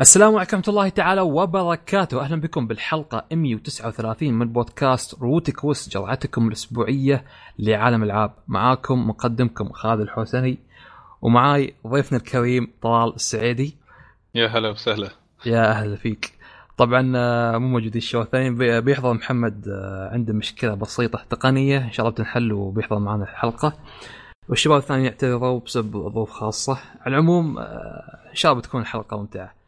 السلام عليكم ورحمة الله تعالى وبركاته، أهلا بكم بالحلقة 139 من بودكاست روتك وس جرعتكم الأسبوعية لعالم الألعاب، معاكم مقدمكم خالد الحسني ومعاي ضيفنا الكريم طلال السعيدي. يا هلا وسهلا. يا أهلا فيك. طبعا آه، مو موجود الشو الثاني بي- بيحضر محمد آه، عنده مشكلة بسيطة تقنية إن شاء الله بتنحل وبيحضر معنا الحلقة. والشباب الثانيين يعتذروا بسبب ظروف خاصة، على العموم آه، إن شاء الله بتكون الحلقة ممتعة.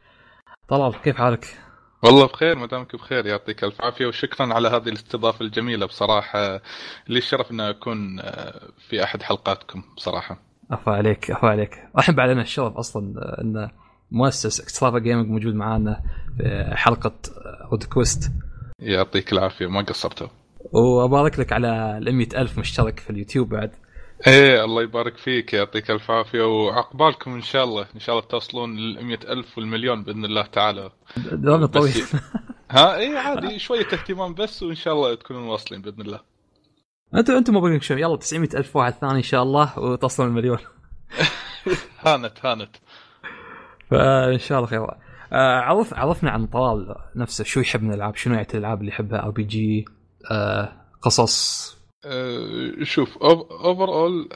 طلال كيف حالك؟ والله بخير ما دامك بخير يعطيك ألف عافية وشكرا على هذه الاستضافة الجميلة بصراحة لي الشرف ان أكون آه، في أحد حلقاتكم بصراحة. عفا عليك عفا عليك الحين بعد لنا الشرف أصلا إن مؤسس اكسترافا Gaming موجود معانا في حلقة روت كويست يعطيك العافية ما قصرتوا. وأبارك لك على ال ألف مشترك في اليوتيوب بعد إيه الله يبارك فيك يعطيك ألف عافية وعقبالكم إن شاء الله إن شاء الله توصلون لل ألف والمليون بإذن الله تعالى. دوامنا طويل ها إيه عادي شوية اهتمام بس وإن شاء الله تكونون واصلين بإذن الله. أنتم أنتم مبروك شوي يلا 900 ألف واحد ثاني إن شاء الله وتصلون المليون هانت هانت. فإن شاء الله خير آه، عرف عرفنا عن طلال نفسه شو يحب من الألعاب شنو نوعية الألعاب اللي يحبها RPG قصص أه، شوف overall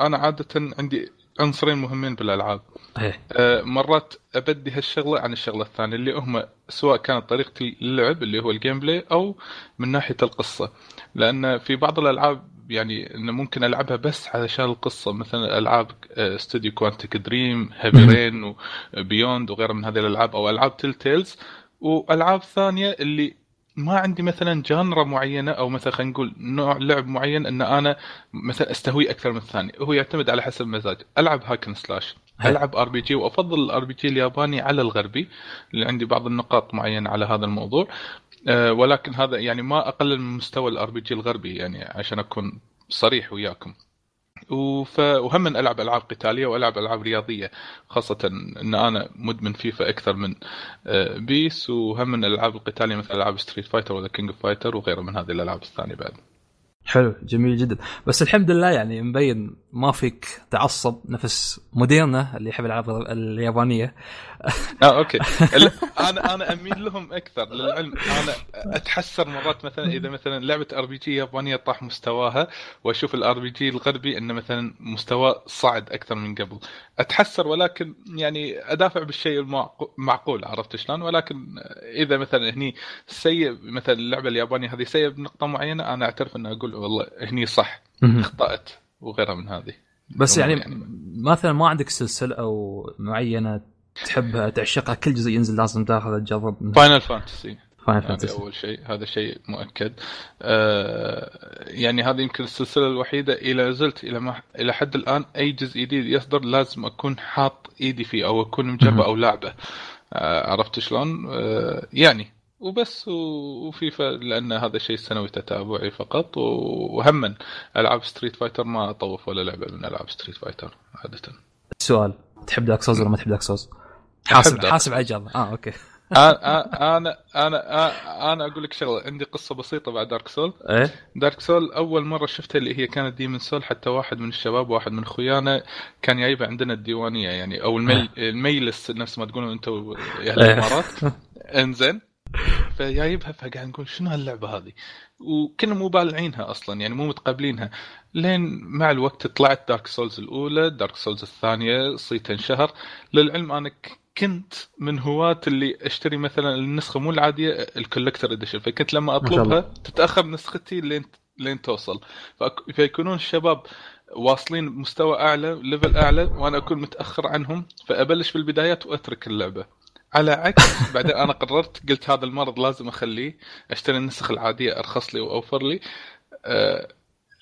أنا عادة عندي عنصرين مهمين بالألعاب. إيه. آه، مرات أبدي هالشغلة عن الشغلة الثانية اللي هم سواء كانت طريقة اللعب اللي هو ال gameplay أو من ناحية القصة. لأن في بعض الألعاب يعني إنه ممكن ألعبها بس علشان القصة مثلا ألعاب استوديو Quantic Dream Heavy Rain و Beyond وغيرها من هذه الألعاب أو ألعاب Telltale وألعاب ثانية اللي ما عندي مثلا genre معينة أو مثلا خلينا نقول نوع لعب معين إن أنا مثلا أستهوي أكثر من الثاني هو يعتمد على حسب مزاج ألعب hack and slash. ألعب RPG وأفضل ال RPG الياباني على الغربي اللي عندي بعض النقاط معينة على هذا الموضوع أه ولكن هذا يعني ما أقلل من مستوى ال RPG الغربي يعني عشان أكون صريح وياكم. وهم من ألعب ألعاب قتالية والعب ألعاب رياضية خاصة إن أنا مدمن فيفا أكثر من آه، PES وهم من الألعاب القتالية مثل ألعاب Street Fighter ولا King Fighter وغيرها من هذه الألعاب الثانية بعد. حلو جميل جدا. بس الحمد لله يعني مبين ما فيك تعصب نفس مديرنا اللي يحب الالعاب اليابانية. آه okay. أنا أنا أميل لهم أكثر للعلم. أنا أتحسر مرات مثلا إذا مثلا لعبة RPG يابانية طاح مستواها وأشوف ال RPG الغربي إنه مثلا مستواه صعد أكثر من قبل. أتحسر ولكن يعني أدافع بالشيء المعقو- المعقول عرفت شلون؟ ولكن إذا مثلا هني سيء مثلا اللعبة اليابانية هذه سيء بنقطة معينة أنا أعترف انه أقول والله هني صح. أخطأت وغيرها من هذه. بس يعني, يعني- مثلا ما عندك سلسلة أو معينة تحبها تعشقها كل جزء ينزل لازم تاخذ تجرب. Final Fantasy فاين هذا Fantasy أول شيء. هذا شيء مؤكد. آه يعني هذه يمكن السلسلة الوحيدة اللي زلت إلى ما إلى حد الآن أي جزء جديد يصدر لازم أكون حاط إيدي فيه أو أكون. مجربه أو لاعبه. آه عرفت شلون؟ آه يعني وبس وفيفا لأن هذا شيء سنوي تتابعي فقط وهم ألعاب Street Fighter ما اطوف ولا لعبة من ألعاب Street Fighter عادة. سؤال تحب Dark Souls ولا ما تحب Dark Souls؟ حاسب حاسب على الاجابه آه okay. أنا أنا أنا أنا أقول لك شغلة عندي قصة بسيطة بعد Dark Soul إيه؟ Dark Soul أول مرة شفتها اللي هي كانت Demon Soul حتى واحد من الشباب واحد من اخويانا كان جايبها عندنا الديوانية يعني أو المي... الميلس نفس ما تقولون أنتم يا أهل إيه. الإمارات. إنزين. فجايبها فقاعد نقول شنو هاللعبة هذه؟ وكنا مو بالعينها أصلا يعني مو متقبلينها. لين مع الوقت طلعت Dark Souls الأولى Dark Souls الثانية صيت انشهر. للعلم أنا كنت من هواة اللي أشتري مثلا النسخة مو العادية ال collector edition فكنت لما. أطلبها تتأخر نسختي لين لين توصل. فيكونون الشباب واصلين مستوى أعلى level أعلى وأنا أكون متأخر عنهم. فأبلش بالبدايات وأترك اللعبة. على عكس بعدين أنا قررت قلت هذا المرض لازم أخليه أشتري النسخ العادية أرخص لي وأوفر لي آه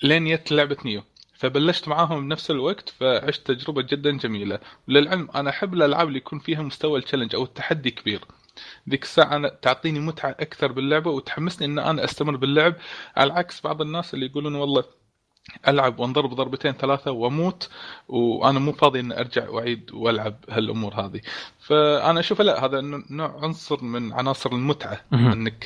لين جت لعبة Nioh. فبلشت معاهم بنفس الوقت فعشت تجربة جدا جميلة. وللعلم أنا أحب الألعاب اللي يكون فيها مستوى ال challenge أو التحدي كبير. ذيك الساعة أنا تعطيني متعة أكثر باللعبة وتحمسني إن أنا أستمر باللعب. على عكس بعض الناس اللي يقولون والله ألعب وأنضرب ضربتين ثلاثة وأموت وأنا مو فاضي إني أرجع وأعيد وألعب هالأمور هذه. فأنا أشوف لا هذا نوع عنصر من عناصر المتعة إنك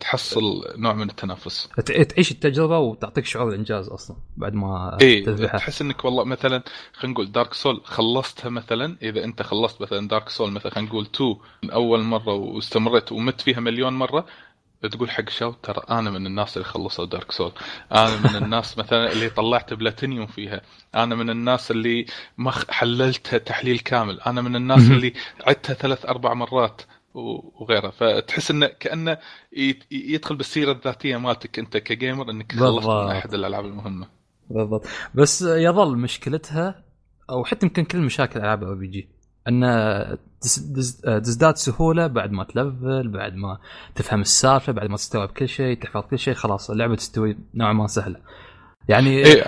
تحصل نوع من التنافس تعيش التجربة وتعطيك شعور الإنجاز أصلا بعد ما إي تحس إنك والله مثلا خلينا نقول دارك سول خلصتها مثلا إذا أنت خلصت مثلا دارك سول مثلا خلينا نقول 2 من أول مرة واستمريت ومت فيها مليون مرة تقول حق شو؟ ترى أنا من الناس اللي خلصوا Dark Soul أنا من الناس مثلا اللي طلعت بلاتينيوم فيها. أنا من الناس اللي ما حللتها تحليل كامل. أنا من الناس اللي عدتها ثلاث أربع مرات وغيرها. فتحس إنه كأنه يدخل بالسيرة الذاتية مالتك أنت ك gamer إنك خلصت من أحد الألعاب المهمة. بالضبط. بس يظل مشكلتها أو حتى يمكن كل مشاكل ألعاب RPG. أن تزداد سهولة بعد ما تلفل بعد ما تفهم السالفة بعد ما تستوعب كل شيء تحفظ كل شيء خلاص اللعبة تستوي نوعا ما سهلة يعني إيه.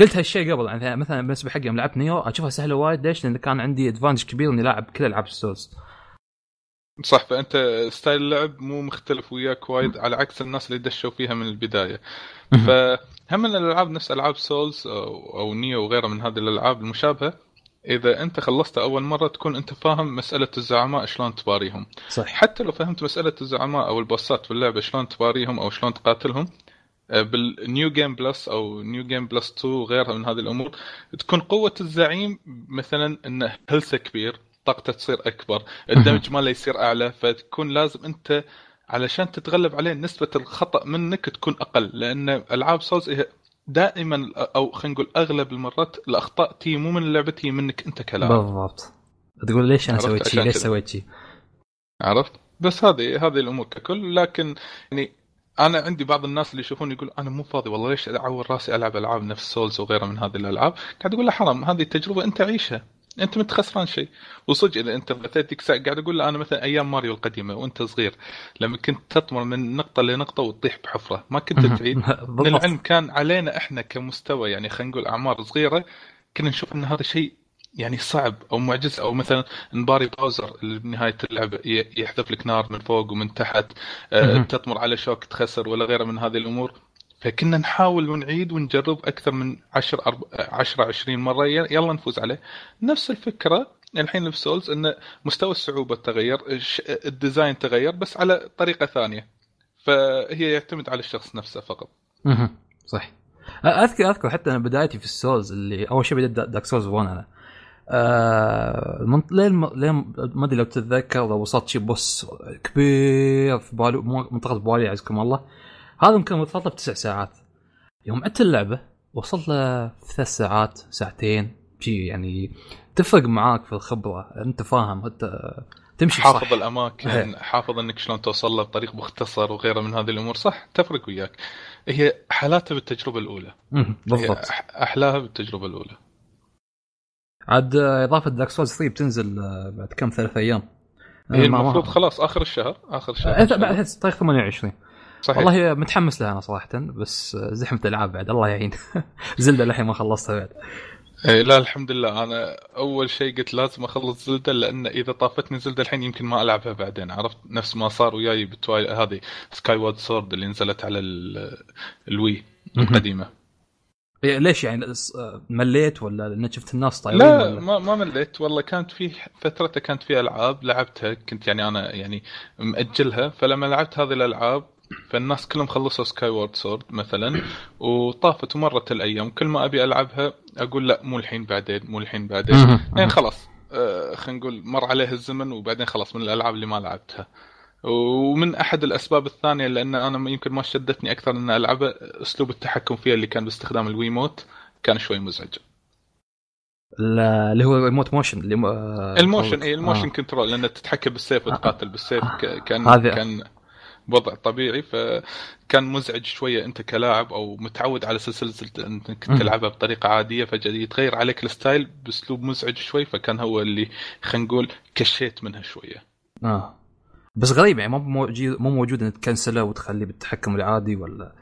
قلت هالشيء قبل يعني مثلا بالنسبة حقي يوم لعبت Nioh أشوفها سهلة وايد ليش؟ لأن كان عندي advantage كبير إني لاعب كل ألعاب ال Souls صح فأنت style اللعب مو مختلف وياك وايد على عكس الناس اللي دشوا فيها من البداية فهم الألعاب نفس ألعاب Souls أو, أو Nioh وغيرها من هذه الألعاب المشابهة إذا أنت خلصت أول مرة تكون أنت فاهم مسألة الزعماء شلون تباريهم. صح حتى لو فهمت مسألة الزعماء أو البوسات في اللعبة شلون تباريهم أو شلون تقاتلهم بال New Game Plus أو New Game Plus 2 وغيرها من هذه الأمور تكون قوة الزعيم مثلا انه health ه كبير طاقته تصير أكبر ال damage ماله يصير أعلى فتكون لازم أنت علشان تتغلب عليه نسبة الخطأ منك تكون أقل لأن ألعاب Souls دائما أو خلينا نقول أغلب المرات الأخطاء تي مو من اللعبة تي منك أنت كلاعب بالضبط. تقول ليش أنا سويت شيء ليش سويت شيء عرفت؟ بس هذه هذه الأمور ككل. لكن يعني أنا عندي بعض الناس اللي يشوفون يقول أنا مو فاضي والله ليش أعور راسي ألعب ألعاب نفس Souls وغيرها من هذه الألعاب؟ قاعد أقول له حرام هذه التجربه أنت عيشها. أنت ما خسران شيء. وصدق إذا أنت ساعه قاعد أقول أنا مثلا أيام ماريو القديمة وأنت صغير لما كنت تطمر من نقطة لنقطة وتطيح بحفرة ما كنت تعيد. للعلم كان علينا إحنا كمستوى يعني خلينا نقول أعمار صغيرة كنا نشوف إن هذا شيء يعني صعب أو معجز. أو مثلا نباري Bowser اللي بنهايه اللعبه يحذف لك نار من فوق ومن تحت أه تطمر على شوك تخسر ولا غيره من هذه الأمور. فكنا نحاول ونعيد ونجرب أكثر من 10 10 20 مرة. يلا نفوز عليه. نفس الفكرة الحين في Souls إن مستوى الصعوبة تغير ال design تغير بس على طريقة ثانية. فهي يعتمد على الشخص نفسه فقط. أها صح اذكر أذكر حتى أنا بدايتي في ال Souls اللي أول شيء بديت Dark Souls 1 أنا. آه لين ما أدري لو تتذكر لو وصلت شي boss كبير في بالي منطقة بالي يعزكم الله. هذا يمكن وصلت بتسع ساعات. يوم عدت اللعبة وصلت له ثلاث ساعات ساعتين. شيء يعني تفرق معاك في الخبرة. أنت فاهم أنت تمشي حافظ صح. الأماكن هي. حافظ إنك شلون توصل له بطريق مختصر وغيره من هذه الأمور. صح تفرق وياك. هي حالاتها بالتجربة الأولى. بالضبط. أحلاها بالتجربة الأولى. عاد إضافة دارك سولز 3 بتنزل بعد كم ثلاث أيام. هي المفروض خلاص آخر الشهر آخر الشهر انت بعد تاريخ 28 صحيح. والله متحمس لها أنا صراحة بس زحمة العاب بعد الله يعين زلدة للحين ما خلصتها بعد. إيه لا الحمد لله. أنا أول شيء قلت لازم أخلص Zelda لأن إذا طافتني Zelda الحين يمكن ما ألعبها بعدين. عرفت؟ نفس ما صار وياي هذه Skyward Sword اللي نزلت على ال Wii القديمة. إيه، ليش يعني؟ مليت ولا لأن شفت الناس طايرين لا ولا؟ ما ما مليت والله. كانت في فترتها كانت في ألعاب لعبتها كنت يعني أنا يعني مأجلها. فلما لعبت هذه الألعاب فالناس كلهم خلصوا Skyward Sword مثلا وطافت ومرت الأيام. كل ما أبي ألعبها أقول لا مو الحين بعدين مو الحين بعدين. يعني خلاص. آه خلينا نقول مر عليه الزمن وبعدين خلاص من الألعاب اللي ما لعبتها. ومن أحد الأسباب الثانية لأن أنا يمكن ما شدتني أكثر ان العبها أسلوب التحكم فيها اللي كان باستخدام ال Wiimote كان شوي مزعج. اللي هو remote motion اللي آه ال motion اي ال motion آه. control لأن تتحكم بالسيف وتقاتل بالسيف كان كان وضع طبيعي فكان مزعج شوية أنت كلاعب أو متعود على سلسلة أنك تلعبها بطريقة عادية فجأة يتغير عليك ال style بأسلوب مزعج شوي فكان هو اللي خلينا نقول كشيت منها شوية. آه. بس غريب يعني مو موجود مو موجود إنك تكنسله وتخليه بالتحكم العادي ولا؟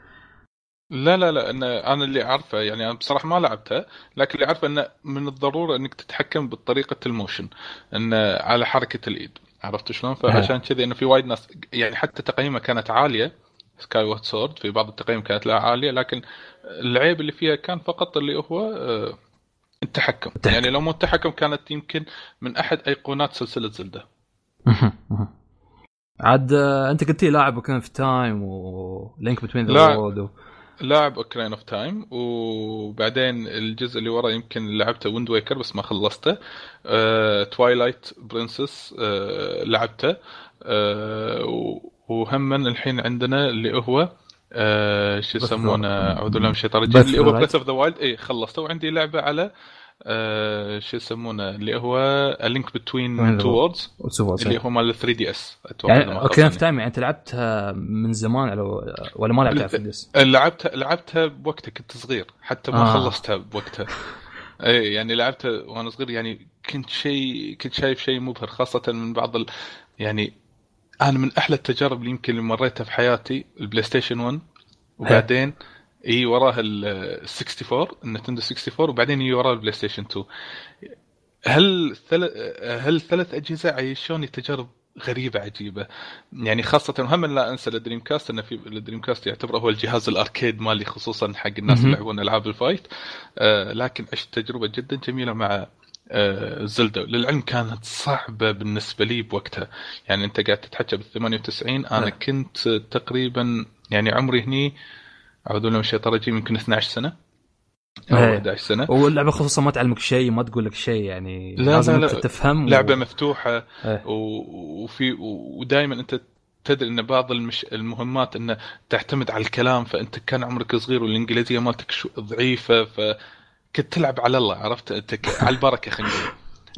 لا لا لا أنا, أنا اللي أعرفه يعني أنا بصراحة ما لعبتها لكن اللي أعرفه إنه من الضرورة إنك تتحكم بطريقة ال motion إنه على حركة الإيد. عرفت شلون؟ فعشان كذا إنه في وايد ناس يعني حتى تقييمها كانت عالية Skyward Sword في بعض التقييم كانت لها عالية لكن العيب اللي فيها كان فقط اللي هو آه، التحكم التحكم. يعني لو مو التحكم كانت يمكن من أحد أيقونات سلسلة Zelda عاد آه، أنت قلت لي لاعب Ocarina of Time و Link Between the. Worlds لاعب Ocarina of Time وبعدين الجزء اللي ورا يمكن لعبته Wind Waker بس ما خلصته. Twilight Princess أه لعبته. أه و- وهما الحين عندنا اللي هو شو يسمونه؟ اعوذ بالله من الشيطان الرجيم اللي هو. Breath of the Wild اي خلصته. وعندي لعبة على شو يسمونه؟ اللي هو Link Between Two Worlds اللي هو مال 3 DS أتوقع يعني Ocarina of Time يعني أنت لعبتها من زمان على ولا ما لعبتها في ال DS لعبتها لعبتها بوقتها كنت صغير حتى ما آه. آه. خلصتها بوقتها. اي يعني لعبتها وأنا صغير يعني كنت شيء كنت شايف شيء مبهر خاصة من بعض ال... يعني أنا من أحلى التجارب اللي يمكن اللي مريتها في حياتي ال PlayStation 1 وبعدين اي وراها ال 64 ال Nintendo 64 وبعدين يجي وراها ال PlayStation 2 هل ثل... هل ثلاث أجهزة عيشوني تجارب غريبة عجيبة؟ يعني خاصة هم لا أنسى ال Dreamcast انه في ال Dreamcast يعتبر هو الجهاز ال arcade مالي خصوصا حق الناس. اللي يلعبون ألعاب ال fight. آه لكن عشت تجربة جدا جميلة مع آه زلدا. للعلم كانت صعبة بالنسبة لي بوقتها. يعني أنت قاعد تتحكى بال 98 أنا نعم. كنت تقريبا يعني عمري هني اعوذ بالله من الشيطان الرجيم يمكن 12 سنة أو إيه. 11 سنة واللعبه خصوصا ما تعلمك شيء ما تقول لك شيء يعني لا، لازم لا، انت لا. تفهم لعبة و... مفتوحة إيه. و- وفي ودائما انت تدري ان بعض المش... المهمات انه تعتمد على الكلام فأنت كان عمرك صغير والإنجليزية مالتك شو... ضعيفة فكنت تلعب على الله عرفت أنت. على البركة خلينا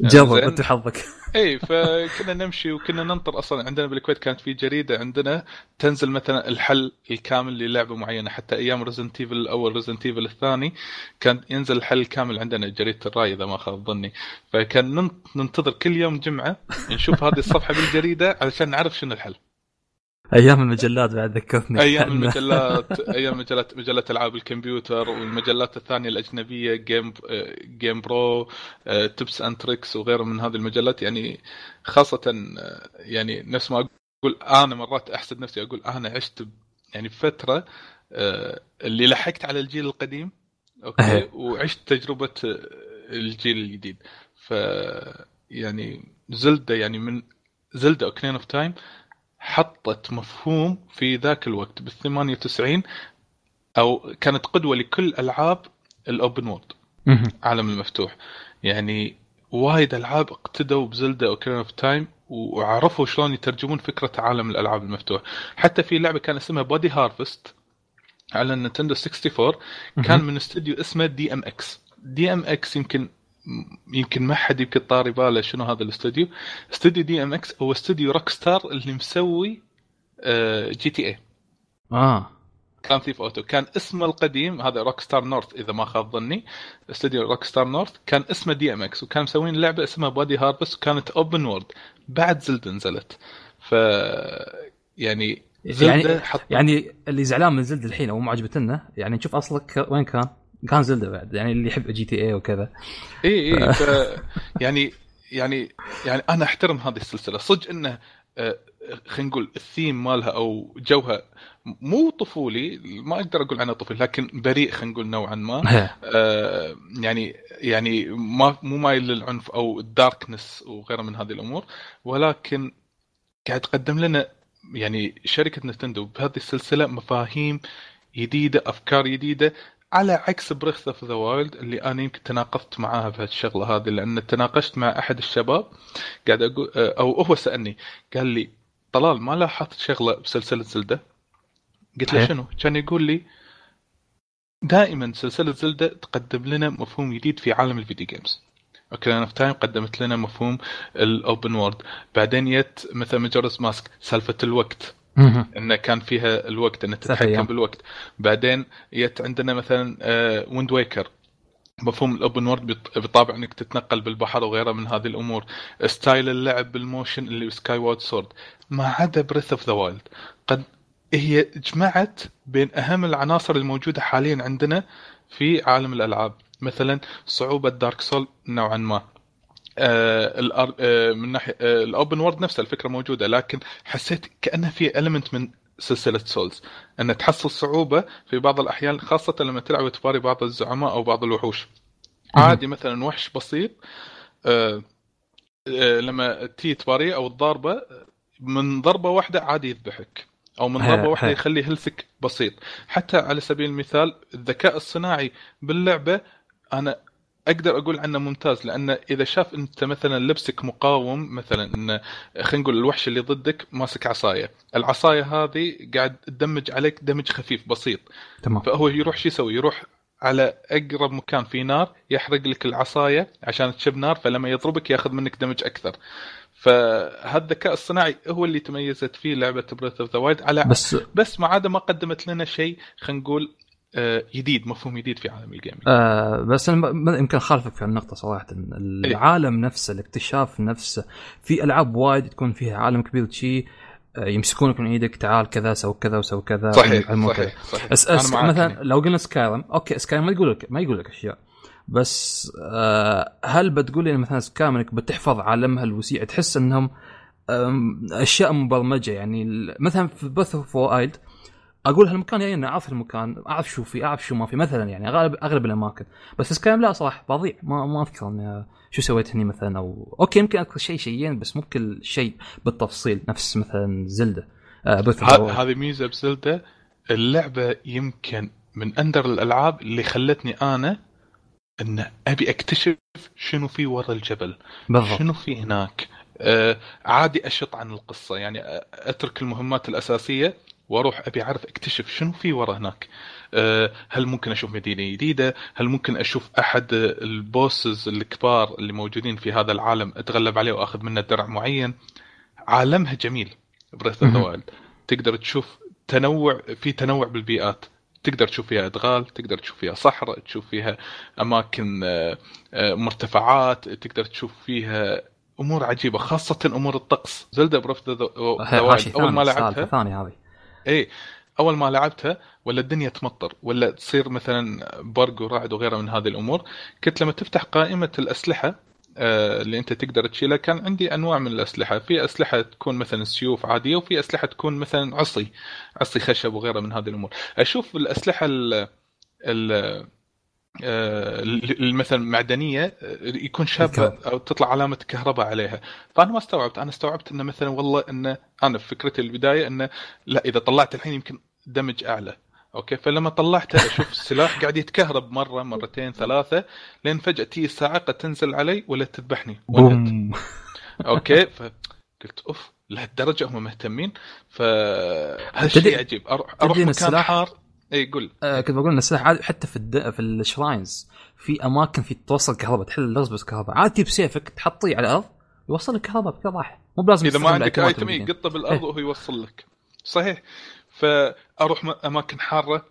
جرب. انت حظك. اي فكنا نمشي وكنا ننطر أصلا. عندنا بالكويت كانت في جريدة عندنا تنزل مثلا الحل الكامل للعبة معينة. حتى أيام Resident Evil الأول Resident Evil الثاني كان ينزل الحل الكامل عندنا جريدة الراي إذا ما خاب ظني. فكان ننت- ننتظر كل يوم جمعة نشوف هذه الصفحة بالجريدة علشان نعرف شنو الحل. أيام المجلات بعد ذكرتني. أيام المجلات أيام مجلات مجلات ألعاب الكمبيوتر والمجلات الثانية الأجنبية Game Game Pro Tips and Tricks وغيره من هذه المجلات. يعني خاصة آه، يعني نفس ما أقول أنا مرات أحسد نفسي أقول أنا عشت يعني فترة آه، اللي لحقت على الجيل القديم okay. وعشت تجربة آه، الجيل الجديد. ف يعني Zelda يعني من Zelda Ocarina of Time حطت مفهوم في ذاك الوقت بال 98 أو كانت قدوة لكل ألعاب ال open world. عالم المفتوح. يعني وايد ألعاب اقتدوا ب Zelda Ocarina of Time وعرفوا شلون يترجمون فكرة عالم الألعاب المفتوح. حتى في لعبة كان اسمها Body Harvest على ال Nintendo 64 كان من استوديو اسمه دي ام إكس دي ام إكس يمكن يمكن ما حد يمكن طاري باله شنو هذا الاستوديو. استوديو DMX هو استوديو Rockstar اللي مسوي آه، GTA آه. Grand Theft Auto. كان اسمه القديم هذا Rockstar North إذا ما خاب ظني. استوديو Rockstar North. كان اسمه DMX وكان مسوين لعبة اسمها Body Harvest وكانت open world بعد Zelda نزلت. ف يعني يعني حط يعني اللي زعلان من Zelda الحين أو ما عجبتنا يعني نشوف أصلك وين كان؟ كان Zelda بعد يعني اللي يحب GTA وكذا. إي إي ف يعني يعني يعني أنا أحترم هذه السلسلة. صدق إنه آه، خلينا نقول الثيم مالها أو جوها مو طفولي ما أقدر أقول عنه طفولي لكن بريء خلينا نقول نوعا ما. آه، يعني يعني ما مو مايل للعنف أو ال darkness وغيره من هذه الأمور. ولكن قاعد تقدم لنا يعني شركة نينتندو بهذه السلسلة مفاهيم جديدة أفكار جديدة. على عكس بريث اوف ذا وايلد اللي أنا يمكن تناقضت معاها بهالشغله هذه لأن تناقشت مع أحد الشباب قاعد أقول أو هو سألني قال لي طلال ما لاحظت شغلة بسلسلة زلدة؟ قلت له. شنو؟ كان يقول لي دائما سلسلة زلدة تقدم لنا مفهوم جديد في عالم ال video games. أوكارينا اوف تايم قدمت لنا مفهوم ال open world، بعدين جت مثلا ماجوراز ماسك سالفة الوقت. انه كان فيها الوقت انه تتحكم. بالوقت. بعدين جت عندنا مثلا ويند ويكر مفهوم ال open world بط- بطابع إنك تتنقل بالبحر وغيرها من هذه الأمور. style اللعب بال motion اللي سكاي وارد سورد ما عدا بريث اوف ذا وايلد قد هي جمعت بين أهم العناصر الموجودة حاليا عندنا في عالم الألعاب. مثلا صعوبة دارك سولز نوعا ما. آه. آه من ناحية آه ال open world نفسها الفكرة موجودة لكن حسيت كانه في element من سلسلة سولز ان تحصل صعوبة في بعض الأحيان خاصة لما تلعب وتباري بعض الزعماء أو بعض الوحوش. عادي مثلا وحش بسيط آه آه لما تي تباريه أو الضاربه من ضربة واحدة عادي يذبحك أو من ضربة واحدة يخلي هيلثك بسيط. حتى على سبيل المثال الذكاء الصناعي باللعبة أنا أقدر أقول عنه ممتاز لأنه إذا شاف أنت مثلا لبسك مقاوم مثلا إن خلينا نقول الوحش اللي ضدك ماسك عصاية، العصاية هذه قاعد تدمج عليك damage خفيف بسيط. تمام فهو يروح شو يسوي؟ يروح على أقرب مكان في نار يحرق لك العصاية عشان تشب نار فلما يضربك ياخذ منك damage أكثر. فهذا الذكاء الصناعي هو اللي تميزت فيه لعبة بريث اوف ذا وايلد على بس بس ما عدا ما قدمت لنا شيء خلينا نقول جديد مفهوم جديد في عالم ال gaming. آه بس أنا يمكن اخالفك في النقطة صراحة. العالم نفسه الاكتشاف نفسه في ألعاب وايد تكون فيها عالم كبير شيء آه، يمسكونك من إيدك تعال كذا سوي كذا وسوي كذا صحيح. صحيح صحيح. بس معاك مثلا. لو قلنا سكايرم okay سكايرم ما يقول لك ما يقول لك أشياء. بس آه هل بتقول لي مثلا سكايرم إنك بتحفظ عالمها الوسيع تحس إنهم أشياء مبرمجة؟ يعني مثلا في بريث اوف وايلد أقول هالمكان يعني أنا أعرف المكان أعرف شو في أعرف شو ما في. مثلا يعني أغلب أغلب الأماكن. بس سكايرم لا صراحة بضيع. ما ما أذكر إني شو سويت هني مثلا أو okay يمكن أذكر شيء شيئين بس مو كل شيء بالتفصيل. نفس مثلا زلدة. آه هذه ميزة بزلدة. اللعبة يمكن من أندر الألعاب اللي خلتني أنا إن أبي أكتشف شنو في ورا الجبل. بالضبط. شنو في هناك. آه عادي أشط عن القصة. يعني أترك المهمات الأساسية. وأروح أبي اعرف أكتشف شنو في ورا هناك. آه هل ممكن أشوف مدينة جديدة؟ هل ممكن أشوف أحد ال bosses الكبار اللي موجودين في هذا العالم أتغلب عليه وأخذ منه درع معين؟ عالمها جميل. بريث اوف تقدر تشوف تنوع في تنوع بالبيئات. تقدر تشوف فيها أدغال تقدر تشوف فيها صحراء تشوف فيها أماكن آه، آه، مرتفعات تقدر تشوف فيها أمور عجيبة خاصة أمور الطقس. زلدا بريث ذا أول ما لعبتها ثانية هذه. إيه أول ما لعبتها ولا الدنيا تمطر ولا تصير مثلا برق ورعد وغيرها من هذه الأمور كنت لما تفتح قائمة الأسلحة آه، اللي أنت تقدر تشيلها كان عندي أنواع من الأسلحة. في أسلحة تكون مثلا سيوف عادية وفي أسلحة تكون مثلا عصي عصي خشب وغيرها من هذه الأمور. أشوف الأسلحة ال ال- مثلا معدنية آه، يكون شابه. أو تطلع علامة كهرباء عليها. فأنا ما استوعبت. أنا استوعبت إنه مثلا والله إنه أنا في فكرتي البداية إنه لا إذا طلعت الحين يمكن damage أعلى. okay؟ فلما طلعته أشوف السلاح قاعد يتكهرب مرة مرتين ثلاثة لين فجأة تيجي الصاعقه تنزل علي ولا تذبحني. okay؟ فقلت أوف لهالدرجة هم مهتمين. فهذا شيء عجيب أروح إن مكان السلاح- حار. اي قول آه كنت بقول إن السلاح عادي حتى في الد... في ال shrines في أماكن في توصل كهرباء تحل اللغز بس كهرباء عادي تجيب سيفك تحطيه على الأرض يوصل لك كهرباء بكل راحة. مو بلازم إذا ما عندك item إيه، الموجودين. تحطه بالأرض وهو يوصل لك. صحيح. فأروح أماكن حارة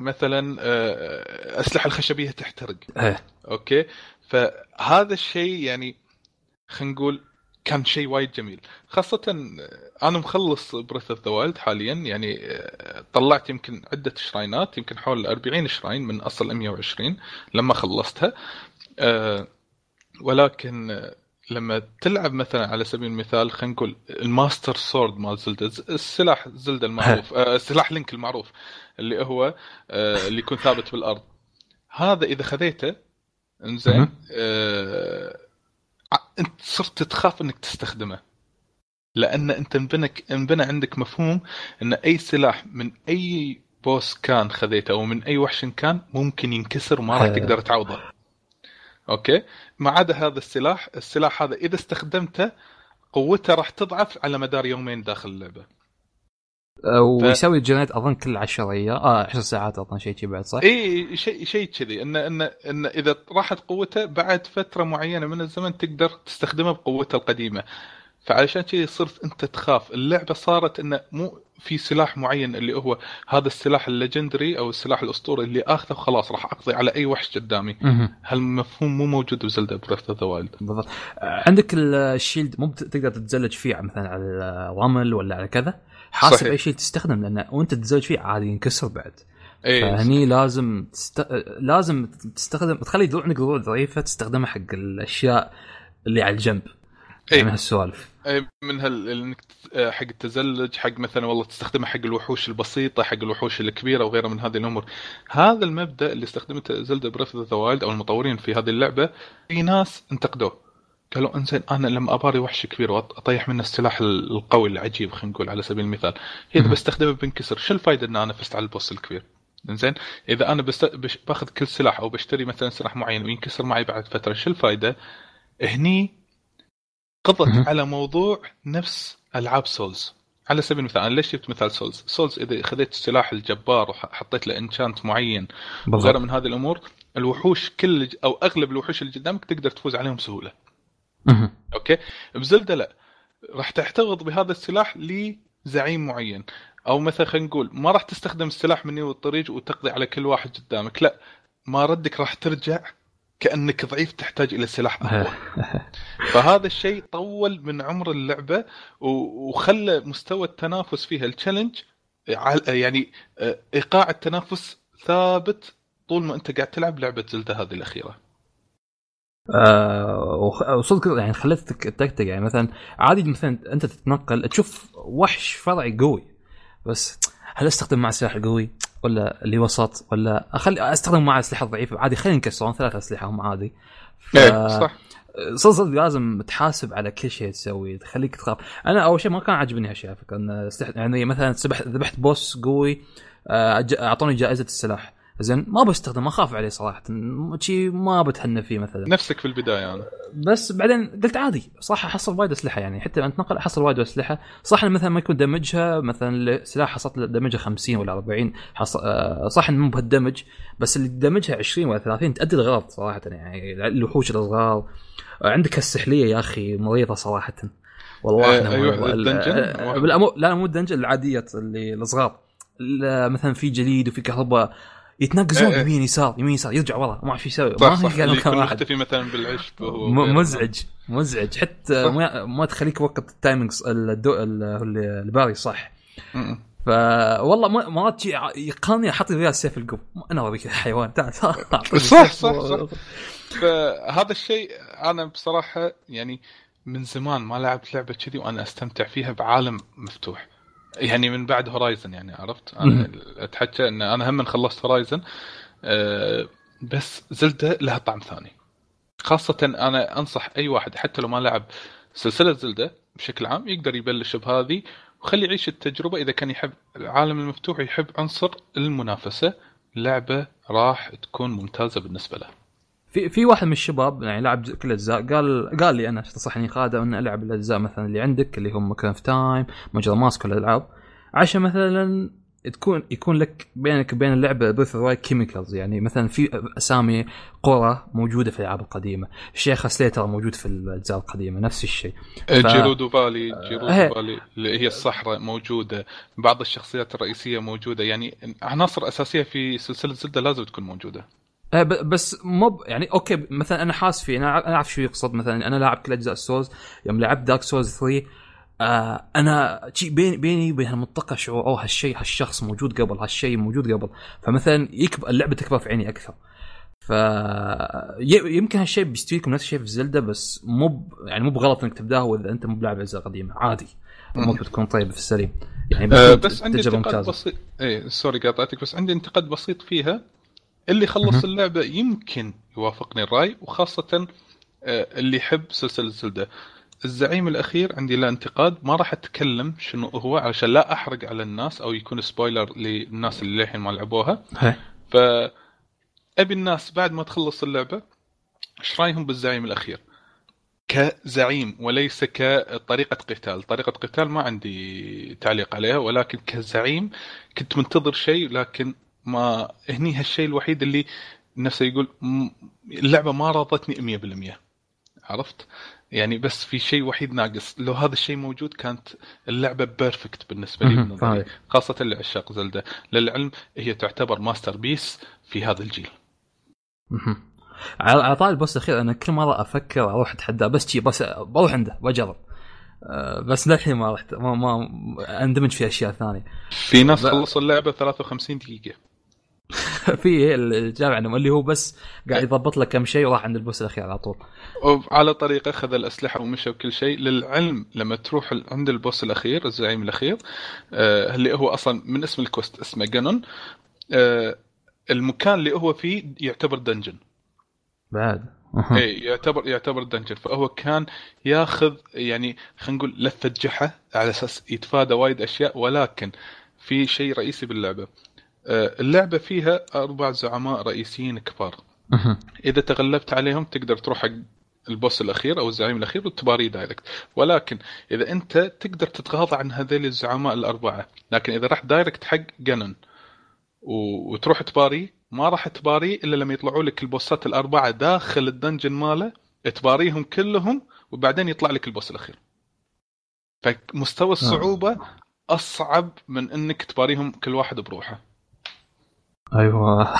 مثلا آه، أسلحة الخشبية تحترق. إيه. okay. فهذا الشيء يعني خلينا نقول كان شيء وايد جميل. خاصة أنا مخلص بريث اوف ذا وايلد حاليا يعني آه، طلعت يمكن عدة shrine ات يمكن حول 40 shrine من أصل 120 لما خلصتها. آه، ولكن آه، لما تلعب مثلا على سبيل المثال خلينا نقول الماستر سورد مال زلدا السلاح زلدا المعروف سلاح لينك المعروف اللي هو اللي يكون ثابت بالأرض. هذا إذا خذيته إنزين انت صرت تخاف انك تستخدمه. لأن انت انبنى انبنى عندك مفهوم إن أي سلاح من أي boss كان خذيته أو من أي وحش كان ممكن ينكسر وما راح آه. تقدر تعوضه. okay؟ ما عدا هذا السلاح السلاح هذا إذا استخدمته قوته راح تضعف على مدار يومين داخل اللعبة. ويسوي generate أظن كل 10 أيام آه 10 ساعات أظن شيء شي بعد صح؟ إي شيء شيء كذي. إن إن إن إذا راحت قوته بعد فترة معينة من الزمن تقدر تستخدمه بقوته القديمة. فعلشان كذي صرت أنت تخاف. اللعبة صارت انه مو في سلاح معين اللي هو هذا السلاح ال legendary أو السلاح الأسطوري اللي آخذه خلاص راح أقضي على أي وحش قدامي. هالمفهوم مو موجود بزلدا بريث اوف ذا وايلد بالضبط. آه، عندك ال shield مو تقدر تتزلج فيه مثلا على الرمل ولا على كذا؟ حاسب صحيح. أي شيء تستخدم لأنه وأنت تتزلج فيه عادي ينكسر بعد. اي فهني لازم تست... لازم تستخدم تخلي دروع عندك دروع ضعيفة تستخدمها حق الأشياء اللي على الجنب. يعني من هالسوالف. إيه، من هال ت- حق التزلج حق مثلا والله تستخدمها حق الوحوش البسيطة حق الوحوش الكبيرة وغيرها من هذه الأمور. هذا المبدأ اللي استخدمته Zelda Breath the Wild أو المطورين في هذه اللعبة في ناس انتقدوه. قالوا انزين أنا لما اباري وحش كبير واطيح منه السلاح القوي العجيب خلينا نقول على سبيل المثال إذا. بستخدمه بنكسر شو الفائده إن أنا فزت على ال boss الكبير انزين إذا أنا بست... بش... باخذ كل سلاح أو بشتري مثلا سلاح معين وينكسر معي بعد فترة شو الفائده هني قضت. على موضوع نفس ألعاب Souls على سبيل المثال أنا ليش جبت مثال Souls Souls إذا خذيت السلاح الجبار وحطيت له enchant معين وغيره من هذه الأمور الوحوش كل أو أغلب الوحوش اللي قدامك تقدر تفوز عليهم بسهولة. أوكي؟ ب Zelda لا. راح تحتفظ بهذا السلاح لزعيم معين. أو مثلا خلينا نقول ما راح تستخدم السلاح من يوم الطريق وتقضي على كل واحد قدامك. لا. ما ردك راح ترجع كأنك ضعيف تحتاج إلى سلاح أقوى. فهذا الشيء طول من عمر اللعبة وخلى مستوى التنافس فيها. التشالنج يعني آه، إيقاع التنافس ثابت طول ما أنت قاعد تلعب لعبة زلدة هذه الأخيرة. آه وصدق يعني خليتك تكتك. يعني مثلا عادي مثلا أنت تتنقل تشوف وحش فرعي قوي بس هل أستخدم مع السلاح القوي ولا اللي وسط ولا اخلي أستخدم مع الاسلحه الضعيفه عادي خلينا نكسرون ثلاث أسلحة هم عادي. ف- إيه صح. صدق لازم تحاسب على كل شيء تسويه تخليك تخاف. أنا أول شيء ما كان عاجبني هالشيء على فكرة يعني مثلا ذبحت بوس قوي آه، أعطوني جائزة السلاح. زين ما بستخدم أخاف عليه صراحة. شيء ما بتهنى فيه مثلا. نفسك في البداية أنا بس بعدين قلت عادي صح احصل وايد أسلحة يعني. حتى اتنقل احصل وايد أسلحة. صح إن مثلا ما يكون دمجها مثلا سلاح حصلت دمجها 50 ولا 40 حص... آه، صح إنه مو بهالدمج بس اللي damage ها 20 ولا 30 تأدي الغرض صراحة يعني. الوحوش الصغار عندك السحليه يا أخي مريضة صراحة. والله مريضة. ال- ال dungeon؟ آه، لا مو ال dungeon العادية اللي الصغار لا، مثلا في جليد وفي كهرباء. يتناقزون إيه، إيه. يمين يسار يمين يسار يرجع ورا ما أعرف يسوي ما في اللي مكان واحد مختفي مثلا بالعشب وهو. مزعج مزعج حتى. ما, ما تخليك وقت ال timings الدو... ال parry صح. ف والله مرات شي يقهرني أحط وياه السيف القب أنا اوريك حيوان تعال صح، صح، صح. فهذا الشيء أنا بصراحة يعني من زمان ما لعبت لعبة كذي وأنا أستمتع فيها بعالم مفتوح يعني من بعد Horizon يعني عرفت؟ أنا. أتحكى إن أنا هم خلصت Horizon أه بس Zelda لها طعم ثاني. خاصة أنا أنصح أي واحد حتى لو ما لعب سلسلة Zelda بشكل عام يقدر يبلش بهذه وخلي يعيش التجربة. إذا كان يحب العالم المفتوح يحب عنصر المنافسة لعبة راح تكون ممتازة بالنسبة له. في في واحد من الشباب يعني لعب كل الاجزاء قال قال لي أنا تنصحني خالد ان ألعب الأجزاء مثلا اللي عندك اللي هم كان في Time Majora's Mask والالعاب عشان مثلا تكون يكون لك بينك وبين اللعبة بث وايد chemicals يعني مثلا في أسامي قرى موجودة في الألعاب القديمة ال Sheikah Slate موجود في الأجزاء القديمة نفس الشيء. ف- جيرودو فالي جيرودو إيه. فالي اللي هي الصحراء موجودة بعض الشخصيات الرئيسية موجودة يعني عناصر أساسية في سلسلة Zelda لازم تكون موجودة. آه، ب- بس مو ب- يعني أوكي مثلا أنا حاس فيه أنا اعرف شو يقصد. مثلا أنا لاعب كل أجزاء ال Souls يوم لعبت Dark Souls 3 آه أنا شي بيني بيني وبين المنطقة شعور اوه هالشيء هالشخص موجود قبل هالشيء موجود قبل. فمثلا يكبر اللعبة تكبر في عيني أكثر. ف يمكن هالشيء بيستويكم نفس الشيء في Zelda بس مو ب- يعني مو بغلط إنك تبداها وإذا أنت مو بلاعب أجزاء قديمة. عادي. امورك بتكون طيبه في السليم. يعني أه بتكون بس عندي انتقاد بسيط. إيه sorry قاطعتك بس عندي انتقاد بسيط فيها. اللي خلص اللعبة يمكن يوافقني الرأي وخاصة آه، اللي يحب سلسلة Zelda. الزعيم الأخير عندي له انتقاد ما راح أتكلم شنو هو علشان لا أحرق على الناس أو يكون spoiler للناس اللي للحين ما لعبوها. هي. فأبي الناس بعد ما تخلص اللعبة إيش رأيهم بالزعيم الأخير؟ كزعيم وليس كطريقة قتال. طريقة قتال ما عندي تعليق عليها ولكن كزعيم كنت منتظر شيء لكن ما هني هالشيء الوحيد اللي نفسه يقول اللعبة ما راضتني 100% عرفت؟ يعني بس في شيء وحيد ناقص. لو هذا الشيء موجود كانت اللعبة بيرفكت بالنسبة لي. نظري خاصة لعشاق زلدة. للعلم هي تعتبر masterpiece في هذا الجيل. على طاري ال boss الأخير أنا كل مرة أفكر أروح أتحدى بس شي بس بروح عنده بجرب. أه، بس للحين ما رحت ما, ما أندمج في أشياء ثانية. في ناس خلصوا اللعبة 53 دقيقة. في الجامع اللي هو بس قاعد يضبط لك كم شيء وراح عند ال boss الأخير على طول. وعلى طريقه أخذ الأسلحة ومشى وكل شيء. للعلم لما تروح عند ال boss الأخير الزعيم الأخير آه اللي هو أصلا من اسم ال quest اسمه Ganon آه المكان اللي هو فيه يعتبر dungeon. بعد. اي يعتبر يعتبر dungeon. فهو كان ياخذ يعني خلينا نقول لفة جحا على أساس يتفادى وايد أشياء ولكن في شيء رئيسي باللعبة. آه، اللعبة فيها أربع زعماء رئيسيين كبار. إذا تغلبت عليهم تقدر تروح حق ال boss الأخير أو الزعيم الأخير وتباريه direct. ولكن إذا أنت تقدر تتغاضى عن هذيل الزعماء الأربعة لكن إذا رحت direct حق Ganon وتروح تباريه ما راح تباريه إلا لما يطلعوا لك ال boss ات الأربعة داخل ال dungeon ماله تباريهم كلهم وبعدين يطلع لك ال boss الأخير. فمستوى الصعوبة أصعب من إنك تباريهم كل واحد بروحه. أيوه.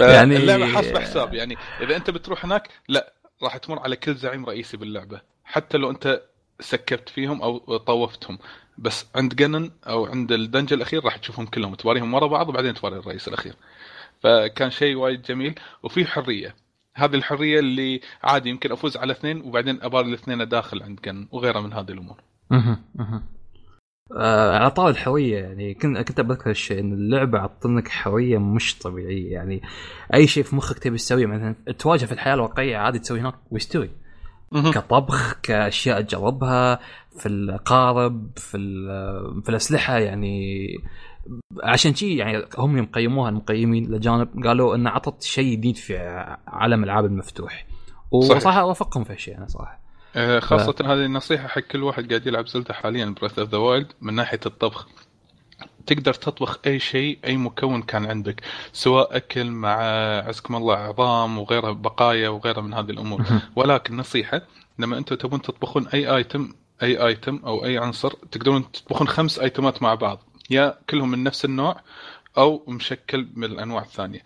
يعني اللعبة حاسبه حساب. يعني إذا أنت بتروح هناك لا راح تمر على كل زعيم رئيسي باللعبة. حتى لو أنت سكبت فيهم أو طوفتهم. بس عند جنن أو عند الدنجل الأخير راح تشوفهم كلهم تباريهم ورا بعض وبعدين تباري الرئيس الأخير. فكان شيء وايد جميل. وفي حرية. هذه الحرية اللي عادي يمكن أفوز على اثنين وبعدين اباري الاثنين داخل عند جن وغيرها من هذه الأمور. على طار الحريه يعني. كنت كنت بذكر الشيء إن اللعبة عطنك حريه مش طبيعية يعني. أي شيء في مخك تبي تسويه مثلا تواجه في الحياة الواقعية عادي تسوي هناك ويستوي. كطبخ كأشياء تجربها في القارب في في الأسلحة يعني. عشان شي يعني هم يوم قيموها المقيمين الاجانب قالوا إن عطت شيء جديد في عالم العاب المفتوح. وصراحة اوافقهم في هالشيء أنا صراحة. خاصة ف... هذه النصيحة حق كل واحد قاعد يلعب Zelda حاليا Breath of the Wild من ناحية الطبخ. تقدر تطبخ أي شيء أي مكون كان عندك سواء أكل مع عزكم الله عظام وغيرها بقايا وغيرها من هذه الأمور. ولكن نصيحة لما أنتم تبون تطبخون أي item أي item أو أي عنصر تقدرون تطبخون خمس item ات مع بعض. يا كلهم من نفس النوع أو مشكل من الأنواع الثانية.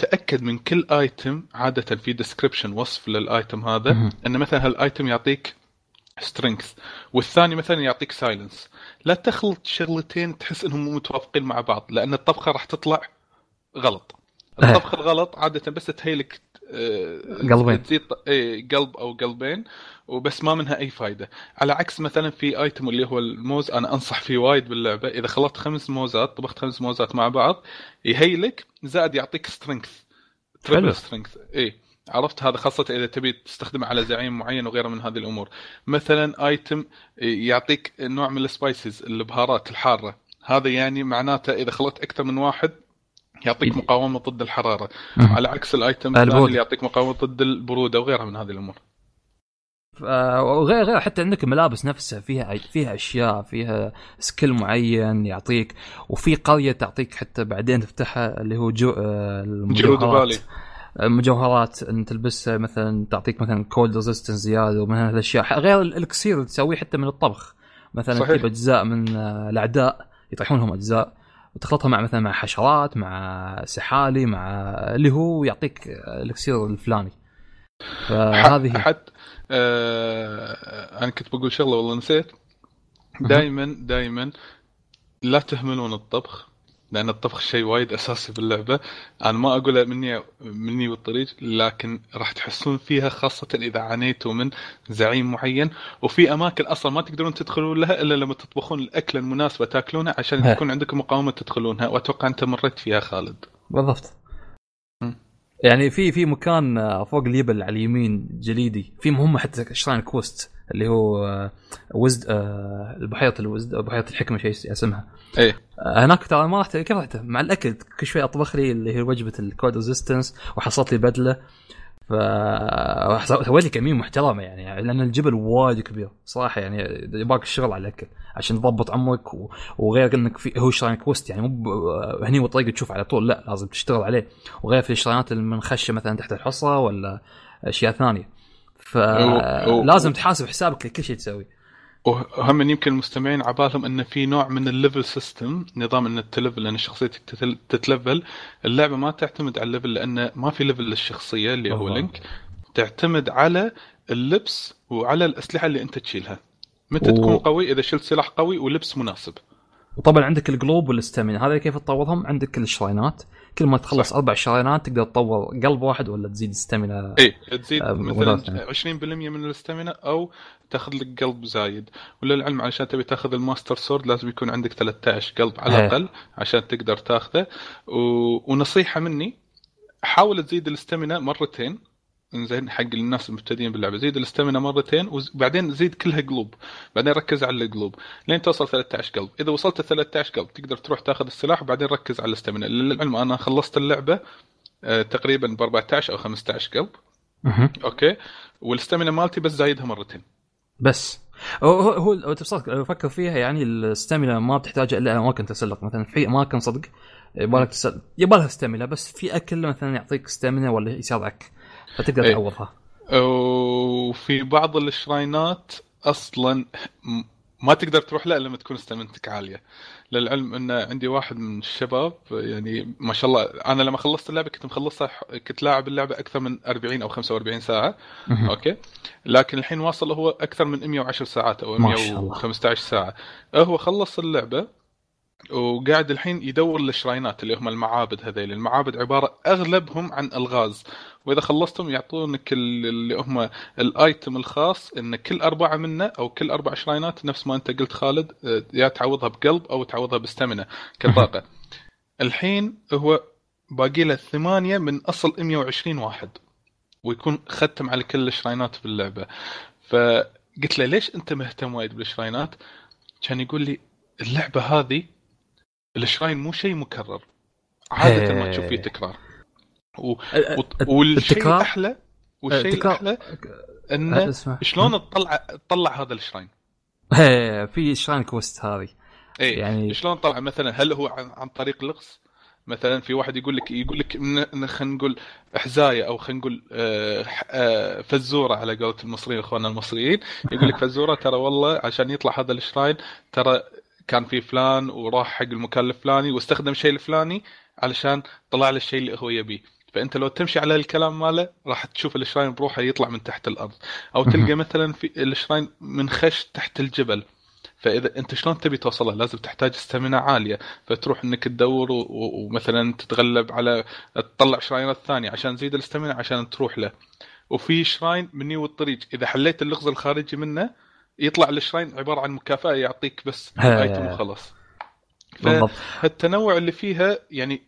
تأكد من كل item عادة في description وصف لل item هذا ان مثلا هال item يعطيك strength والثاني مثلا يعطيك silence لا تخلط شغلتين تحس إنهم متوافقين مع بعض لأن الطبخة راح تطلع غلط. الطبخ الغلط عادة بس تييلك قلبين. تزيد اي قلب أو قلبين وبس ما منها أي فائده على عكس مثلا في item اللي هو الموز أنا أنصح فيه وايد باللعبة. إذا خلطت خمس موزات طبخت خمس موزات مع بعض يييلك زائد يعطيك strength triple strength اي عرفت؟ هذا خاصة إذا تبي تستخدمه على زعيم معين وغيره من هذه الأمور. مثلا item يعطيك نوع من ال spices البهارات الحارة. هذا يعني معناته إذا خلطت أكثر من واحد يعطيك مقاومة ضد الحرارة. على عكس ال item الثاني اللي يعطيك مقاومة ضد البرودة وغيرها من هذه الأمور. وغير غير حتى عندك الملابس نفسها فيها فيها أشياء فيها skill معين يعطيك وفي قرية تعطيك حتى بعدين تفتحها اللي هو جو آه، المجوهرات. مجوهرات إن تلبسها مثلا تعطيك مثلا cold resistance زيادة ومن هذه الأشياء. غير الإكسير اللي تسويه حتى من الطبخ. مثلا تجيب أجزاء من آه، الأعداء يطيحونهم أجزاء. وتخلطها مع مثلا مع حشرات مع سحالي مع اللي هو يعطيك الإكسير الفلاني. فهذه حتى آه أنا كنت بقول شغلة والله نسيت. دائما دائما لا تهملون الطبخ. لأن الطبخ شيء وايد أساسي باللعبه أنا ما اقولها مني مني بالطريق لكن راح تحسون فيها خاصة إذا عانيتوا من زعيم معين. وفي أماكن أصلا ما تقدرون تدخلون لها إلا لما تطبخون الأكلة المناسبة تاكلونها عشان يكون عندكم مقاومة تدخلونها. وأتوقع أنت مريت فيها خالد. بالضبط. يعني في في مكان آه، فوق اليبل على اليمين جليدي. في مهمة حتى shrine quest اللي هو وزد آه، بحيره الوزد بحيره الحكمة شيء اسمها. إيه. هناك ترى ما رحت كيف رحت؟ مع الأكل كل شوي أطبخ لي اللي هي وجبة ال cold resistance وحصلت لي بدلة. فسويت لي كمية محترمة يعني لأن الجبل وايد كبير صراحة يعني يباك الشغل على الأكل عشان تضبط عمرك و... وغير إنك في هو shrine quest يعني مو هني والطريق تشوف على طول لا لازم تشتغل عليه. وغير في ال shrine ات المنخشة مثلا تحت الحصى ولا أشياء ثانية. فلازم تحاسب حسابك لكل شيء تسويه. وهم يمكن المستمعين عبالهم إن في نوع من ال level system نظام إن ت level لأن شخصيتك تت level. اللعبة ما تعتمد على ال level لأن ما في level للشخصية اللي هو لينك تعتمد على اللبس وعلى الأسلحة اللي أنت تشيلها. متى أوه. تكون قوي؟ إذا شلت سلاح قوي ولبس مناسب. وطبعا عندك القلوب وال stamina هذا كيف تطورهم عندك ال shrine ات كل ما تخلص صح. أربع shrine ات تقدر تطور قلب واحد ولا تزيد stamina اي تزيد آه، مثلا مضافة. 20% من ال stamina أو تأخذ لك قلب زايد وللعلم علشان تبي تأخذ ال Master Sword لازم يكون عندك 13 قلب على إيه. الأقل عشان تقدر تأخذه و... ونصيحة مني حاول تزيد ال stamina مرتين زين حق الناس المبتدئين باللعبة. زيد ال stamina مرتين وبعدين زيد كلها قلوب. بعدين ركز على القلوب. لين توصل 13 قلب. إذا وصلت 13 قلب تقدر تروح تاخذ السلاح وبعدين ركز على ال stamina. للعلم أنا خلصت اللعبة آه، تقريبا ب 14 أو 15 قلب. okay؟ وال stamina مالتي بس زايدها مرتين. بس. هو هو لو فكر فيها يعني ال stamina ما بتحتاجها إلا اماكن تسلق مثلا في اماكن صدق يبالك تسلق يبالها stamina بس في أكل مثلا يعطيك stamina ولا يساعدك. فتقدر إيه. تعوضها وفي بعض ال shrine ات أصلا ما تقدر تروح لها إلا لما تكون stamina تك عالية للعلم أن عندي واحد من الشباب يعني ما شاء الله أنا لما خلصت اللعبة كنت مخلصها كنت لاعب اللعبة أكثر من 40 أو 45 ساعة. أوكي لكن الحين واصل هو أكثر من 110 ساعات أو ما شاء الله. 115 ساعة هو خلص اللعبة وقاعد الحين يدور الشراينات اللي هم المعابد هذيل المعابد عبارة أغلبهم عن ألغاز وإذا خلصتهم يعطونك ال- اللي هم الآيتم الخاص إن كل أربعة منه أو كل أربع شراينات نفس ما أنت قلت خالد آه، يا تعوضها بقلب أو تعوضها بستامنا كطاقه الحين هو باقي له ثمانية من أصل 120 واحد ويكون ختم على كل الشراينات في اللعبه فقلت له ليش أنت مهتم وايد بالشراينات؟ كان يقول لي اللعبة هذه الشراين مو شيء مكرر. عادة ما تشوف فيه تكرار. و... والشيء التكرار- الاحلى والشيء التكرار- الأحلى إنه شلون تطلع تطلع هذا الشراين؟ إيه، في شراين كوست هذه اي يعني- شلون طلع؟ مثلا هل هو عن, عن طريق لغز؟ مثلا في واحد يقول لك يقول لك خلينا نقول حزاية أو خلينا نقول آه، آه، فزورة على قولة المصريين إخواننا المصريين. يقول لك فزورة ترى والله عشان يطلع هذا الشراين ترى كان في فلان وراح حق المكان الفلاني واستخدم شيء الفلاني علشان طلع له الشيء اللي هو يبيه. فأنت لو تمشي على الكلام ماله راح تشوف الشراين بروحه يطلع من تحت الأرض. أو تلقى مثلا في الشراين منخش تحت الجبل. فإذا أنت شلون تبي توصله؟ لازم تحتاج استامينا عالية. فتروح إنك تدور و- ومثلا تتغلب على تطلع شراينات ثانية عشان تزيد الاستامينا عشان تروح له. وفي شراين مني والطريق إذا حليت اللغز الخارجي منه يطلع الشراين عبارة عن مكافأة يعطيك بس. ايتم وخلاص. فالتنوع اللي فيها يعني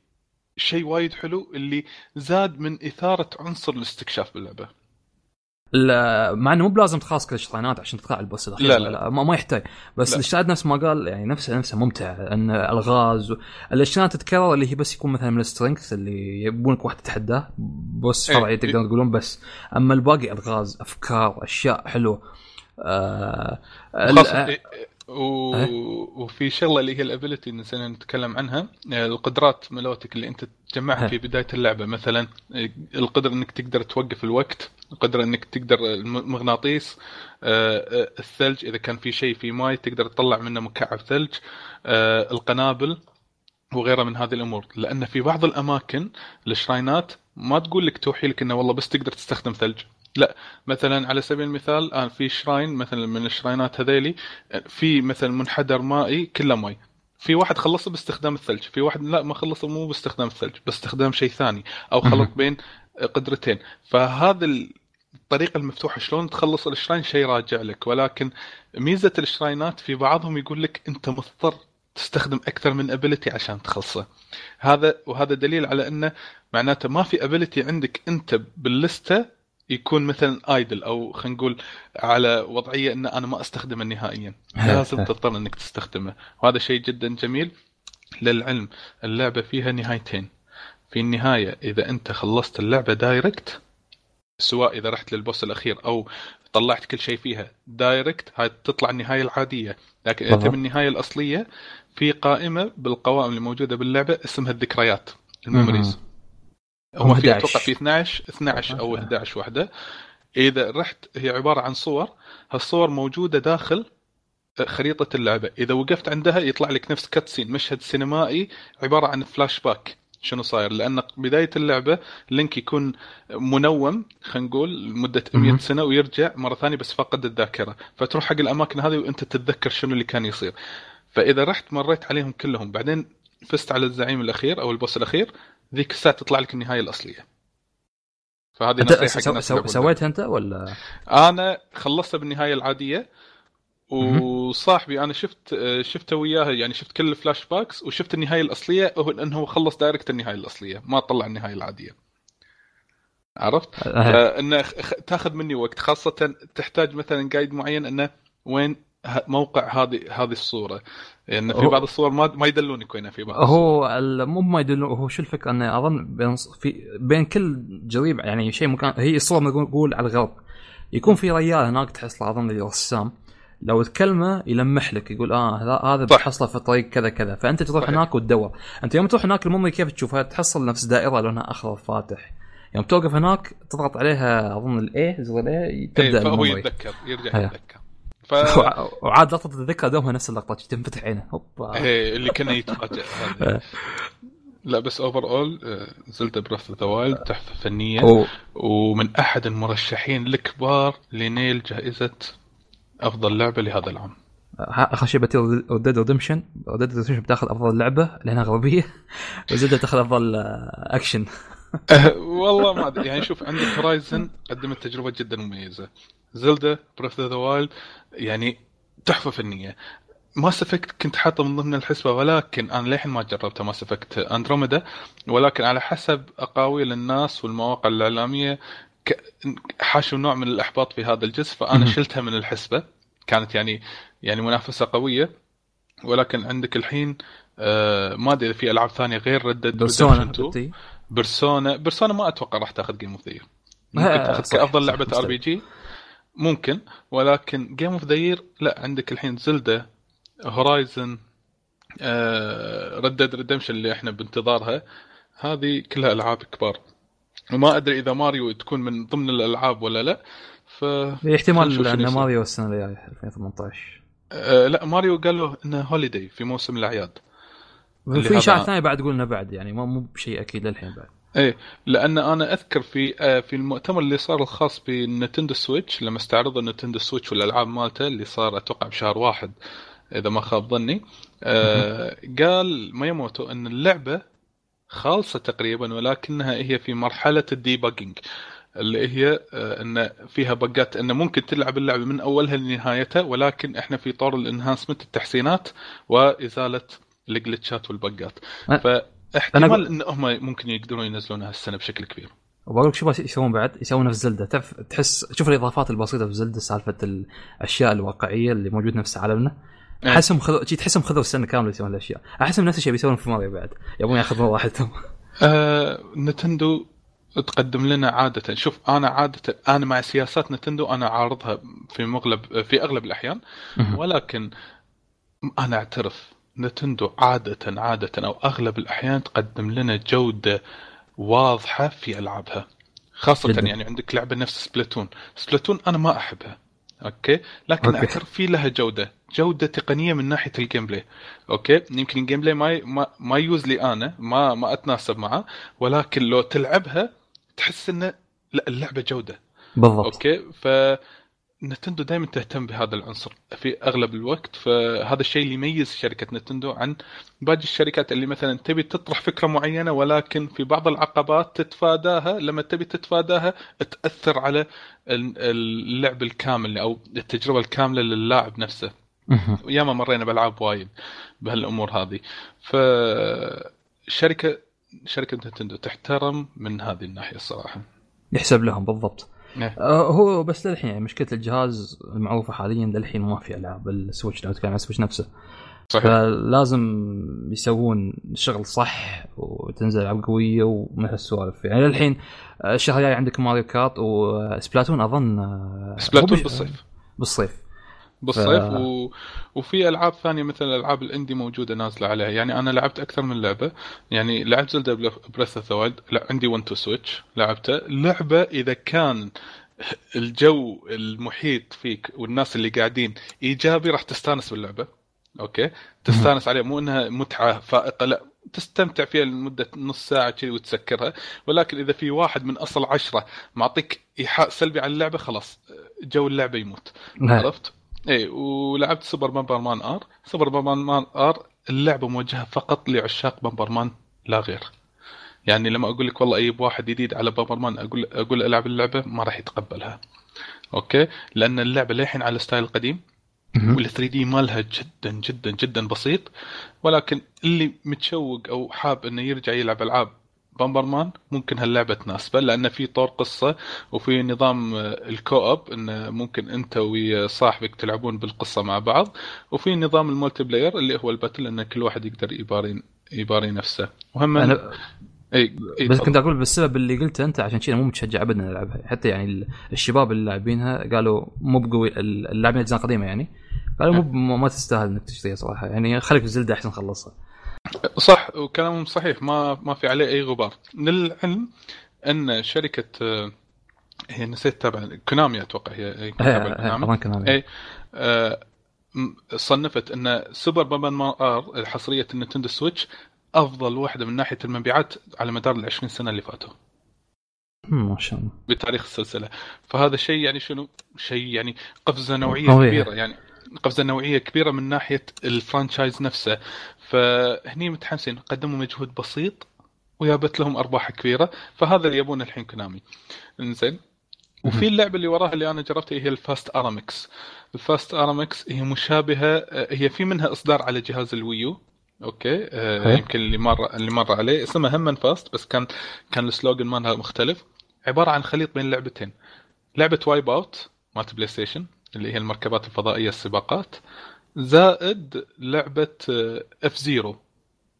شيء وايد حلو اللي زاد من إثارة عنصر الاستكشاف باللعبة. لا مع إنه مو بلازم تخلص كل ال shrine ات عشان تقطع ال boss الأخير. لا، لا. ما, ما يحتاج. بس لا. ال shrine نفس ما قال يعني نفسه نفسه ممتع. إن ألغاز و... الاشياء تتكرر اللي هي بس يكون مثلا من ال strength اللي يبونك واحد تتحداه. boss إيه. فرعي تقدر تقولون بس. أما الباقي ألغاز أفكار أشياء حلوة. آه... و... أه؟ وفي شغلة اللي هي ال ability نسينا نتكلم عنها. آه، القدرات مالوتك اللي أنت تجمعها أه. في بداية اللعبة. مثلا آه، القدرة إنك تقدر توقف الوقت القدرة إنك تقدر المغناطيس آه، آه، الثلج. إذا كان في شيء في ماي تقدر تطلع منه مكعب ثلج. القنابل وغيرها من هذه الأمور. لأن في بعض الأماكن ال shrine ات ما تقول لك توحي لك إنه والله بس تقدر تستخدم ثلج. لا مثلا على سبيل المثال الان في shrine مثلا من ال shrine ات هذيلي في مثلا منحدر مائي كله ماي في واحد خلصه باستخدام الثلج في واحد لا ما خلصه مو باستخدام الثلج باستخدام شيء ثاني أو خلط بين قدرتين. فهذا الطريقة المفتوحة شلون تخلص ال shrine؟ شيء راجع لك. ولكن ميزة ال shrine ات في بعضهم يقول لك أنت مضطر تستخدم أكثر من ability عشان تخلصه. هذا وهذا دليل على أنه معناته ما في ability عندك أنت بال list ة يكون مثلا idle أو خلينا نقول على وضعية إن أنا ما أستخدمه نهائيا. لازم تضطر إنك تستخدمه. وهذا شيء جدا جميل للعلم. اللعبة فيها نهايتين. في النهاية إذا أنت خلصت اللعبة direct سواء إذا رحت لل boss الأخير أو طلعت كل شيء فيها direct هاي تطلع النهاية العادية. لكن أنت بالضبط. بالنهايه الأصلية في قائمة بالقوائم اللي موجوده باللعبة اسمها الذكريات ال memories. هم في 11. أتوقع في 12 12 أو 11 وحدة. إذا رحت هي عبارة عن صور. هالصور موجودة داخل خريطة اللعبة. إذا وقفت عندها يطلع لك نفس cutscene مشهد سينمائي عبارة عن فلاش باك شنو صاير؟ لأن بداية اللعبة لينك يكون منوم خلينا نقول لمدة 100 مهم. سنة ويرجع مرة ثانية بس فقد الذاكرة. فتروح حق الأماكن هذه وأنت تتذكر شنو اللي كان يصير. فإذا رحت مريت عليهم كلهم. بعدين فزت على الزعيم الأخير أو ال boss الأخير. ذيك الساعة تطلع لك النهاية الأصلية. فهذه نصيحة سو... سو... سويتها أنت ولا؟ أنا خلصتها بالنهاية العادية وصاحبي أنا شفت شفته وياه يعني شفت كل ال flashbacks وشفت النهاية الأصلية هو إنه هو خلص direct النهاية الأصلية ما طلع النهاية العادية. عرفت؟ أه. فانه خ- تاخذ مني وقت خاصة تحتاج مثلا guide معين إنه وين موقع هذه هذه الصورة. لأن في هو- بعض الصور ما ما يدلونك وينها في بعض الصور. هو مو ما يدل هو شو الفكرة؟ انه أظن بين في بين كل جريب يعني شيء مكان هي الصور نقول على الغرب. يكون في ريال هناك تحصله أظن رسام. لو تكلمه يلمح لك يقول آه هذا. بحصله في طريق كذا كذا. فأنت تروح صحيح. هناك وتدور. أنت يوم تروح هناك المنظر كيف تشوفها تحصل نفس دائرة لونها أخضر فاتح؟ يوم توقف هناك تضغط عليها أظن ال A زر ال A إيه، تبدأ فهو المنظر يتذكر يرجع. يتذكر. ف وعاد لقطه الذكرى دومها نفس اللقطه تنفتح عينه. هوبا. إيه، اللي كان يتفاجئ. لا بس overall زلدا Breath of the Wild تحفة فنية. ومن أحد المرشحين الكبار لنيل جائزة أفضل لعبة لهذا العام. آخر شيء بتير Red Dead Redemption Red Dead Redemption بتاخذ أفضل لعبة لأنها غربيه وزلدا تاخذ أفضل آه، اكشن أه، والله ما أدري. يعني شوف عندك Horizon قدمت تجربة جدا مميزة. زلدا Breath of the Wild يعني تحفة فنية. Mass Effect كنت حاطه من ضمن الحسبة ولكن أنا للحين ما جربتها Mass Effect Andromeda ولكن على حسب أقاويل الناس والمواقع الإعلامية حاشوا نوع من الإحباط في هذا الجزء فأنا. شلتها من الحسبة. كانت يعني يعني منافسة قوية. ولكن عندك الحين آه ما أدري إذا في ألعاب ثانية غير Red Dead بيرسونا 2 حبيبتي. بيرسونا بيرسونا ما أتوقع راح تاخذ Game of the Year آه، ممكن تاخذ كأفضل لعبة RP G ممكن ولكن Game of the Year لا عندك الحين زلدا Horizon Red Dead Redemption اللي إحنا بانتظارها. هذه كلها ألعاب كبار. وما أدري إذا ماريو تكون من ضمن الألعاب ولا لا ف احتمال ان. ماريو السنة الجاية 2018 آه لا ماريو قالوا إنه holiday في موسم الأعياد. في اشاعه ثانية بعد قلنا بعد يعني مو بشيء أكيد للحين بعد. إيه لأن أنا أذكر في آه، في المؤتمر اللي صار الخاص بالنتندو سويتش لما استعرضوا النتندو سويتش والألعاب مالته اللي صار أتوقع بشهر واحد إذا ما خاب ظني آه قال مياموتو إن اللعبة خالصة تقريبا ولكنها هي في مرحلة ال debugging اللي هي آه، إن فيها bug ات انه ممكن تلعب اللعبة من أولها لنهايتها ولكن إحنا في طور ال enhancement التحسينات وإزالة الجلتشات والبقات أنا- فاحتمال إن هم ممكن يقدرون ينزلونها السنة بشكل كبير. وبقول لك شو بس يسوون بعد يسوونها في زلدة. تعرف تحس شوف الإضافات البسيطة في زلدة سالفة الأشياء الواقعية اللي موجودة نفس عالمنا. إيه. أحسهم خذوا تحسهم خذوا السنة كاملة يسوون الاشياء أحسهم نفس الشيء بيسوون في ماريو بعد. يبون ياخذون راحتهم. آه نتندو تقدم لنا عادة. شوف أنا عادة أنا مع سياسات نتندو أنا عارضها في مغلب في أغلب الأحيان. ولكن أنا أعترف نتندو عادة عادة أو أغلب الأحيان تقدم لنا جودة واضحة في ألعابها. خاصة جداً. يعني عندك لعبة نفس سبلاتون. سبلاتون أنا ما أحبها okay؟ لكن okay. أعترف في لها جودة جودة تقنية من ناحية ال gameplay okay؟ يمكن ال gameplay ما ما, ما يوز لي أنا ما ما أتناسب معه ولكن لو تلعبها تحس إنه لا اللعبة جودة. بالضبط. أوكي؟ ف نتندو دائما تهتم بهذا العنصر في أغلب الوقت فهذا الشيء اللي يميز شركة نتندو عن باقي الشركات اللي مثلا تبي تطرح فكرة معينة ولكن في بعض العقبات تتفاداها لما تبي تتفاداها تأثر على ال- اللعب الكامل أو التجربة الكاملة للاعب نفسه. ياما مرينا بألعاب وايد بهالأمور هذه ف شركه شركة نتندو تحترم من هذه الناحية الصراحة يحسب لهم بالضبط. آه، هو بس للحين يعني مشكلة الجهاز المعروفة حاليا للحين ما في ألعاب السويتش لو نتكلم عن السويتش نفسه. صحيح. فلازم يسوون شغل صح وتنزل ألعاب قوية ومن هالسوالف يعني للحين آه، الشهر الجاي عندك ماريو كارت وسبلاتون أظن آه، سبلاتون بالصيف. بالصيف. بالصيف ف- و... وفي ألعاب ثانية مثل الالعاب ال indie موجودة نازلة عليها. يعني أنا لعبت أكثر من لعبة. يعني لعبت زلدا Breath of the Wild. عندي 1 Two Switch لعبته. لعبة إذا كان الجو المحيط فيك والناس اللي قاعدين إيجابي راح تستانس باللعبة. okay؟ تستانس عليها. مو إنها متعة فائقة. لا تستمتع فيها لمدة نص ساعة كذي وتسكرها. ولكن إذا في واحد من أصل عشرة معطيك إيحاء سلبي على اللعبة خلاص جو اللعبة يموت. لا. عرفت؟ اي ولعبت Super Bomberman R Super Bomberman R اللعبة موجهة فقط لعشاق Bomberman لا غير. يعني لما أقول لك والله أجيب واحد جديد على Bomberman أقول أقول ألعب اللعبة ما راح يتقبلها. okay؟ لأن اللعبة للحين على ال style القديم وال 3D مالها جدا جدا جدا بسيط. ولكن اللي متشوق أو حاب إنه يرجع يلعب ألعاب Bomberman ممكن هاللعبة تناسبه لأن في طور قصة وفي نظام ال co-op انه ممكن أنت وصاحبك تلعبون بالقصة مع بعض وفي نظام ال multiplayer اللي هو ال battle إن كل واحد يقدر يباري يباري نفسه. وهم أنا إي إي بس تفضل. كنت أقول بالسبب اللي قلته أنت عشان كذا مو متشجع ابدا نلعبها حتى يعني الشباب اللي لاعبينها قالوا مو بقوي اللاعبين الاجزاء القديمه يعني. قالوا مو مو- ما تستاهل إنك تشتريها صراحة. يعني خليك في زلدة أحسن خلصها. صح وكلامهم صحيح. ما ما في عليه أي غبار. للعلم أن شركة آه، هي نسيت تبع كونامي أتوقع هي تبع كونامي. أي آه، صنفت أن Super Bomberman R الحصرية ال Nintendo Switch أفضل واحدة من ناحية المبيعات على مدار ال 20 سنة اللي فاتوا. ما شاء الله. بتاريخ السلسلة. فهذا شيء يعني شنو؟ شيء يعني قفزة نوعية قوية. كبيرة يعني قفزة نوعية كبيرة من ناحية ال franchise نفسه. فهني متحمسين. قدموا مجهود بسيط وجابت لهم أرباح كبيرة. فهذا اللي يبونه الحين Konami. إنزين. وفي اللعبة اللي وراها اللي أنا جربتها هي ال Fast RMX. ال Fast RMX هي مشابهة آه، هي في منها إصدار على جهاز ال Wii U. okay. آه okay. يمكن اللي مر اللي مر عليه. اسمها هم Fast بس كان كان ال slogan مالها مختلف. عبارة عن خليط بين لعبتين. لعبة Wipeout مالت PlayStation اللي هي المركبات الفضائية السباقات. زائد لعبة F-Zero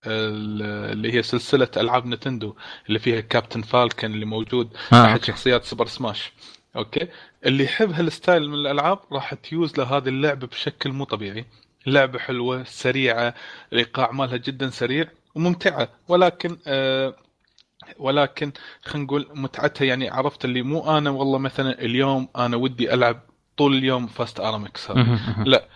اللي هي سلسلة ألعاب Nintendo اللي فيها Captain Falcon اللي موجود آه، احد. شخصيات Super Smash okay؟ اللي يحب هال style من الألعاب راح تجوز له هذه اللعبة بشكل مو طبيعي. لعبة حلوة سريعة الإيقاع مالها جدا سريع وممتعة ولكن آه ولكن خلينا نقول متعتها يعني عرفت اللي مو أنا والله مثلا اليوم أنا ودي ألعب طول اليوم Fast مهم. لا.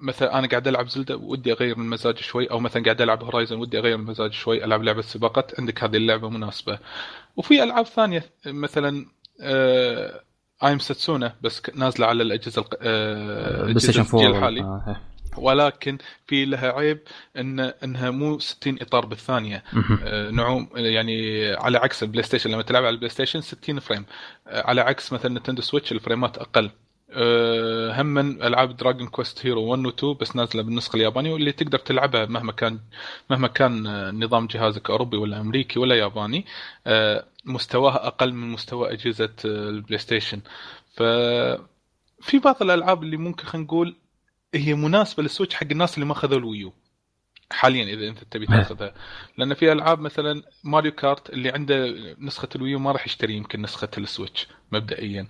مثلا أنا قاعد ألعب Zelda ودي أغير من مزاجي شوي أو مثلا قاعد ألعب Horizon ودي أغير من مزاجي شوي ألعب لعبة سباقات عندك هذه اللعبة مناسبة. وفي ألعاب ثانية مثلا آه I Am Setsuna بس نازلة على الأجهزة آه الجيل 4 الحالي. آه، إيه. ولكن في لها عيب ان إنها مو 60 إطار بالثانية. آه، نعوم يعني على عكس ال PlayStation لما تلعب على ال PlayStation 60 frame. آه، على عكس مثلا Nintendo Switch الفريمات أقل. آه، هم من ألعاب Dragon Quest Heroes 1 و 2 بس نازلة بالنسخة اليابانية واللي تقدر تلعبها مهما كان مهما كان آه، نظام جهازك أوروبي ولا أمريكي ولا ياباني. آه، مستواها أقل من مستوى أجهزة ال PlayStation ف في بعض الألعاب اللي ممكن خلينا نقول هي مناسبة لل Switch حق الناس اللي ما أخذوا ال Wii U. حاليا إذا أنت تبي تأخذها. لأن في ألعاب مثلا Mario Kart اللي عنده نسخة ال Wii U ما راح يشتري يمكن نسخة ال Switch مبدئيا.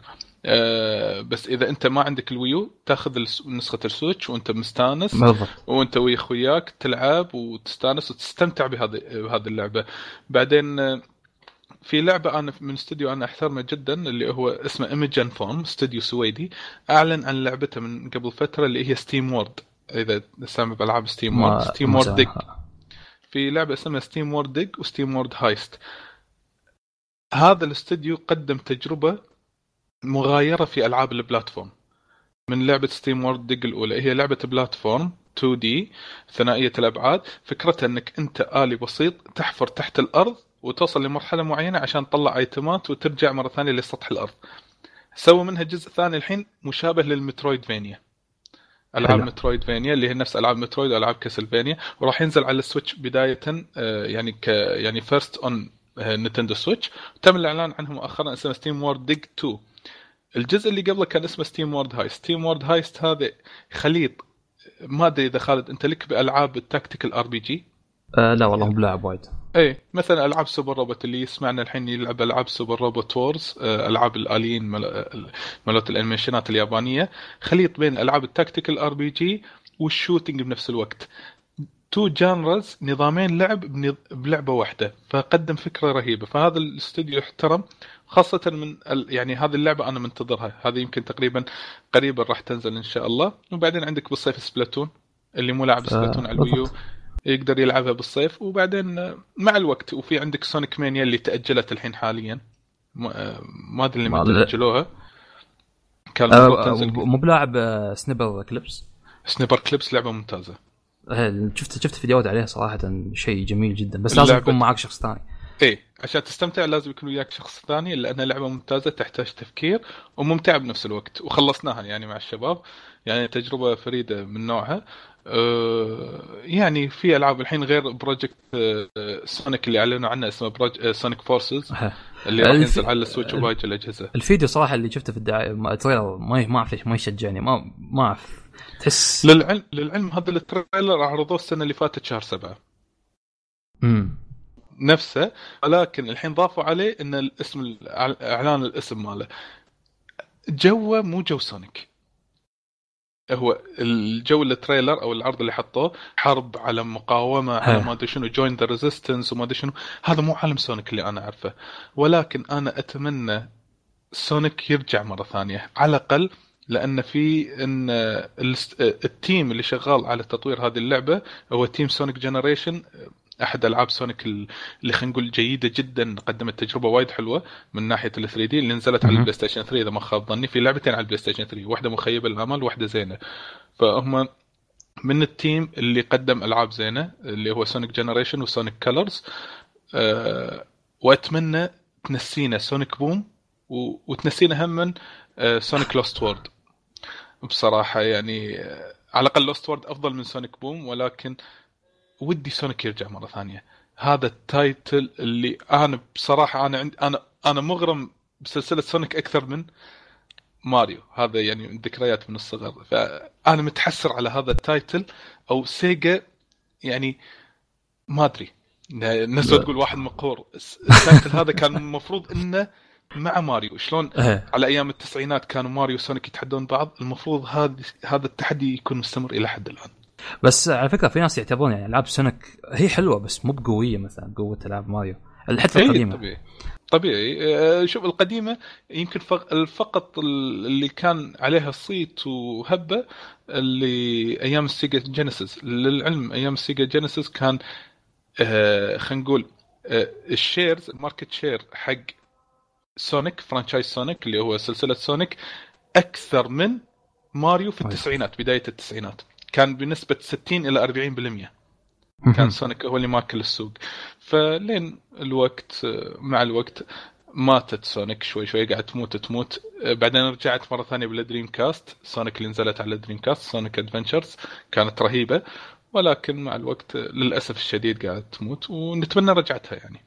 أه بس إذا أنت ما عندك ال Wii U تأخذ نسخة ال Switch وأنت مستانس بالضبط. وأنت ويا أخوياك تلعب وتستانس وتستمتع بهذه بهذه اللعبة. بعدين آه، في لعبة أنا من استوديو أنا أحترمه جدا اللي هو اسمه Image & Form استوديو سويدي. أعلن عن لعبته من قبل فترة اللي هي SteamWorld إذا سامع بألعاب SteamWorld SteamWorld Dig سا- في لعبة اسمها SteamWorld Dig و SteamWorld Heist هذا الاستوديو قدم تجربة مغايرة في ألعاب ال platform. من لعبة SteamWorld Dig الأولى هي لعبة platform 2 D ثنائية الأبعاد. فكرتها إنك أنت آلي بسيط تحفر تحت الأرض وتوصل لمرحلة معينة عشان تطلع ايتمات وترجع مرة ثانية لسطح الأرض. سووا منها جزء ثاني الحين مشابه لل Metroidvania ألعاب. Metroidvania اللي هي نفس ألعاب Metroid وألعاب Castlevania وراح ينزل على ال Switch بداية آه، يعني ك يعني first on Nintendo Switch. تم الإعلان عنه مؤخرا اسمه SteamWorld Dig 2 الجزء اللي قبله كان اسمه SteamWorld Heist SteamWorld Heist هذا خليط. ما أدري إذا خالد أنت لك بألعاب ال tactical RPG آه لا والله مو بلاعب وايد. إيه مثلا ألعاب Super Robot اللي يسمعنا الحين يلعب ألعاب Super Robot Wars ألعاب الآليين مال- مالت الأنيميشنات اليابانية. خليط بين ألعاب ال tactical RPG وال shooting بنفس الوقت. two genres نظامين لعب بلعبة واحدة. فقدم فكرة رهيبة. فهذا الاستوديو يحترم خاصة من ال... يعني هذه اللعبة أنا منتظرها. هذه يمكن تقريبا قريبا راح تنزل إن شاء الله. وبعدين عندك بالصيف Splatoon اللي مو لاعب Splatoon على ال Wii U. يقدر يلعبها بالصيف. وبعدين آه، مع الوقت. وفي عندك Sonic Mania اللي تأجلت الحين حاليا. ما آه، ما أدري ما- لما تأجلوها. كان آه، المفروض تنزل مو بلاعب آه، Snipperclips Snipperclips لعبة ممتازة. آه، شفت شفت فيديوهات عليها صراحة شيء جميل جدا. بس لازم يكون معك شخص ثاني. إيه عشان تستمتع لازم يكون وياك شخص ثاني لانها لعبه ممتازة تحتاج تفكير وممتعه بنفس الوقت وخلصناها يعني مع الشباب يعني تجربة فريدة من نوعها. أه يعني في ألعاب الحين غير Project أه Sonic اللي أعلنوا عنه اسمه Proj... أه Sonic Forces اللي راح ينزل على ال Switch وباقي الأجهزة. الفيديو صراحة اللي شفته في الدعاية ما- ال trailer ما ما أعرف ليش ما يشجعني ما ما أعرف. تحس للعلم للعلم هذا ال trailer عرضوه السنة اللي فاتت شهر سبعة. امم نفسه ولكن الحين ضافوا عليه إن الاسم إعلان الاسم ماله. جوه مو جو Sonic. هو الجو ال trailer أو العرض اللي حطوه حرب على مقاومة على. ما أدري شنو join the resistance وما أدري شنو. هذا مو عالم Sonic اللي أنا أعرفه. ولكن أنا أتمنى Sonic يرجع مرة ثانية. على الأقل لأن في إن ال team اللي شغال على تطوير هذه اللعبة هو team Sonic Generations أحد ألعاب Sonic ال- اللي خلينا نقول جيدة جدا قدمت تجربة وايد حلوة من ناحية ال 3 D اللي نزلت على. ال PlayStation 3 إذا ما خاب ظني في لعبتين على ال PlayStation 3 واحدة مخيبة للأمل واحدة زينة. فهم من ال team اللي قدم ألعاب زينة اللي هو Sonic Generations و Sonic Colors أه وأتمنى تنسينا Sonic Boom وتنسينا هم من Sonic Lost World بصراحة يعني آه، على الأقل Lost World أفضل من Sonic Boom ولكن ودي سونيك يرجع مرة ثانية. هذا ال title اللي أنا بصراحة أنا عند أنا أنا مغرم بسلسلة سونيك أكثر من ماريو. هذا يعني من ذكريات من الصغر. فأنا متحسر على هذا ال title أو سيجا يعني ما أدري. الناس. تقول واحد مقهور. ال title هذا كان المفروض إنه مع ماريو. شلون إيه. على أيام التسعينات كانوا ماريو وسونيك يتحدون بعض المفروض هذا هذا التحدي يكون مستمر إلى حد الآن. بس على فكرة في ناس يعتبرون يعني العاب سونيك هي حلوة بس مو بقوية مثلا قوة العاب ماريو حتى القديمة. طبيعي. طبيعي. آه، شوف القديمة يمكن فق- فقط ال- اللي كان عليها صيت وهبة اللي أيام السيجا جينيسيس. للعلم أيام السيجا جينيسيس كان آه، خلينا نقول آه، ال shares ال market share حق سونيك franchise سونيك اللي هو سلسلة سونيك أكثر من ماريو في. التسعينات بداية التسعينات. كان بنسبة 60 إلى 40% كان سونيك هو اللي ماكل السوق. فلين الوقت مع الوقت ماتت سونيك شوي شوي قاعد تموت تموت. بعدين رجعت مرة ثانية بالدريم كاست سونيك اللي نزلت على الدريم كاست Sonic Adventures كانت رهيبة. ولكن مع الوقت للأسف الشديد قاعد تموت ونتمنى رجعتها يعني.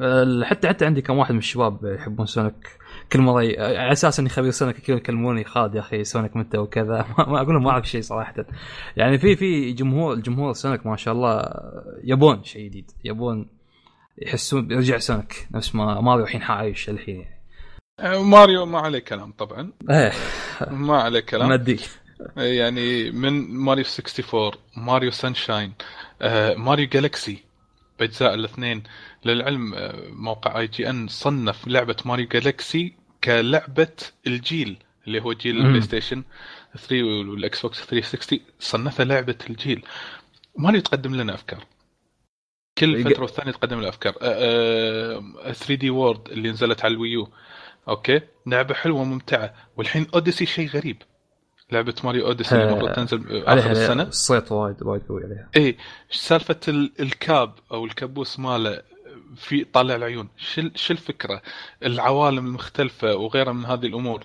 آه، حتى حتى عندي كم واحد من الشباب يحبون سونيك كل مره ي... على أساس إني خبير سونيك كذا يكلموني خالد يا أخي سونيك متى وكذا. ما أقول لهم ما أعرف شيء صراحة. يعني في في جمهور الجمهور سونيك ما شاء الله يبون شيء جديد يبون يحسون بيرجع سونيك نفس ما ماريو الحين عايش الحين. يعني ماريو ما عليه كلام طبعا. إيه. ما عليه كلام. مادي. يعني من ماريو 64 ماريو Sunshine آه، ماريو Galaxy باجزاء الاثنين. للعلم آه، موقع IGN صنف لعبة ماريو Galaxy كلعبة الجيل اللي هو جيل. البلاي ستيشن 3 والاكس بوكس 360 صنفها لعبة الجيل. ماريو تقدم لنا أفكار؟ كل يق- فترة والثانية تقدم لنا أفكار. 3D World اللي نزلت على الويو. Okay؟ لعبة حلوة ممتعه والحين Odyssey شيء غريب. لعبة ماريو Odyssey اللي المفروض تنزل آخر عليها السنة. الصيت وايد وايد قوي عليها. اي إيه، سالفة ال- ال cap أو الكابوس ماله في طالع العيون. شو شو الفكرة العوالم المختلفة وغيرها من هذه الأمور.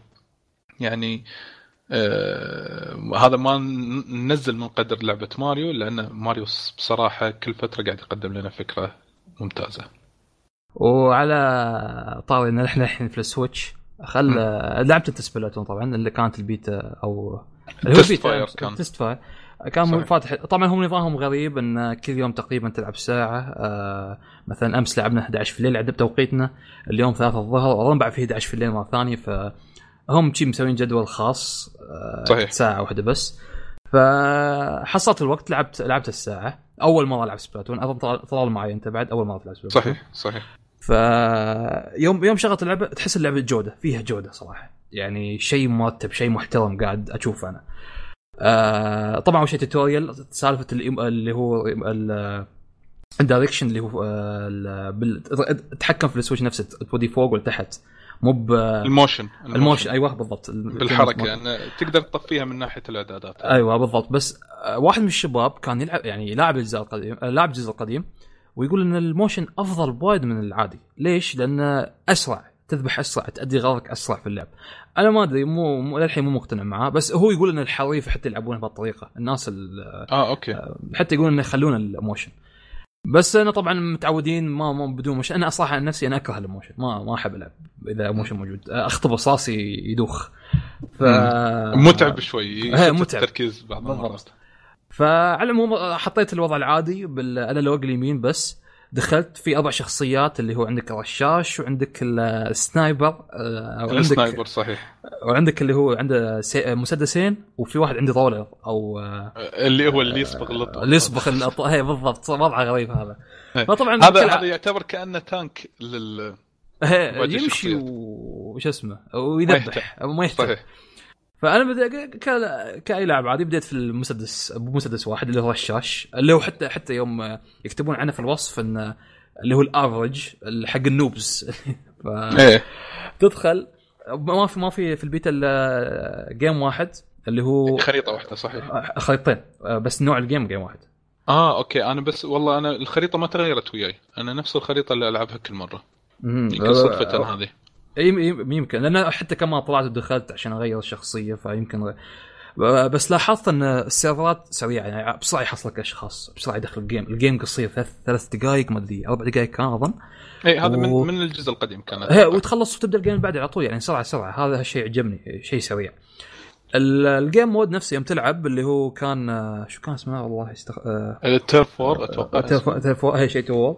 يعني آه هذا ما ننزل من قدر لعبة ماريو لأن ماريو بصراحة كل فترة قاعد يقدم لنا فكرة ممتازة. وعلى طاري ان إحنا الحين في السويتش خل لعبت انت Splatoon طبعا اللي كانت البيتا أو Testfire كان. Testfire كان صحيح. فاتح طبعا هم نظامهم غريب إن كل يوم تقريبا تلعب ساعة. آه مثلا أمس لعبنا 11 في الليل عدد توقيتنا. اليوم 3 الظهر اظن بعد في 11 في الليل مرة ثانية فهم شي مسوين جدول خاص آه صحيح. ساعة واحدة بس. فحصلت الوقت لعبت لعبت الساعة. أول مرة ألعب Splatoon أظن طلال طلال معي أنت بعد أول مرة تلعب Splatoon. صحيح صحيح. ف يوم يوم شغلت اللعبة تحس اللعبة جودة فيها جودة صراحة. يعني شيء مرتب شيء محترم قاعد اشوفه أنا. آه طبعا اول شيء tutorial سالفة اللي هو ال- ال direction اللي هو آه، بال- تتحكم في السويتش نفسه تودي فوق ولا تحت مو ب ال motion ال motion. أيوه بالضبط. بالحركة انه تقدر تطفيها من ناحية الاعدادات أيوه بالضبط. بس آه، واحد من الشباب كان يلعب يعني لاعب الجزء القديم آه، لاعب الجزء القديم ويقول إن ال motion أفضل بوايد من العادي. ليش؟ لأنه أسرع. تذبح اسرع تأدي غرضك اسرع في اللعب. أنا ما أدري مو, مو للحين مو مقتنع معاه بس هو يقول إن الحريف حتى يلعبونها بهالطريقة. الناس آه okay. حتى يقولون إنه يخلون ال motion بس أنا طبعا متعودين ما, ما بدون motion أنا صراحة عن نفسي أنا أكره ال motion ما ما أحب ألعب إذا motion موجود. أحس راسي يدوخ. ف متعب شوي. متعب. التركيز بعض المرات. فعلى العموم حطيت الوضع العادي بال analog اليمين بس. دخلت في أربع شخصيات اللي هو عندك الرشاش وعندك ال sniper آه، وعندك ال sniper صحيح. وعندك اللي هو عنده مسدسين وفي واحد عنده roller أو آه، اللي هو اللي يصبغ اللطو اللي يصبغ اللطو هي بالضبط. وضعه غريب هذا. فطبعا هذا هذا يعتبر كأنه tank لل يمشي وش اسمه ويذبح ما يحتاج. فأنا بدأ كأي لاعب عادي بديت في المسدس بمسدس واحد اللي هو الشاش اللي هو حتى حتى يوم يكتبون عنه في الوصف انه اللي هو ال average حق ال noobs. ف إيه. تدخل ما في ما في في البيتا إلا game واحد اللي هو خريطه واحدة صحيح. خريطتين بس نوع ال game game واحد. آه okay أنا بس والله أنا الخريطة ما تغيرت وياي. أنا نفس الخريطة اللي ألعبها كل مرة. يمكن صدفه هذه. يمكن. لأن حتى كمان طلعت ودخلت عشان أغير الشخصيه فيمكن بس لاحظت إن ال serverات سريعة يعني بسرعة يحصلك أشخاص بسرعة يدخل ال game، ال game قصير ثلاث ثلاث دقائق ما أدري أربع دقائق كان أظن. إي هذا و... من من الجزء القديم كان. هي وتخلص وتبدأ ال game بعد على طول يعني سرعة سرعة. هذا الشيء عجبني شيء سريع. ال game mode نفسه يوم تلعب اللي هو كان شو كان اسمه؟ والله يستخ... ال Turf War أتوقع. Turf War شيء تور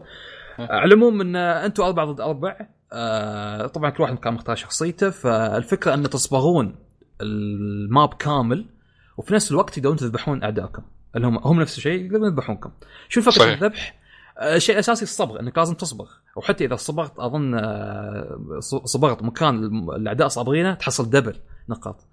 على العموم إن أنتم أربعة ضد أربع آه طبعا كل واحد كان مختار شخصيته فالفكرة أن تصبغون الماب كامل وفي نفس الوقت تقدرون تذبحون أعدائكم اللي هم هم نفس الشيء يقدرون يذبحونكم. شو الفكرة في الذبح؟ آه شيء أساسي الصبغ إنك لازم تصبغ. وحتى إذا صبغت أظن آه صبغت مكان الأعداء صابغينه تحصل دبل نقاط.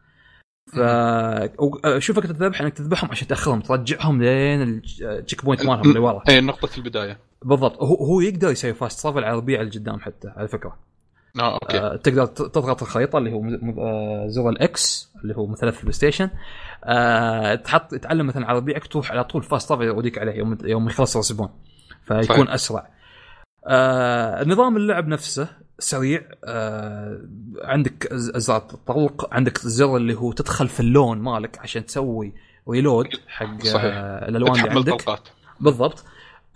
ف آه، شو فكره الذبح إنك تذبحهم عشان تأخرهم ترجعهم لين ال check point مالهم اللي ورا. اي نقطة البداية. بالضبط. هو هو يقدر يسوي fast travel على الربيع اللي قدام حتى على فكرة. آه أوكي. آه تقدر تضغط الخريطة اللي هو آه زر ال X اللي هو مثلا في ال PlayStation. آه تحط تعلم مثلا على ربيعك تروح على طول fast travel يوديك عليه يوم يوم يخلص ال respawn فيكون صحيح. أسرع. آه نظام اللعب نفسه سريع آه عندك ازرار تطلق عندك زر اللي هو تدخل في اللون مالك عشان تسوي reload حق صحيح. آه الألوان اللي عندك. طلقات. بالضبط.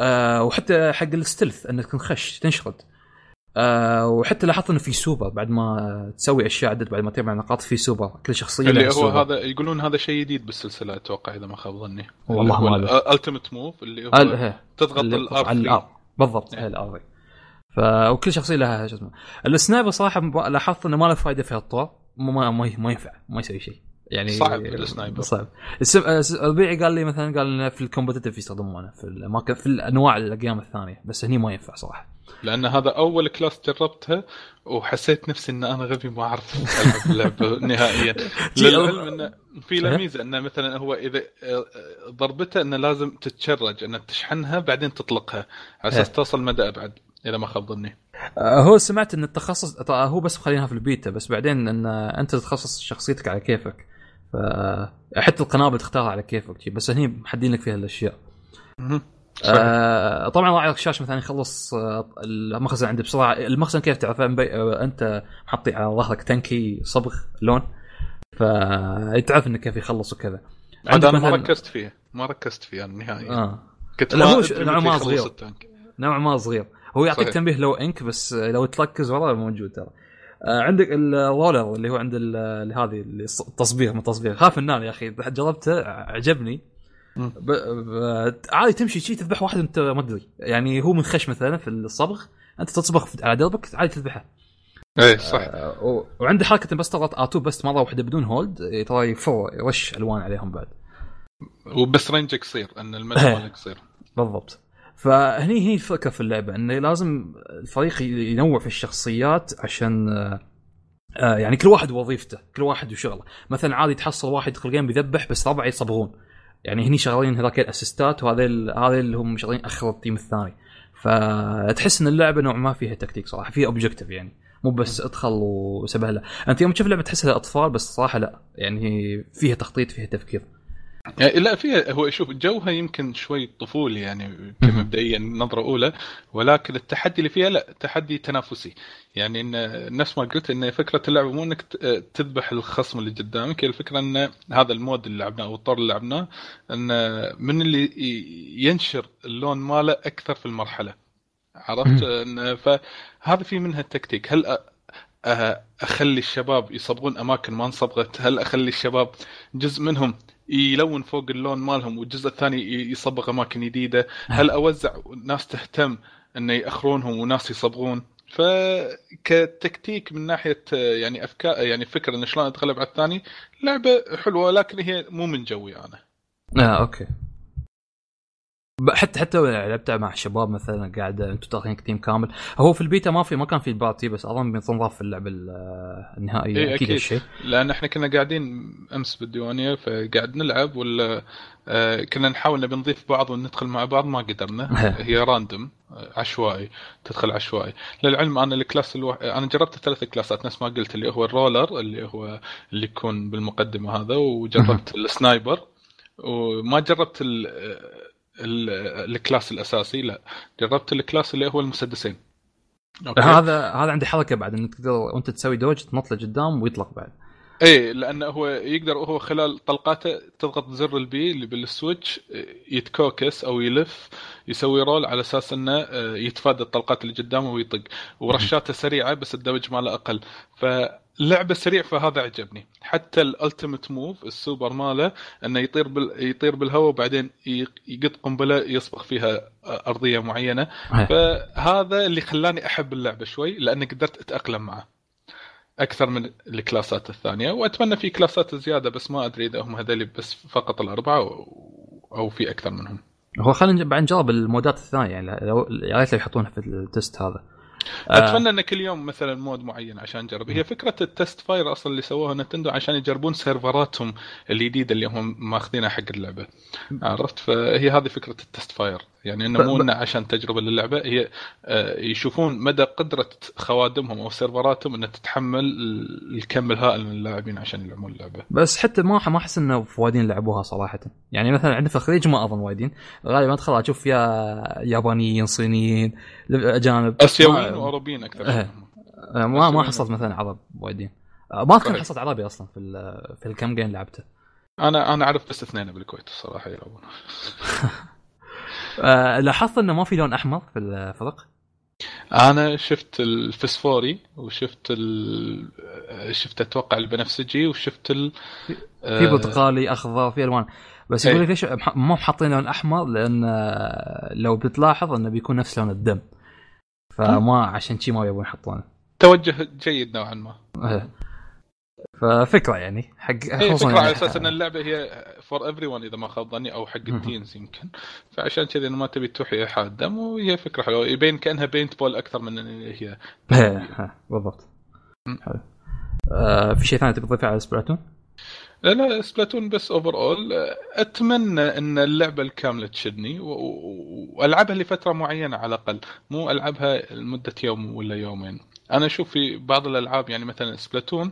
آه وحتى حق ال stealth إنك تنخش تنشرد. آه وحتى لاحظت إنه في سوبر بعد ما تسوي أشياء عدد بعد ما تجمع نقاط في سوبر. كل شخصية اللي هو سوبر. هذا يقولون هذا شيء جديد بالسلسلة أتوقع إذا ما خاب ظني. والله ما أدري. ultimate move اللي هو تضغط ال R بالضبط هي ال R ف وكل شخصية لها شو اسمه. ال sniper صراحة لاحظت إنه ما له فائده في هالطور ما ما, ما ينفع. ما يسوي شيء. يعني صعب ال sniper. صعب. ربيعي قال لي مثلا قال في ال competitive يستخدمونه في الاماكن في الأنواع ال games الثانية. بس هني ما ينفع صراحة. لأن هذا أول class جربتها وحسيت نفسي إن أنا غبي ما أعرف ألعب اللعبة نهائيا. للعلم انه في له ميزة إنه مثلا هو إذا ضربته إنه لازم تتشرج إنه تشحنها بعدين تطلقها. على أساس توصل مدى أبعد. إذا ما خاب ظني آه، هو سمعت إن التخصص هو بس مخلينها في البيتا بس بعدين إن أنت تتخصص شخصيتك على كيفك. ف حتى القنابل تختارها على كيفك بس هني محدين لك فيها الأشياء. آه طبعا راعي الشاشة مثلا يخلص آه المخزن عندي بسرعة. المخزن كيف تعرف؟ آه أنت محطي على ظهرك تنكي صبغ لون. فتعرف إنه كيف يخلص وكذا. عندك أنا ما ركزت فيه ما ركزت فيه نهائيا. آه. كنت لا نوعا ما صغير. نوعا ما صغير. هو يعطيك صحيح. تنبيه لو إنك بس لو تركز ورا موجود ترى. آه عندك ال roller اللي هو عند هذه التصبيغ من تصبيغ. خاف النار يا أخي جربته عجبني. ب... ب... عادي تمشي شي تذبح واحد انت ما تدري. يعني هو منخش مثلا في الصبغ. أنت تصبغ على دربك عادي تذبحه. إيه صح. آه و... وعندي حركة بس تضغط R2 بس مرة واحدة بدون hold ترى يفر يرش ألوان عليهم بعد. وبس range ك قصير إن المدى إيه. مالك قصير. بالضبط. فهني هي الفكرة في اللعبة انه لازم الفريق ينوع في الشخصيات عشان آه يعني كل واحد وظيفته كل واحد وشغله. مثلا عادي تحصل واحد جيم بيذبح بس ربعه يصبغون يعني هني شغالين هذاك ال assist ات وهذا هذا اللي هم شغالين آخر ال team الثاني. فتحس إن اللعبة نوع ما فيها تكتيك صراحة فيها objective يعني. مو بس ادخل وسبه له أنت يوم تشوف لعبة تحسها أطفال بس صراحة لا. يعني فيها تخطيط فيها تفكير. يعني لا فيها هو شوف جوها يمكن شوي طفولي يعني كمبدئيا نظرة أولى ولكن التحدي اللي فيها لا تحدي تنافسي. يعني إن نفس ما قلت إن فكرة اللعبه مو إنك تذبح الخصم اللي قدامك الفكرة إن هذا المود اللي لعبناه أو الطور اللي لعبناه إن من اللي ينشر اللون ماله أكثر في المرحلة. عرفت؟ فهذا في منها التكتيك هل أخلي الشباب يصبغون أماكن ما انصبغت؟ هل أخلي الشباب جزء منهم يلون فوق اللون مالهم والجزء الثاني يصبغ أماكن جديدة. هل أوزع ناس تهتم إنه يأخرونهم وناس يصبغون؟ فكتكتيك من ناحية يعني أفكار يعني فكرة انه شلون أتغلب على الثاني لعبة حلوة ولكن هي مو من جوي أنا. آه أوكي. حتى حتى لعبتها مع الشباب مثلا قاعد أنتم تاخذين team كامل. هو في البيتا ما في ما كان في ال party بس أظن بينضاف في اللعبه النهائيه إيه أكيد الشيء. لأن إحنا كنا قاعدين أمس بالديوانيه فقاعد نلعب ولا آه كنا نحاول نبي نضيف بعض وندخل مع بعض ما قدرنا. هي random عشوائي تدخل عشوائي. للعلم أنا ال class ألو... أنا جربت ثلاث class ات نفس ما قلت اللي هو ال roller اللي هو اللي يكون بالمقدمة هذا وجربت ال sniper وما جربت ال... ال class الأساسي لا. جربت ال class اللي هو المسدسين. أوكي. هذا هذا عندي حركة بعد إنك تقدر وأنت تسوي dodge تنط لقدام ويطلق بعد. إيه لأنه هو يقدر هو خلال طلقاته تضغط زر ال B اللي بال Switch يتكوكس أو يلف يسوي roll على أساس إنه آه، يتفادى الطلقات اللي قدامه ويطق. ورشاته سريعة بس ال damage ماله أقل. فلعبه سريع فهذا عجبني حتى ال ultimate move ال super ماله إنه يطير بال... يطير بالهواء وبعدين يقط قنبلة يصبغ فيها أرضية معينة. فهذا اللي خلاني أحب اللعبة شوي لأني قدرت أتأقلم معه أكثر من ال class ات الثانية. وأتمنى في class ات زيادة بس ما أدري إذا هم هذول بس فقط الأربعة أو في أكثر منهم. هو خلينا بعد نجرب ال mode ات الثانية يعني لو يا ريت يحطونها في ال test هذا. أتمنى إن كل يوم مثلا mode معين عشان نجرب هي فكرة ال Testfire أصلا اللي سووها Nintendo عشان يجربون سيرفراتهم الجديدة اللي هم ماخذينها حق اللعبة. عرفت؟ فهي هذه فكرة ال Testfire. يعني إنه مو إنه عشان تجربة للعبة هي آه، يشوفون مدى قدرة خوادمهم أو سيرفراتهم إنها تتحمل الكم الهائل من اللاعبين عشان يلعبون اللعبة. بس حتى ما ما أحس إنه وايدين لعبوها صراحة. يعني مثلا عندنا في الخليج ما أظن وايدين. غالبا أدخل أشوف فيها يابانيين صينيين أجانب. آسيويين وأوروبيين أكثر. آه ما ما حصلت مثلا عرب وايدين. آه، ما اذكر حصلت عربي أصلا في في الكم جيم لعبته. أنا أنا اعرف بس اثنين بالكويت الصراحة يلعبون. آه لاحظت إنه ما في لون أحمر في الفرق؟ أنا شفت الفسفوري وشفت ال... شفت أتوقع البنفسجي وشفت ال... في برتقالي أخضر في ألوان. بس يقول لك ليش مو حاطين لون أحمر؟ لأن لو بتلاحظ إنه بيكون نفس لون الدم. فما عشان شي ما يبون يحطونه. توجه جيد نوعا ما. إيه. ففكرة يعني حق إيه فكرة على أساس إن اللعبة هي for everyone إذا ما خاب ظني أو حق ال teens يمكن. فعشان كذا ما تبي توحي أحد دم وهي فكرة حلوة. يبين كأنها paintball أكثر من هي بالضبط. حلو. آه في شيء ثاني تبي تضيفه على Splatoon؟ لا لا Splatoon بس overall أتمنى إن اللعبة الكاملة تشدني وألعبها لفترة معينة على الأقل مو ألعبها لمدة يوم ولا يومين. أنا أشوف في بعض الألعاب يعني مثلا Splatoon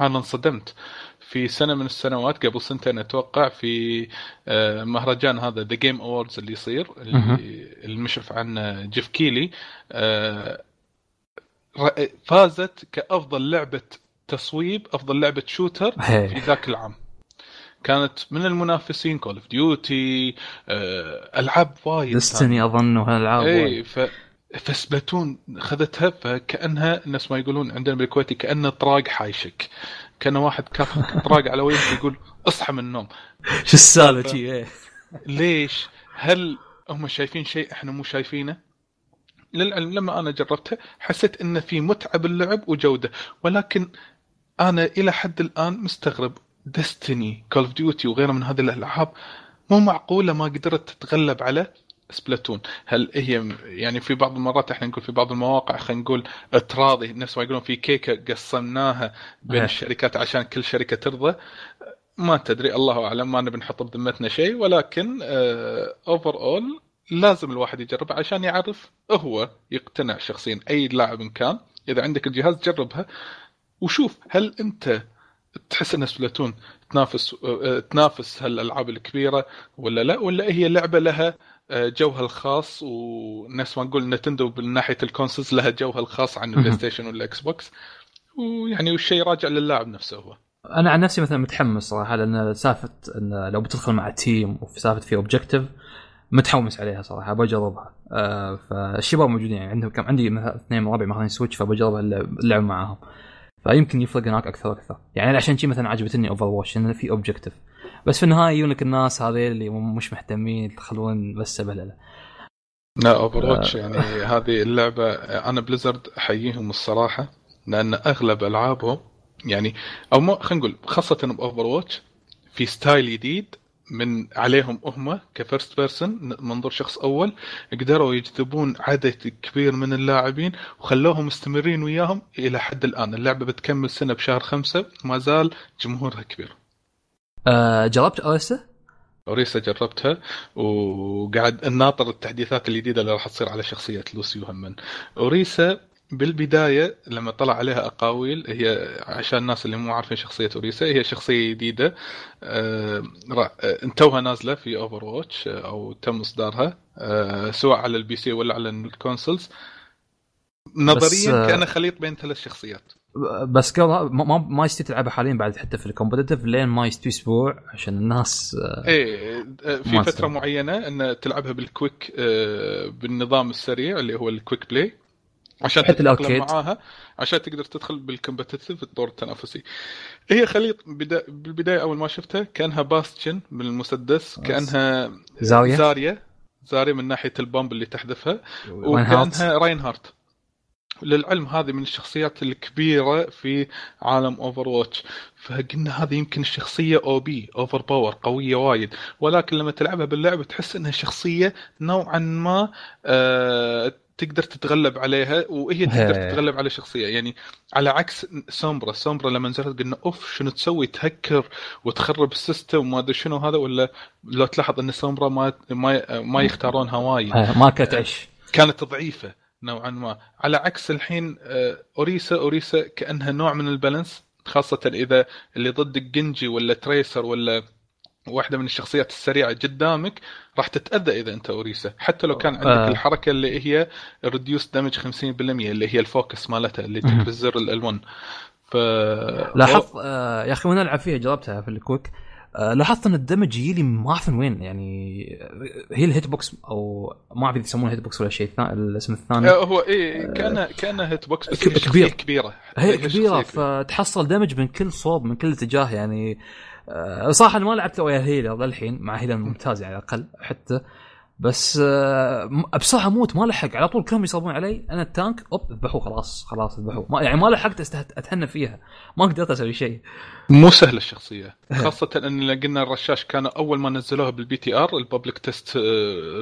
أنا انصدمت. في سنة من السنوات قبل سنتين أتوقع في آه، مهرجان هذا The Game Awards اللي يصير اللي المشرف عنه جيف كيلي آه، فازت كأفضل لعبة تصويب أفضل لعبة shooter في ذاك العام. كانت من المنافسين Call of Duty ألعاب وايد دستني أظن وهالالعاب إي ف فسبلاتون اخذتها فكأنها نفس ما يقولون عندنا بالكويتي كأنه طراق حايشك. كان واحد طراق على وجهك يقول اصحى من النوم. شو السالفة؟ إيه. ليش؟ هل هم شايفين شيء إحنا مو شايفينه؟ للعلم لما أنا جربتها حسيت إن في متعة باللعب وجودة. ولكن أنا إلى حد الآن مستغرب. Destiny Call of Duty وغيرها من هذه الألعاب مو معقولة ما قدرت تتغلب على Splatoon. هل هي يعني في بعض المرات إحنا نقول في بعض المواقع خلينا نقول تراضي نفس ما يقولون في كيكة قسمناها بين. الشركات عشان كل شركة ترضى. ما تدري الله أعلم ما نبي نحط بذمتنا شيء ولكن اوفر آه، اول لازم الواحد يجرب عشان يعرف هو يقتنع شخصيا أي لاعب كان. إذا عندك الجهاز جربها وشوف هل أنت تحس أن Splatoon تنافس آه، تنافس هالألعاب الكبيرة ولا لا ولا هي لعبة لها آه، جوها الخاص ونفس ما نقول Nintendo من ناحية ال consoles لها جوها الخاص عن ال PlayStation وال Xbox ويعني والشيء راجع للاعب نفسه هو. أنا عن نفسي مثلا متحمس صراحة لأن سالفة إن لو بتدخل مع team وفي سالفة في objective متحمس عليها صراحة بجربها آه فالشباب موجودين يعني عندهم كم عندي مثلا اثنين ربعي ماخذين Switch فبجرب اللعب معاهم. فيمكن يفرق هناك أكثر وأكثر. يعني عشان شي مثلا عجبتني Overwatch انه في objective بس في النهاية يجونك الناس هذه اللي مش مهتمين يدخلون بس بهلله لا Overwatch يعني هذه اللعبة أنا Blizzard أحييهم الصراحة لأن أغلب ألعابهم يعني أو مو خلينا نقول خاصة ب Overwatch في style جديد من عليهم هم ك first person منظور شخص أول قدروا يجذبون عدد كبير من اللاعبين وخلوهم مستمرين وياهم إلى حد الآن. اللعبة بتكمل سنة بشهر خمسة ما زال جمهورها كبير. أه جربت Orisa؟ Orisa جربتها وقاعد ناطر التحديثات الجديدة اللي راح تصير على شخصية Lucio همن Orisa بالبداية لما طلع عليها أقاويل هي عشان الناس اللي مو عارفين شخصية Orisa هي شخصية جديدة. آه, آه، توها نازلة في Overwatch آه، أو تم إصدارها آه سواء على ال PC ولا على ال consoles نظريا آه كان خليط بين ثلاث شخصيات. بس قبل ما ما يستوي تلعبها حاليا بعد حتى في ال competitive لين ما يستوي أسبوع عشان الناس إيه في فترة معينة إن تلعبها بال quick بالنظام السريع اللي هو ال quick play عشان حتى الاوكيد معاها عشان تقدر تدخل بال competitive الدور التنافسي. هي خليط بدا... بالبداية أول ما شفتها كأنها Bastion من المسدس كأنها زاوية. Zarya Zarya من ناحية ال bomb اللي تحذفها وكأنها Reinhardt للعلم هذه من الشخصيات الكبيرة في عالم Overwatch فقلنا هذه يمكن الشخصية OP overpower قوية وايد. ولكن لما تلعبها باللعبة تحس إنها شخصية نوعا ما آه تقدر تتغلب عليها وهي تقدر تتغلب على شخصية. يعني على عكس Sombra Sombra لما نزلت قلنا أوف شنو تسوي؟ تهكر وتخرب ال system وما أدري شنو هذا ولا لو تلاحظ إن Sombra ما ما, ما يختارونها وايد. ما كانت عش كانت ضعيفة. نوعا ما. على عكس الحين آه، Orisa Orisa كأنها نوع من ال balance خاصة إذا اللي ضدك Genji ولا Tracer ولا واحدة من الشخصيات السريعة قدامك راح تتأذى إذا أنت Orisa. حتى لو كان عندك آه. الحركة اللي هي reduce damage 50% اللي هي ال focus مالتها اللي تكبر الزر L1 ف لاحظت آه يا أخي وأنا ألعب فيها؟ جربتها في ال quick. آه لاحظت إن ال damage يجي لي ما أعرف من وين يعني هي ال hit box أو ما أعرف إذا يسمونه hit box ولا شيء الثاني الاسم الثاني. آه هو إيه كان كان hit box بس كبير كبيرة. هي كبيرة فتحصل damage من كل صوب من كل اتجاه يعني آه، صراحة أنا ما لعبت ويا healer للحين مع healer ممتاز يعني على الأقل حتى. بس آه، بصراحة موت ما لحق. على طول كلهم يصابون علي. أنا ال tank أوب ذبحوه خلاص خلاص ذبحوه. ما يعني ما لحقت أتهنى فيها. ما قدرت أسوي شيء. مو سهله الشخصية. خاصة إن قلنا الرشاش كان أول ما نزلوها بال PTR ال public test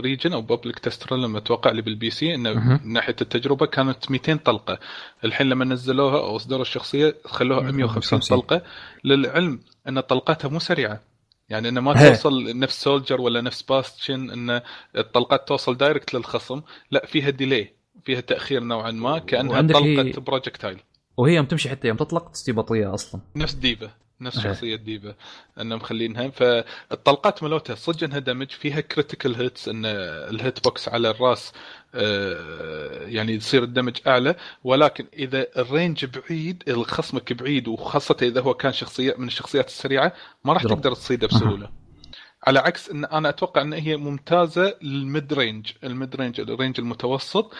region أو public test realm أتوقع اللي بال PC انه من ناحية التجربة كانت 200 طلقة. الحين لما نزلوها أو أصدروا الشخصية خلوها 150 طلقة. للعلم إن طلقاتها مو سريعة. يعني إنه ما توصل نفس Soldier ولا نفس Bastion إن الطلقات توصل direct للخصم. لا فيها delay فيها تأخير نوعا ما كأنها طلقة هي... projectile وهي يوم تمشي حتى يوم تطلق تصير بطيئة أصلا. نفس D.Va نفس شخصية D.Va إنهم مخلينها. فالطلقات ملوتها صدق إنها damage فيها critical hits إن ال hit box على الرأس يعني يصير ال damage أعلى. ولكن إذا ال range بعيد خصمك بعيد وخاصة إذا هو كان شخصية من الشخصيات السريعة ما راح تقدر تصيده بسهولة. على عكس إن أنا أتوقع إن هي ممتازة لل mid range. ال mid range ال range المتوسط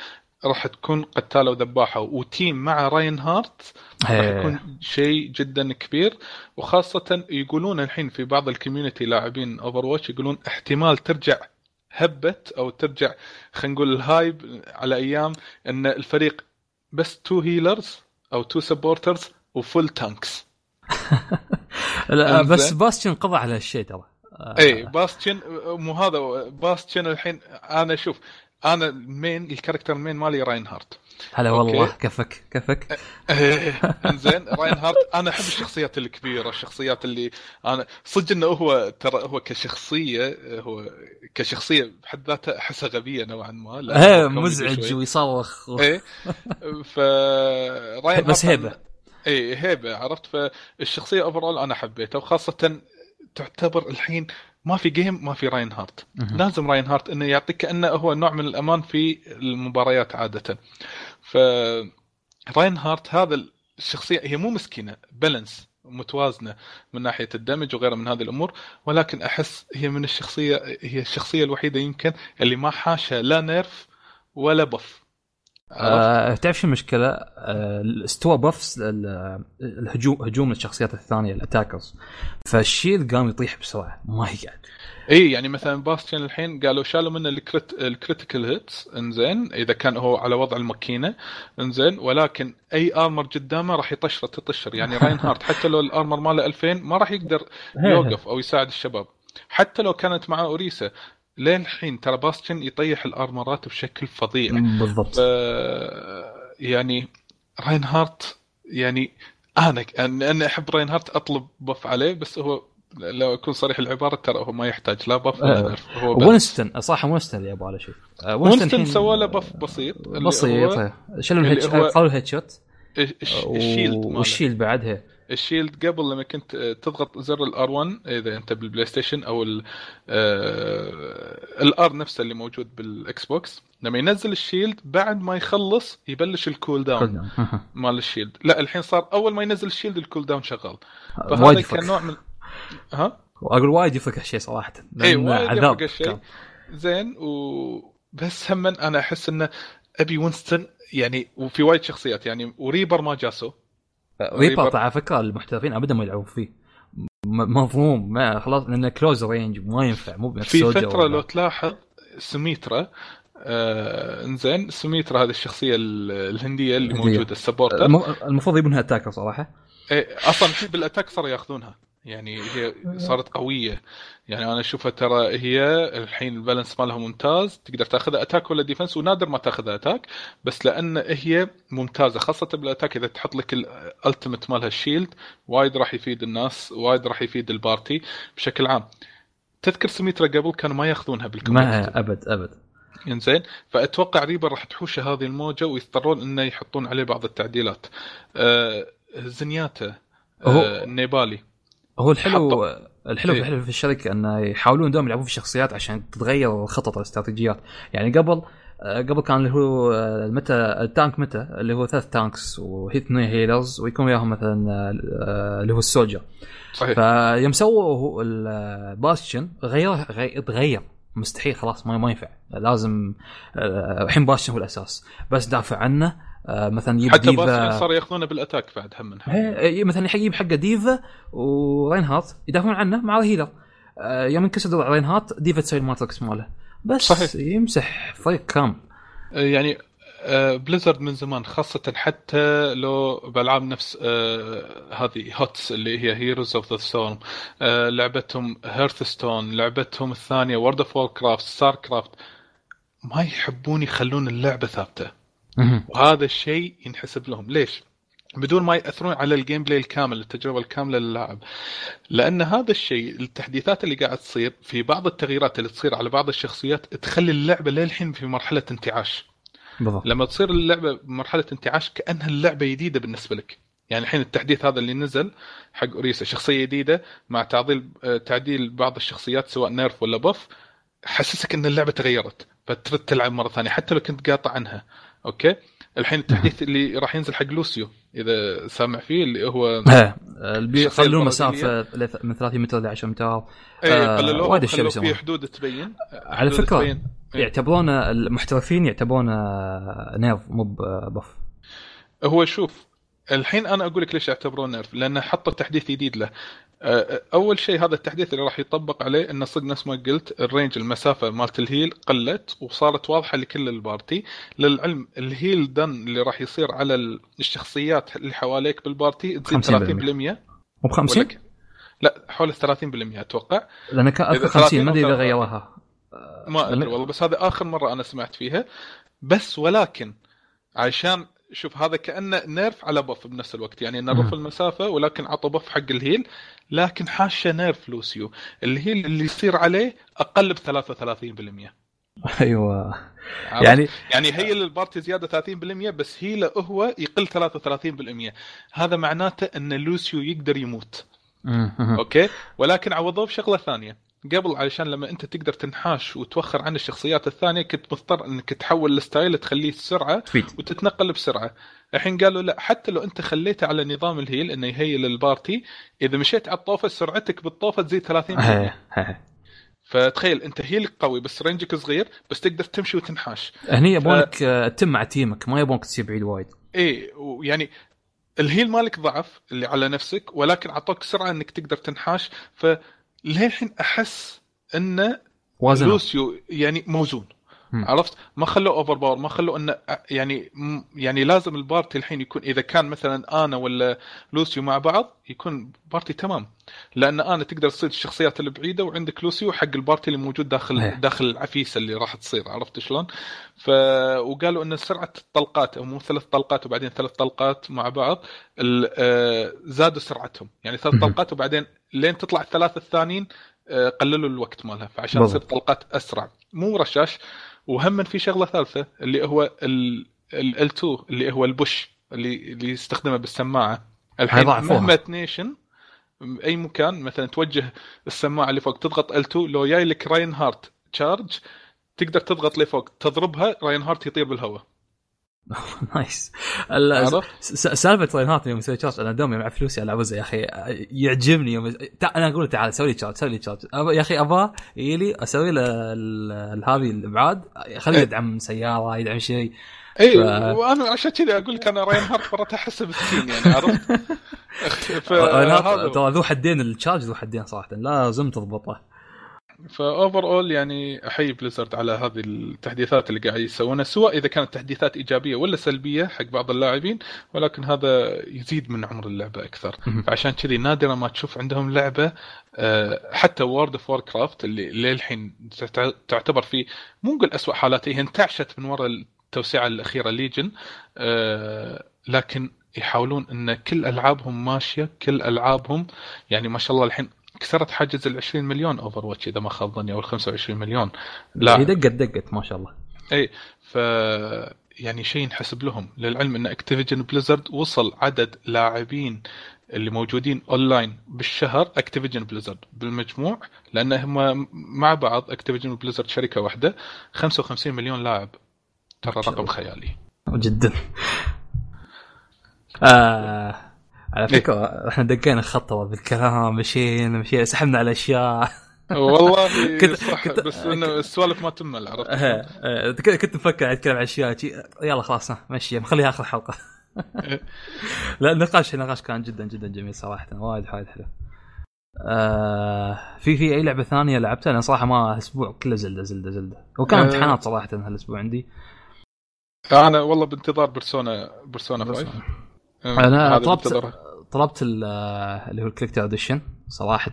راح تكون قتالة وذباحة. و team مع Reinhardt راح يكون شيء جدا كبير. وخاصة يقولون الحين في بعض ال community لاعبين Overwatch يقولون احتمال ترجع هبت أو ترجع خلينا نقول ال hype على أيام إن الفريق بس two healers أو two supporters و full tanks لا بس Bastion قضى على هالشيء ترى. اي Bastion مو هذا Bastion الحين أنا شوف أنا ال main ال character ال main مالي Reinhardt هلا والله okay. كفك كفك. إنزين Reinhardt أنا أحب الشخصيات الكبيرة الشخصيات اللي أنا صدق إنه هو ترى هو كشخصية هو كشخصية بحد ذاتها أحسها غبية نوعا ما إيه مزعج. ويصرخ و... إيه. ف راين بس هيبة. اي هيبة عرفت؟ فالشخصية overall أنا حبيتها وخاصة تعتبر الحين ما في game ما في راين هارت. لازم راين هارت إنه يعطيك كأنه هو نوع من الأمان في المباريات عادة ف راين هارت هذا الشخصية هي مو مسكينة balance متوازنة من ناحية ال damage وغيرها من هذه الأمور ولكن أحس هي من الشخصية هي الشخصية الوحيدة يمكن اللي ما حاشها لا nerf ولا buff؟ آه تعرف شو المشكلة؟ آه استوى buffs ال- الهجوم هجوم الشخصيات الثانية ال attackers. فال shield قام يطيح بسرعة ما يقعد إي يعني مثلا باستيان الحين قالوا شالوا منه ال crit ال critical hits انزين إذا كان هو على وضع الماكينة انزين ولكن أي armor قدامه راح يطشر تطشر. يعني راين هارت حتى لو ال armor ماله 2000 ما راح يقدر يوقف أو يساعد الشباب. حتى لو كانت معاه أوريسا لين الحين ترى باستيان يطيح ال armor ات بشكل فظيع بالضبط يعني راين هارت يعني أنا أنا أحب راين هارت أطلب buff عليه بس هو لو أكون صريح العبارة ترى هو ما يحتاج لا buff ولا آه. nerf هو بس. وينستون صراحة وينستون اللي أبغى أشوف آه، وينستون سوى له buff بسيط بسيط. شالوا اللي الهيد شوت الش- الشيلد. والشيلد بعدها ال shield قبل لما كنت آه، تضغط زر ال R1 إذا أنت بالبلاي ستيشن أو ال R نفسه اللي موجود بالإكس بوكس. لما ينزل ال shield بعد ما يخلص يبلش ال cooldown مال ال shield. لا الحين صار أول ما ينزل ال shield ال cooldown شغال. وايد فهذا كان نوع من ها؟ أقول وايد يفرق هالشيء صراحة. اي وايد عذاب يفرق الشيء كان. زين و بس هم أنا أحس إنه أبي وينستون يعني وفي وايد شخصيات يعني وريبر ما قاسوا ريبر. على فكرة المحترفين ابدا ما يلعبون فيه. مفهوم ما خلاص لأنه close range ما ينفع مو بنفس في فترة لو تلاحظ سميترا آه إنزين سميترا هذه الشخصية ال- الهندية اللي. موجودة ال supporter. الم- المفروض يبونها attacker صراحة. إيه، أصلا بال attack صاروا ياخذونها. يعني هي صارت قوية. يعني أنا أشوفها ترى هي الحين ال balance مالها ممتاز تقدر تاخذها attack ولا defense ونادر ما تاخذها attack بس لأن هي ممتازة خاصة بال attack إذا تحط لك ال ultimate مالها ال shield وايد راح يفيد الناس وايد راح يفيد ال party بشكل عام. تذكر سميترا قبل كانوا ما ياخذونها بال community ما أبد أبد. إنزين فأتوقع ريبر راح تحوشه هذه الموجة ويضطرون إنه يحطون عليه بعض التعديلات. آه زنياتا هو- آه النيبالي هو الحلو حطوا. الحلو إيه. الحلو في الشركة انه يحاولون دوم يلعبون في الشخصيات عشان تتغير الخطط والاستراتيجيات يعني قبل آه، قبل كان اللي هو آه، ال meta ال tank meta؟ اللي هو ثلاث tanks وهي اثنين healers ويكون وياهم مثلا آه، اللي هو ال Soldier. صحيح. فيوم سووا الباستيان غير غير تغير. مستحيل خلاص ما ما ينفع. لازم آه، الحين باستيان هو الأساس. بس دافع عنه آه، مثلا يجيب حتى ديفا. صار ياخذونه بال attack بعد هم من إيه، إيه، مثلا يجيب حقه ديفا ورينهارت يدافعون عنه مع ال healer آه، يوم انكسر درع رينهارت ديفا تسوي ال matrix ماله. بس صحيح. يمسح فريق كامل. يعني بليزرد من زمان خاصة حتى لو بألعاب نفس آه هذه هوتس اللي هي هيروز اوف ذا ستورم لعبتهم هيرثستون لعبتهم الثانية وورد اوف كرافت ستار كرافت ما يحبون يخلون اللعبة ثابتة. وهذا الشيء ينحسب لهم. ليش؟ بدون ما يأثرون على ال gameplay الكامل التجربة الكاملة للاعب لأن هذا الشيء التحديثات اللي قاعد تصير في بعض التغييرات اللي تصير على بعض الشخصيات تخلي اللعبة للحين في مرحلة انتعاش. بالضبط. لما تصير اللعبة بمرحله انتعاش كأنها اللعبة جديدة بالنسبة لك. يعني الحين التحديث هذا اللي نزل حق أوريسا شخصية جديدة مع تعديل آه، تعديل بعض الشخصيات سواء nerf ولا buff حسسك إن اللعبة تغيرت فترد تلعب مرة ثانية حتى لو كنت قاطع عنها. أوكي؟ الحين التحديث اللي راح ينزل حق لوسيو إذا سامع فيه اللي هو البرازيلية. مسافة من 30 متر ل 10 متر. إيه آه، قللوها وخلوا فيه بيسوونها. حدود تبين على فكرة، تبين. إيه. يعتبرونه المحترفين يعتبرونه nerf مو buff. هو شوف الحين أنا أقول لك ليش يعتبرون nerf لأن حطوا تحديث جديد له. أول شيء هذا التحديث اللي راح يطبق عليه إنه صدق نفس ما قلت ال range المسافة مالت ال heal قلت وصارت واضحة لكل ال party. للعلم الهيل دن اللي راح يصير على ال- الشخصيات اللي حواليك بال party تزيد 50%. 30% مو ب 50 ولا ك- لا حول 30% أتوقع. لأن كان إذا 50 ما أدري إذا 30 أو غيروها. ما أدري والله بس هذا آخر مرة أنا سمعت فيها. بس ولكن عشان شوف هذا كأنه nerf على buff بنفس الوقت. يعني nerf. المسافة ولكن عطى buff حق ال heal. لكن حاشه nerf لوسيو. ال heal اللي يصير عليه أقل ب 33% أيوه؟ يعني يعني هي لل party زيادة 30% بس heal ه هو يقل 33% هذا معناته إن لوسيو يقدر يموت. أوكي؟ ولكن عوضوه بشغلة ثانية. قبل علشان لما انت تقدر تنحاش وتوخر عن الشخصيات الثانية كنت مضطر انك تحول ال style تخليه سرعة تفيد وتتنقل بسرعة. الحين قالوا لا حتى لو انت خليته على نظام ال heal انه يهيل ال party إذا مشيت على الطوفة سرعتك بالطوفة تزيد 30% هي- هي. فتخيل انت heal ك قوي بس range ك صغير بس تقدر تمشي وتنحاش. هني يبونك آه، تتم مع team ك ما يبونك تصير بعيد وايد. إيه ويعني ال heal مالك ضعف اللي على نفسك ولكن أعطوك سرعة إنك تقدر تنحاش. فللحين أحس انه وازن Lucio يعني موزون مم. عرفت ما خلوه over power ما خلوه انه يعني يعني لازم ال party الحين يكون إذا كان مثلا أنا ولا Lucio مع بعض يكون party تمام لأن أنا تقدر تصيد الشخصيات البعيده وعندك Lucio حق ال party اللي موجود داخل إيه. داخل العفيسه اللي راح تصير عرفت شلون؟ ف وقالوا إن سرعة الطلقات أو مو ثلاث طلقات وبعدين ثلاث طلقات مع بعض ال- آه، زادوا سرعتهم يعني ثلاث. طلقات وبعدين لين تطلع الثلاثة الثانيين آه، قللوا الوقت مالها فعشان. تصير طلقات أسرع مو رشاش وهم في شغلة ثالثة اللي هو ال L2 اللي هو ال push اللي اللي يستخدمه بالسماعة الحين. مهما تنيشن أي مكان مثلا توجه السماعة اللي فوق تضغط L2 لو جاي لك Reinhardt charge تقدر تضغط لفوق تضربها Reinhardt يطير بالهواء nice سالفة Reinhardt يوم يسوي charge أنا دومي مع فلوسي العب يا أخي يعجبني يوم. أنا أقول تعال سوي لي charge سوي لي charge. يا أخي ابغاه يجي أسوي له هذه الابعاد خليه إيه. يدعم سيارة يدعم شيء اي ف- وأنا عشان كذا أقول لك أنا Reinhardt مرات أحسه مسكين يعني عرفت؟ ترى ذو حدين ال charge ذو حدين صراحة لازم تضبطه ف overall يعني أحيي Blizzard على هذه التحديثات اللي قاعد يسوونها سواء إذا كانت تحديثات إيجابية ولا سلبية حق بعض اللاعبين ولكن هذا يزيد من عمر اللعبة أكثر. فعشان كذي نادرا ما تشوف عندهم لعبة آه، حتى World of Warcraft اللي للحين تعت- تعتبر في مو نقول اسوء حالاتها هي انتعشت من وراء التوسعة الأخيرة Legion لكن يحاولون إن كل ألعابهم ماشية كل ألعابهم يعني ما شاء الله الحين كسرت حاجز ال 20 مليون Overwatch إذا ما خاب ظني أو ال 25 مليون. لا. هي لا دقت دقت ما شاء الله. اي ف يعني شيء ينحسب لهم للعلم إن Activision Blizzard وصل عدد لاعبين اللي موجودين اونلاين بالشهر Activision Blizzard بالمجموع لأن هم مع بعض Activision Blizzard شركة واحدة 55 مليون لاعب. ترى رقم. خيالي. جدا. آه على فكرة إحنا دقينا خطوه بالكلام مشينا مشينا سحبنا على أشياء. والله كنت- صح كنت- بس إنه السوالف ما تمل عرفت؟ آه، كنت كنت مفكر اتكلم عن أشياء شي- يلا خلاص مشي نخليها آخر حلقة. لا النقاش النقاش كان جدا جدا جميل صراحة وايد وايد حلو. آه في في أي لعبة ثانية لعبتها؟ أنا صراحة ما الأسبوع كله زلدة زلدة زلدة. وكان آه. امتحانات صراحة هالأسبوع عندي. أنا والله بانتظار بيرسونا بيرسونا 5 أنا هذا طلبت. طلبت ال- اللي هو ال collector edition صراحة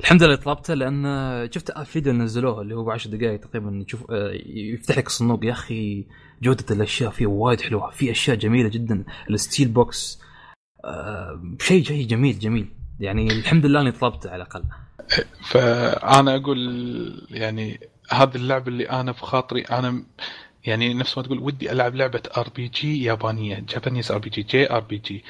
الحمد لله طلبته لأن شفت فيديو نزلوه اللي هو ب 10 دقائق تقريبا يشوف آه، يفتح لك الصندوق. يا أخي جودة الأشياء فيه وايد حلوة في أشياء جميلة جدا. ال steel box آه، شيء شيء جميل جميل. يعني الحمد لله إني طلبته على الأقل. فأنا أقول يعني هذه اللعبة اللي أنا بخاطري أنا يعني نفس ما تقول ودي ألعب لعبة RPG يابانية جابانيز ار بي جي جي ار بي جي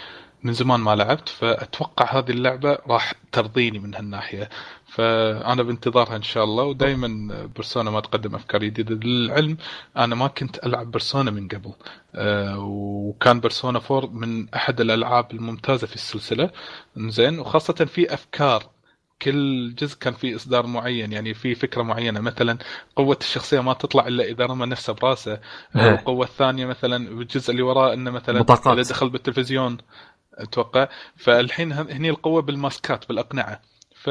من زمان ما لعبت فأتوقع هذه اللعبة راح ترضيني من هالناحية. فأنا بانتظارها إن شاء الله ودائما بيرسونا ما تقدم أفكار جديدة للعلم. أنا ما كنت ألعب بيرسونا من قبل. أه وكان بيرسونا 4 من أحد الألعاب الممتازة في السلسلة. زين وخاصة في أفكار كل جزء كان فيه إصدار معين يعني في فكرة معينة. مثلا قوة الشخصية ما تطلع إلا إذا رمى نفسه برأسه. إيه. القوة الثانية مثلا بالجزء اللي وراه إنه مثلا بطاقات. إذا دخل بالتلفزيون أتوقع. فالحين هني القوة بالماسكات بالأقنعة. ف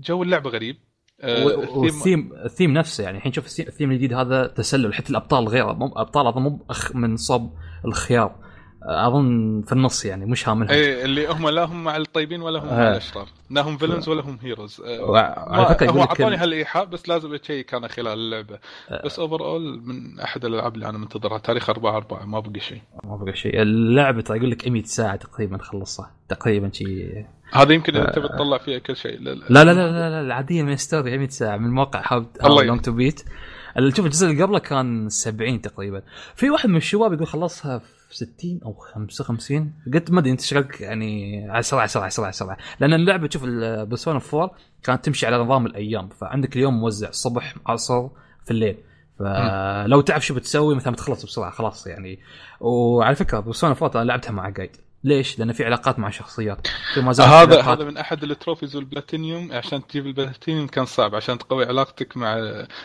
جو اللعبة غريب. آه، وال theme ال theme نفسه يعني الحين شوف ال theme- الجديد هذا تسلل حتى الأبطال غيره. مو ابطال هذا مو من صوب الأخيار. أظن في النص يعني مش هاملها. إيه اللي هم لا هم مع الطيبين ولا هم مع آه. الأشرار. لا هم villains ولا هم heroes وعلى فكرة هو ال- هالإيحاء بس لازم اشيك أنا خلال اللعبة. بس overall من أحد الألعاب اللي أنا منتظرها. تاريخ 4 4 ما بقي شيء. ما بقى شيء. اللعبة ترى يقول لك 100 ساعة تقريبا تخلصها تقريبا شيء هذا يمكن إذا تبي تطلع فيها كل شيء. لا لا. لا لا لا, العاديه من story 100 ساعة. من موقع How Long to Beat شوف الجزء اللي قبله كان 70 تقريبا. في واحد من الشباب يقول خلصها في 60 أو 55 قلت ما أدري أنت شغلك يعني على سرعه سرعه سرعه سرعه لأن اللعبة تشوف ال Persona 4 كانت تمشي على نظام الأيام فعندك اليوم موزع الصبح عصر في الليل. فلو تعرف شو بتسوي مثلا بتخلص بسرعة خلاص يعني. وعلى فكرة Persona 4 أنا لعبتها مع guide ليش؟ لأن في علاقات مع شخصيات. في هذا هذا من أحد ال trophies وال platinum عشان تجيب البلاتينيوم كان صعب عشان تقوي علاقتك مع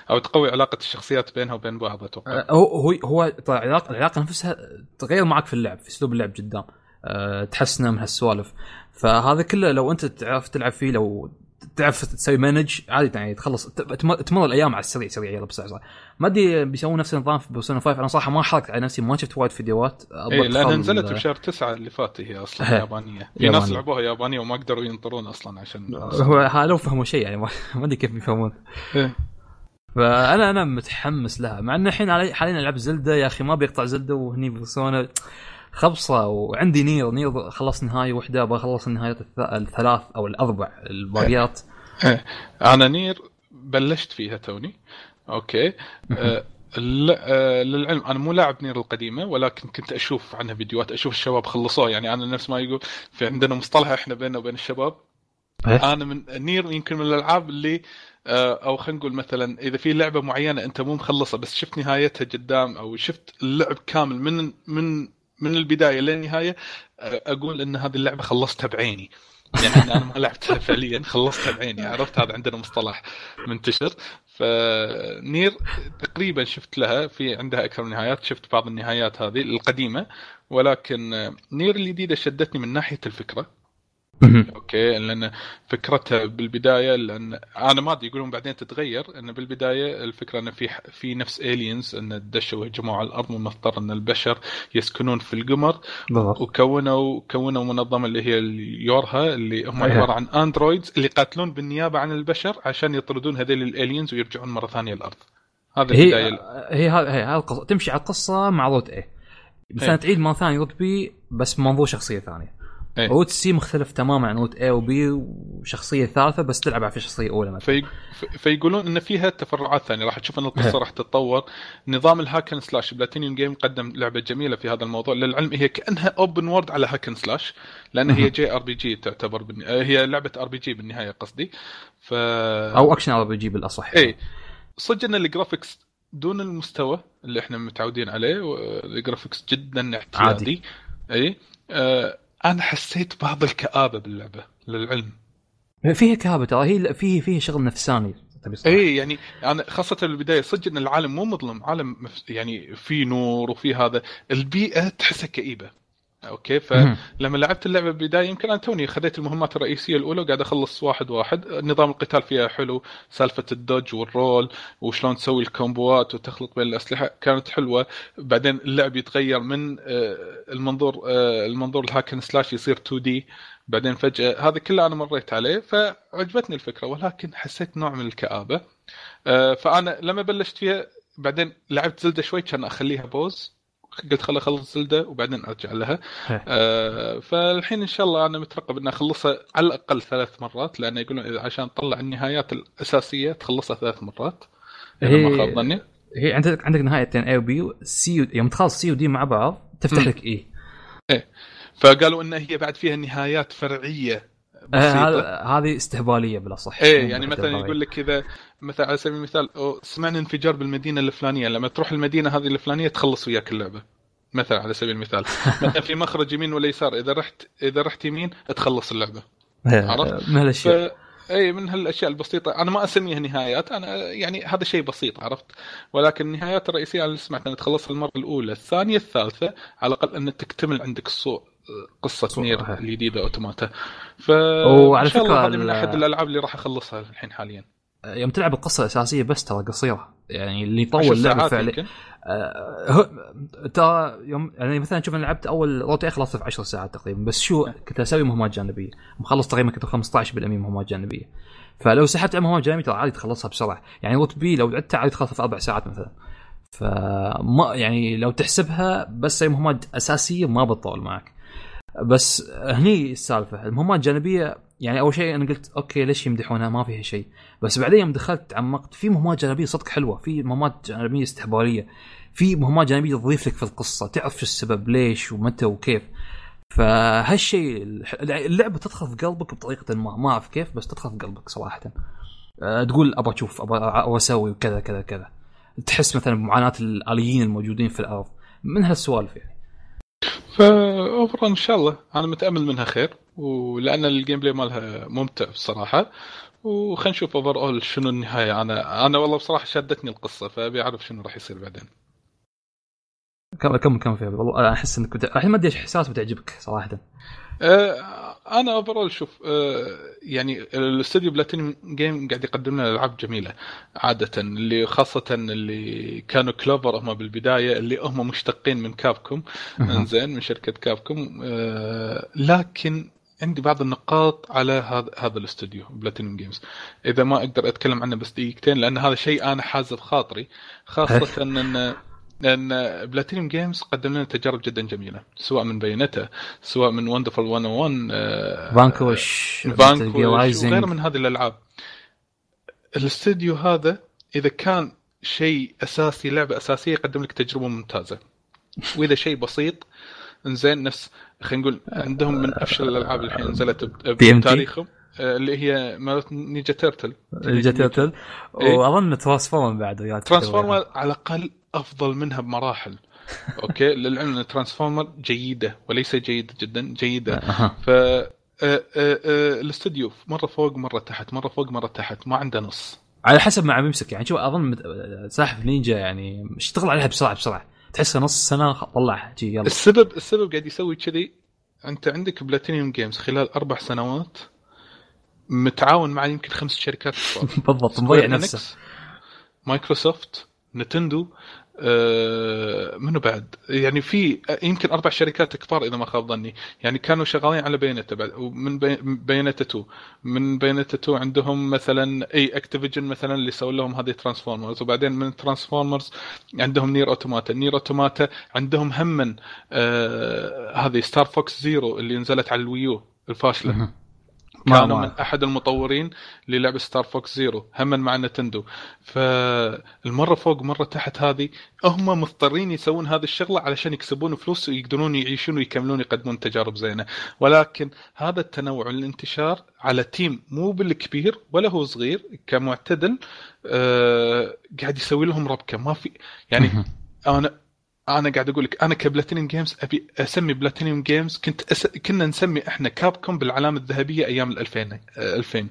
أو تقوي علاقة الشخصيات بينها وبين بعض أتوقع. آه، هو هو العلاقه العلاقة نفسها تغير معك في اللعب في أسلوب اللعب قدام. أه تحسنه من هالسوالف. فهذا كله لو أنت تعرف تلعب فيه لو تعرف تسوي manage عادي يعني تخلص تم- تمر الأيام على السريع سريع يلا بسرعة بسرعة ما أدري بيسوون نفس النظام في Persona 5 أنا صراحة ما حرقت على نفسي ما شفت وايد فيديوات أبغى اي لأنها إيه، نزلت بشهر تسعة اللي فات هي أصلا. يابانية. في. ناس لعبوها يابانية وما قدروا ينطرون أصلا عشان هو لو فهموا شيء يعني ما أدري كيف بيفهمون. إيه. فانا أنا متحمس لها. مع إن الحين حاليا ألعب Zelda. يا أخي ما بيقطع Zelda وهني Persona خبصة وعندي Nier Nier خلص نهاية واحدة بخلص النهايات الث- الثلاث أو الأربع الباقيات. إيه. أنا Nier بلشت فيها توني. Okay. آه، للعلم أنا مو لاعب Nier القديمة ولكن كنت أشوف عنها فيديوهات أشوف الشباب خلصوها. يعني أنا نفس ما يقول في عندنا مصطلح إحنا بيننا وبين الشباب. إيه؟ أنا من Nier يمكن من الألعاب اللي أو خلينا نقول مثلا إذا في لعبة معينة أنت مو مخلصها بس شفت نهايتها قدام أو شفت اللعب كامل من من من البداية للنهاية أقول إن هذه اللعبة خلصتها بعيني. يعني أنا ما لعبتها فعليا خلصتها بعيني عرفت هذا عندنا مصطلح منتشر. ف NieR تقريبا شفت لها في عندها أكثر من نهايات شفت بعض النهايات هذه القديمة. ولكن NieR الجديدة شدتني من ناحية الفكرة. okay لأن فكرتها بالبداية لأن أنا ما أدري يقولون بعدين تتغير إن بالبداية الفكرة إن في في نفس aliens إن دشوا هجموا على الأرض من مضطر إن البشر يسكنون في القمر. بالضبط. وكونوا كونوا منظمة اللي هي ال YoRHa اللي هم. عبارة عن androids اللي يقاتلون بالنيابة عن البشر عشان يطردون هذيل ال aliens ويرجعون مرة ثانية الأرض. هذا هي البداية. هي هذا القصة. تمشي على القصة مع route A مثلا إيه. تعيد مرة ثانية route B بس بمنظور شخصية ثانية. إيه. route C مختلف تماما عن route A و B وشخصية ثالثة بس تلعب في شخصية أولى مثلا. في... في- فيقولون إن فيها تفرعات ثانية راح تشوف إن القصة راح تتطور. نظام ال hack and slash Platinum Game قدم لعبة جميلة في هذا الموضوع للعلم هي كأنها open world على hack and slash لأن هي JRPG تعتبر بالن... آه، هي لعبة RPG بالنهاية قصدي. ف أو action R PG بالأصح. اي صدق إن ال graphics دون المستوى اللي إحنا متعودين عليه ال graphics جدا اعتيادي. عادي. اي آه أنا حسيت بعض الكآبة باللعبة للعلم فيها كآبة ترى هي فيه فيه شغل نفساني. اي يعني أنا خاصة بالبدايه صدق إن العالم مو مظلم عالم يعني في نور وفي هذا البيئة تحسها كئيبة okay. فلما لعبت اللعبة بالبداية يمكن أنا توني خذيت المهمات الرئيسية الأولى وقاعد أخلص واحد واحد. نظام القتال فيها حلو سالفة ال dodge وال roll وشلون تسوي الكومبوات وتخلط بين الأسلحة كانت حلوة. بعدين اللعب يتغير من آه، المنظور آه، المنظور ال hack and slash يصير 2 D بعدين فجأة هذا كله أنا مريت عليه فعجبتني الفكرة ولكن حسيت نوع من الكآبة. آه، فأنا لما بلشت فيها بعدين لعبت Zelda شوي كان أخليها pause قلت خل أخلص Zelda وبعدين أرجع لها. آه، فالحين إن شاء الله أنا مترقب ان أخلصها على الأقل ثلاث مرات لأن يقولون إذا عشان تطلع النهايات الأساسية تخلصها ثلاث مرات إذا ما خاب ظني. هي عندك عندك نهايتين A و B C يوم تخلص C و D مع بعض تفتح. لك اي فقالوا إن هي بعد فيها نهايات فرعية. هذه استهبالية بالاصح إيه يعني مثلا يقول لك إذا مثلا على سبيل المثال سمعنا انفجار بالمدينة الفلانية لما تروح المدينة هذه الفلانية تخلص وياك اللعبة. مثلا على سبيل المثال. مثلا في مخرج يمين ولا يسار إذا رحت إذا رحت يمين تخلص اللعبة. عرفت؟ من هالأشياء. ف... اي من هالأشياء البسيطة. أنا ما أسميها نهايات أنا يعني هذا شيء بسيط عرفت؟ ولكن النهايات الرئيسية اللي سمعت أن تخلصها المرة الأولى الثانية الثالثة على الأقل ان تكتمل عندك الصو... قصة نير. الجديدة أوتوماتا. ف وعلى فكرة هذه من أحد الألعاب اللي راح أخلصها الحين حاليا. يوم تلعب القصة الأساسية بس ترى قصيرة. يعني اللي يطول اللعبة فعلا. آه، ترى يوم يعني مثلا شوف أنا لعبت أول روتي خلصت في 10 ساعات تقريبا بس شو كنت أسوي مهمات جانبية؟ مخلص تقريبا كنت 15% مهمات جانبية. فلو سحبت على مهمات جانبية ترى عادي تخلصها بسرعة. يعني route B لو لعبتها عادي تخلصها في أربع ساعات مثلا. فما يعني لو تحسبها بس هي مهمات أساسية ما بتطول معك. بس هني السالفة المهمات الجانبية يعني أول شيء أنا قلت okay ليش يمدحونها؟ ما فيها شيء. بس بعدين يوم دخلت تعمقت في مهمات جانبية صدق حلوة في مهمات جانبية استهبالية في مهمات جانبية تضيف لك في القصة تعرف شو السبب ليش ومتى وكيف. فهالشيء اللعبة تدخل في قلبك بطريقة ما ما أعرف كيف بس تدخل في قلبك صراحة. أه، تقول أبغى أشوف أبغى أسوي وكذا كذا كذا. تحس مثلا بمعاناة الآليين الموجودين في الأرض. من هالسوالف يعني. ف overall إن شاء الله. أنا متأمل منها خير ولأن ال gameplay مالها ممتع بصراحة. وخلينا نشوف overall شنو النهاية. أنا أنا والله بصراحة شدتني القصة فأبي أعرف شنو راح يصير بعدين. كم كم فيها؟ والله أحس إنك بت... الحين ما أدري إيش احساس بتعجبك صراحة. آه، أنا overall شوف آه، يعني الاستوديو Platinum Game قاعد يقدم لنا ألعاب جميلة عادة اللي خاصة اللي كانوا Clover هم بالبداية اللي هم مشتقين من Capcom إنزين من شركة Capcom آه، لكن عندي بعض النقاط على هذا هذا الاستوديو Platinum Games. إذا ما أقدر أتكلم عنه بس دقيقتين لأن هذا شيء أنا حاز بخاطري خاصة إن لأن Platinum Games قدم لنا تجارب جدا جميلة سواء من Bayonetta سواء من وندرفul 101 آه، Vanquish Vanquish وغيره من هذه الألعاب. الاستوديو هذا إذا كان شيء أساسي لعبة أساسية يقدم لك تجربة ممتازة. وإذا شيء بسيط إنزين نفس خلينا نقول عندهم من أفشل الألعاب الحين نزلت. بتاريخهم آه، اللي هي مالت Ninja Turtle Ninja Turtle. وأظن Transform بعد Transformer على الأقل أفضل منها بمراحل. okay؟ للعلم ان Transformer جيدة وليس جيده جدا جيدة. ف آه، آه، آه، الاستوديو مرة فوق مرة تحت مرة فوق مرة تحت ما عنده نص. على حسب ما عم يمسك. يعني شوف أظن سلاحف نينجا يعني اشتغل عليها بسرعة بسرعة. تحسها نص سنة طلعها. جي يلا. السبب السبب قاعد يسوي كذي. أنت عندك Platinum Games خلال أربع سنوات متعاون مع يمكن خمس شركات بالضبط مضيع نفسه. Microsoft Nintendo. منو بعد؟ يعني في يمكن أربع شركات كبار إذا ما خاب ظني. يعني كانوا شغالين على Bayonetta بعد ومن بي- Bayonetta 2 من Bayonetta 2 عندهم مثلا إي Activision مثلا اللي سووا لهم هذه Transformers وبعدين من Transformers عندهم NieR Automata. NieR Automata عندهم هم آه هذه Star Fox Zero اللي نزلت على ال Wii U الفاشلة. كانوا ما. من أحد المطورين للعبة Star Fox Zero هم مع Nintendo. فالمرة فوق مرة تحت هذه هم مضطرين يسوون هذه الشغلة علشان يكسبون فلوس ويقدرون يعيشون ويكملون يقدمون تجارب زينة. ولكن هذا التنوع والانتشار على team مو بالكبير ولا هو صغير كمعتدل آه قاعد يسوي لهم ربكة. ما في يعني. أنا أنا قاعد أقول لك أنا ك Platinum Games أبي أسمي Platinum Games كنت أس... كنا نسمي إحنا Capcom بالعلامة الذهبية أيام ال 2000 آه، 2000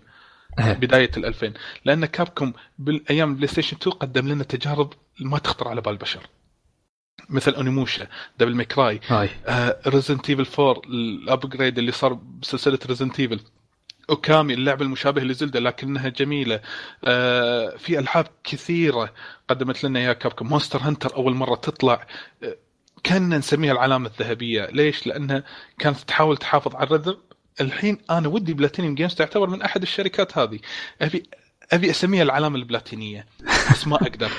إيه. بداية ال 2000 لأن Capcom بأيام ال PlayStation 2 قدم لنا تجارب ما تخطر على بال البشر. مثل Onimusha Devil May Cry هاي. Resident Evil 4 ال upgrade اللي صار بسلسلة Resident Evil Okami اللعبة المشابهة ل Zelda لكنها جميلة. آه في ألعاب كثيرة قدمت لنا إياها Capcom Monster Hunter أول مرة تطلع. آه كنا نسميها العلامة الذهبية. ليش؟ لأنها كانت تحاول تحافظ على ال rhythm. الحين أنا ودي Platinum Games تعتبر من أحد الشركات هذه. أبي أبي أسميها العلامة البلاتينية. بس ما أقدر.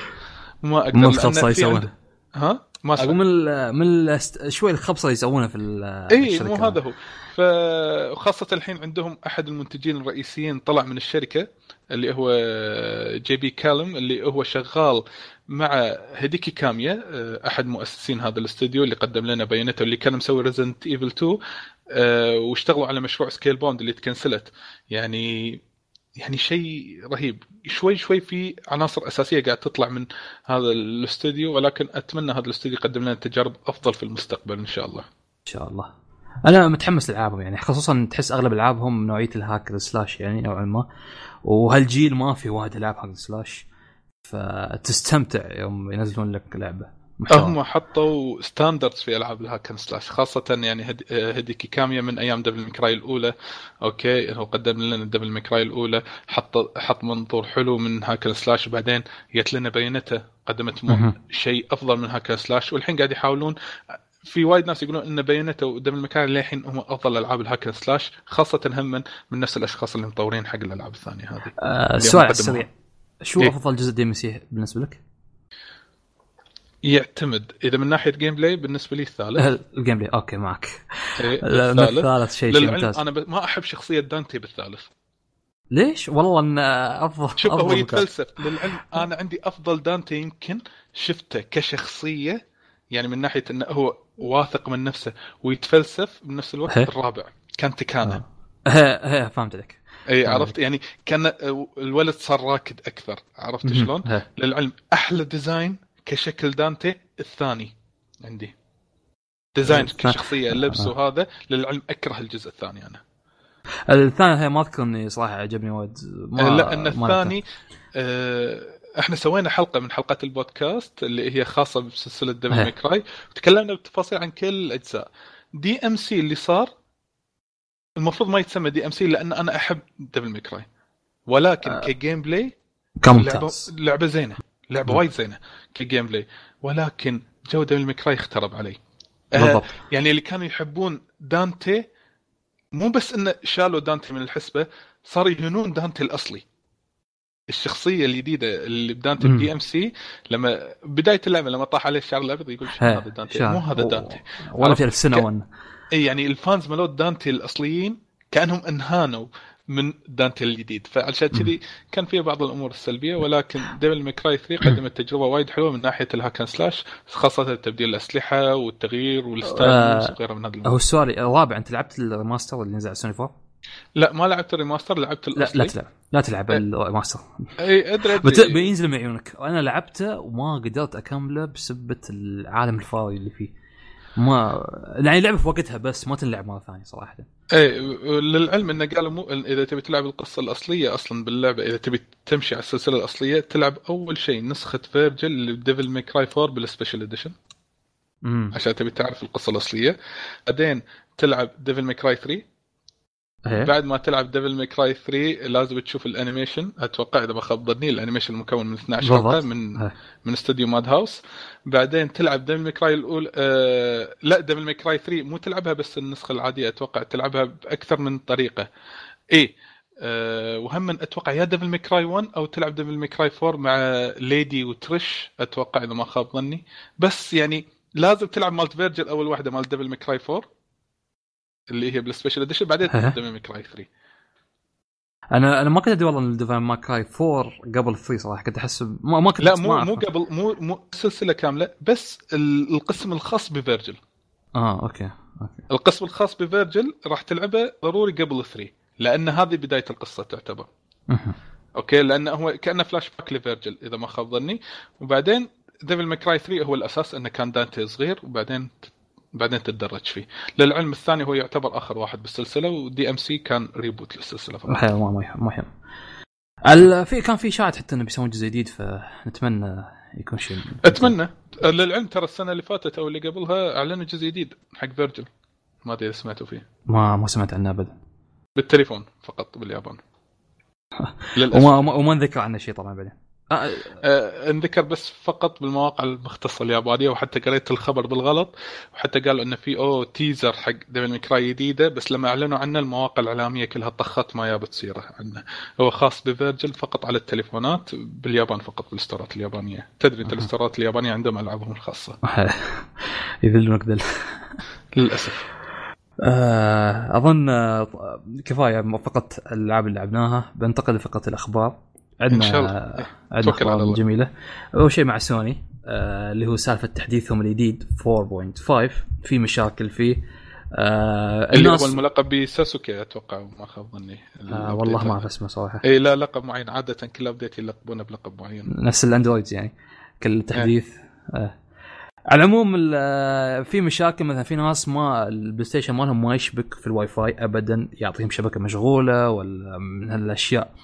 ما أقدر مو لأن الخبصه في عند- يسوونها ها؟ ما أقول من ال- من شوي الخبصة يسوونها في ال- اي مو. هذا هو. فخاصة الحين عندهم أحد المنتجين الرئيسيين طلع من الشركة اللي هو جي بي كالم اللي هو شغال مع هيديكي كاميا أحد مؤسسين هذا الاستوديو اللي قدم لنا Bayonetta اللي كان مسوي Resident Evil 2 آه، واشتغلوا على مشروع Scalebound اللي تكنسلت. يعني يعني شيء رهيب. شوي شوي في عناصر أساسية قاعد تطلع من هذا الاستوديو ولكن أتمنى هذا الاستوديو يقدم لنا تجارب أفضل في المستقبل إن شاء الله. إن شاء الله. أنا متحمس لألعابهم يعني خصوصا تحس أغلب ألعابهم نوعية ال hack slash يعني نوعا ما وهالجيل ما في وايد ألعاب hack slash فتستمتع يوم ينزلون لك لعبة. هم حطوا standards في ألعاب ال hack n slash خاصة يعني هد... هديكي كاميا من أيام Devil May Cry الأولى. okay هو قدم لنا Devil May Cry الأولى حط حط منظور حلو من hack n slash وبعدين جت لنا Bayonetta قدمت م... شيء أفضل من hack n slash والحين قاعد يحاولون. في وايد ناس يقولون إن Bayonetta و Devil May Cry للحين هم أفضل ألعاب ال hack n slash خاصة هم من, من نفس الأشخاص اللي مطورين حق الألعاب الثانية هذه. آه سؤال السريع شو إيه؟ أفضل جزء DMC بالنسبة لك؟ يعتمد. إذا من ناحية gameplay بالنسبة لي الثالث. ال gameplay okay معك. إيه الثالث, الثالث شيء شيء ممتاز. أنا ما أحب شخصية دانتي بالثالث. ليش؟ والله إن افضل شوف هو يتفلسف. للعلم أنا عندي أفضل دانتي يمكن شفته كشخصية يعني من ناحية إنه هو واثق من نفسه ويتفلسف بنفس الوقت هي. الرابع. كان تكانه آه. فهمت عليك. اي عرفت؟ يعني كان الولد صار راكد أكثر. عرفت شلون؟ للعلم أحلى design كشكل دانتي الثاني عندي. design كشخصية اللبس وهذا. للعلم أكره الجزء الثاني أنا. الثاني هي ما أذكر إني صراحة عجبني وايد. لا إن الثاني آه إحنا سوينا حلقة من حلقات البودكاست اللي هي خاصة بسلسلة Devil May Cry وتكلمنا بتفاصيل عن كل الأجزاء. DMC اللي صار المفروض ما يتسمى DMC لأن أنا أحب Devil May Cry ولكن آه. ك gameplay لعبه, لعبة زينة. لعبة وايد زينة ك gameplay. ولكن جودة Devil May Cry اخترب علي. آه، بالضبط. آه يعني اللي كانوا يحبون دانتي مو بس انه شالوا دانتي من الحسبة صار يهنون دانتي الأصلي. الشخصية الجديدة اللي بدانتي DMC لما بداية اللعبة لما طاح عليه الشعر الابيض يقول شو هذا دانتي؟ مو هذا دانتي. ولا في ألف سنة ك... اي يعني ال fans مالوت دانتي الأصليين كأنهم انهانوا. من دانتي الجديد. فعشان كذي كان فيها بعض الأمور السلبية ولكن Devil May Cry 3 قدمت تجربة وايد حلوة من ناحية ال hack n slash خاصة تبديل الأسلحة والتغيير وال style آه وغيره من هذا هو السؤال الرابع أنت لعبت ال remaster اللي نزل على سوني 4؟ لا ما لعبت ال remaster لعبت الاصلي لا لا تلعب لا تلعب إيه. ال remaster إي أدري أدري. بينزل من عيونك وأنا لعبته وما قدرت أكمله بسبة العالم الفاضي اللي فيه. ما يعني لعبة في وقتها بس ما تنلعب مرة ثانية صراحة. إيه للعلم إنه قالوا مو إذا تبي تلعب القصة الأصلية أصلا باللعبة إذا تبي تمشي على السلسلة الأصلية تلعب أول شيء نسخة فيرجل ل Devil May Cry 4 بال special edition عشان تبي تعرف القصة الأصلية. بعدين تلعب Devil May Cry 3 هي. بعد ما تلعب Devil May Cry 3 لازم تشوف ال animation. أتوقع إذا ما خاب ظني ال animation مكون من 12 حلقه من هي. من استوديو Madhouse. بعدين تلعب Devil May Cry الاولى آه لا Devil May Cry 3 مو تلعبها بس النسخة العادية أتوقع تلعبها بأكثر من طريقة. اي أه وهم أتوقع يا Devil May Cry 1 أو تلعب Devil May Cry 4 مع ليدي وتريش أتوقع إذا ما خاب ظني. بس يعني لازم تلعب مالت فيرجل أول واحدة مال Devil May Cry 4 اللي هي بال special edition بعدين Devil May Cry 3 أنا أنا ما كنت أدري والله إن Devil May Cry 4 قبل 3 صراحة كنت أحس ما, ما كنت لا مو مو قبل مو مو سلسلة كاملة بس القسم الخاص بفيرجل. آه okay okay. القسم الخاص بفيرجل راح تلعبه ضروري قبل 3 لأن هذه بداية القصة تعتبر. okay لأنه هو كأنه فلاش باك لفيرجل إذا ما خاب ظني. وبعدين Devil May Cry 3 هو الأساس إنه كان دانتي صغير وبعدين بعدين تتدرج فيه. للعلم الثاني هو يعتبر آخر واحد بالسلسلة و DMC كان reboot للسلسلة فقط. ما مهم في كان في اشاعات حتى إنه بيسوون جزء جديد فنتمنى يكون شيء أتمنى. للعلم ترى السنة اللي فاتت أو اللي قبلها أعلنوا جزء جديد حق فيرجل. ما أدري إذا سمعتوا فيه. ما ما سمعت عنه ابدا بالتليفون فقط باليابان. وما وما نذكر عنه شيء طبعا بعدين. آه،, آه انذكر بس فقط بالمواقع المختصة اليابانيه وحتى قريت الخبر بالغلط وحتى قالوا إنه في أو teaser حق Devil May Cry جديدة بس لما أعلنوا عنه المواقع الإعلامية كلها طخت ما جابت سيره عنه. هو خاص ب Vergil فقط على التليفونات باليابان فقط بال store ات اليابانية. تدري أنت ال store ات اليابانية عندهم ألعابهم الخاصة. يذلونك ذل للأسف. آه، أظن آه، كفاية فقط الألعاب اللي لعبناها بنتقل لفقرة الأخبار. عندنا الله. عندنا أخبار جميلة. أول شيء مع سوني آه اللي هو سالفة تحديثهم الجديد 4.5 في مشاكل فيه. آه اللي هو الملقب بساسوكي أتوقع ما خاب ظني. آه والله ما اعرف اسمه صراحة. اي لا لقب معين. عادة كل update يلقبونه بلقب معين. نفس الاندرويد يعني. كل تحديث آه. على العموم آه، في مشاكل مثلا في ناس ما ال PlayStation مالهم ما يشبك في الواي فاي ابدا يعطيهم شبكة مشغولة ولا من هالأشياء.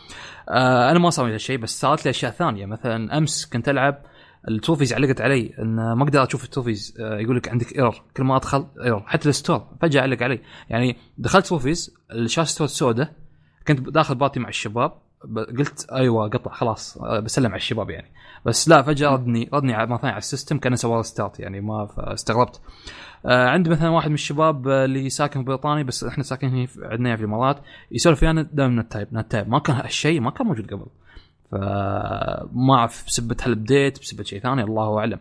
آه أنا ما صار لي هالشيء بس صارت لي أشياء ثانية. مثلا أمس كنت ألعب ال trophies علقت علي إن ما أقدر أشوف ال trophies آه، يقول لك عندك error كل ما أدخل error حتى ال store فجأة علق علي. يعني دخلت trophies الشاشة store السوداء كنت داخل party مع الشباب. قلت أيوه قطع خلاص آه، بسلم على الشباب يعني. بس لا فجأة ردني ردني على- مره ثانية على ال system كان سوى start يعني ما استغربت. آه عندي مثلا واحد من الشباب آه، اللي ساكن في بريطانيا بس إحنا ساكنين هنا في- عندنا في الإمارات يسولف ويانا دائما NAT type NAT type ما كان هالشيء ما كان موجود قبل. فما أعرف بسبه هال update بسبه شيء ثاني الله أعلم.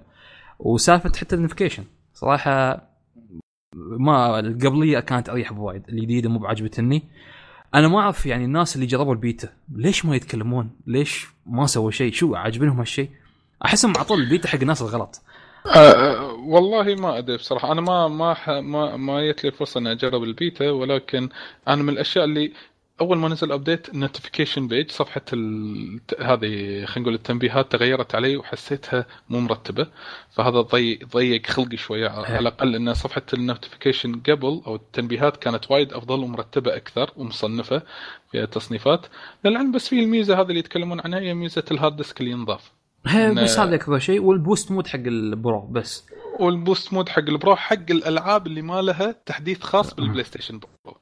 وسالفة حتى ال notification صراحة ما القبليه كانت أريح بوايد. الجديدة مو بعجبتني. أنا ما أعرف يعني الناس اللي جربوا البيتا ليش ما يتكلمون؟ ليش ما سووا شيء؟ شو عاجبنهم هالشيء؟ أحسهم عطوا البيتا حق الناس الغلط أه والله ما أدري بصراحة أنا ما ما ما ما جت لي الفرصه إني أجرب البيتا ولكن أنا من الأشياء اللي أول ما نزل update ال notification page صفحة ال... هذه خلينا نقول التنبيهات تغيرت علي وحسيتها مو مرتبة. فهذا ضيق ضيق خلقي شوية. على الأقل إن صفحة ال notification قبل أو التنبيهات كانت وايد أفضل ومرتبة أكثر ومصنفة فيها تصنيفات. للعلم بس في الميزة هذه اللي يتكلمون عنها هي ميزة ال hard disk اللي ينضاف. بس هذا اكبر شيء وال boost mode حق ال Pro بس. وال boost mode حق ال Pro حق الألعاب اللي ما لها تحديث خاص بال PlayStation Pro.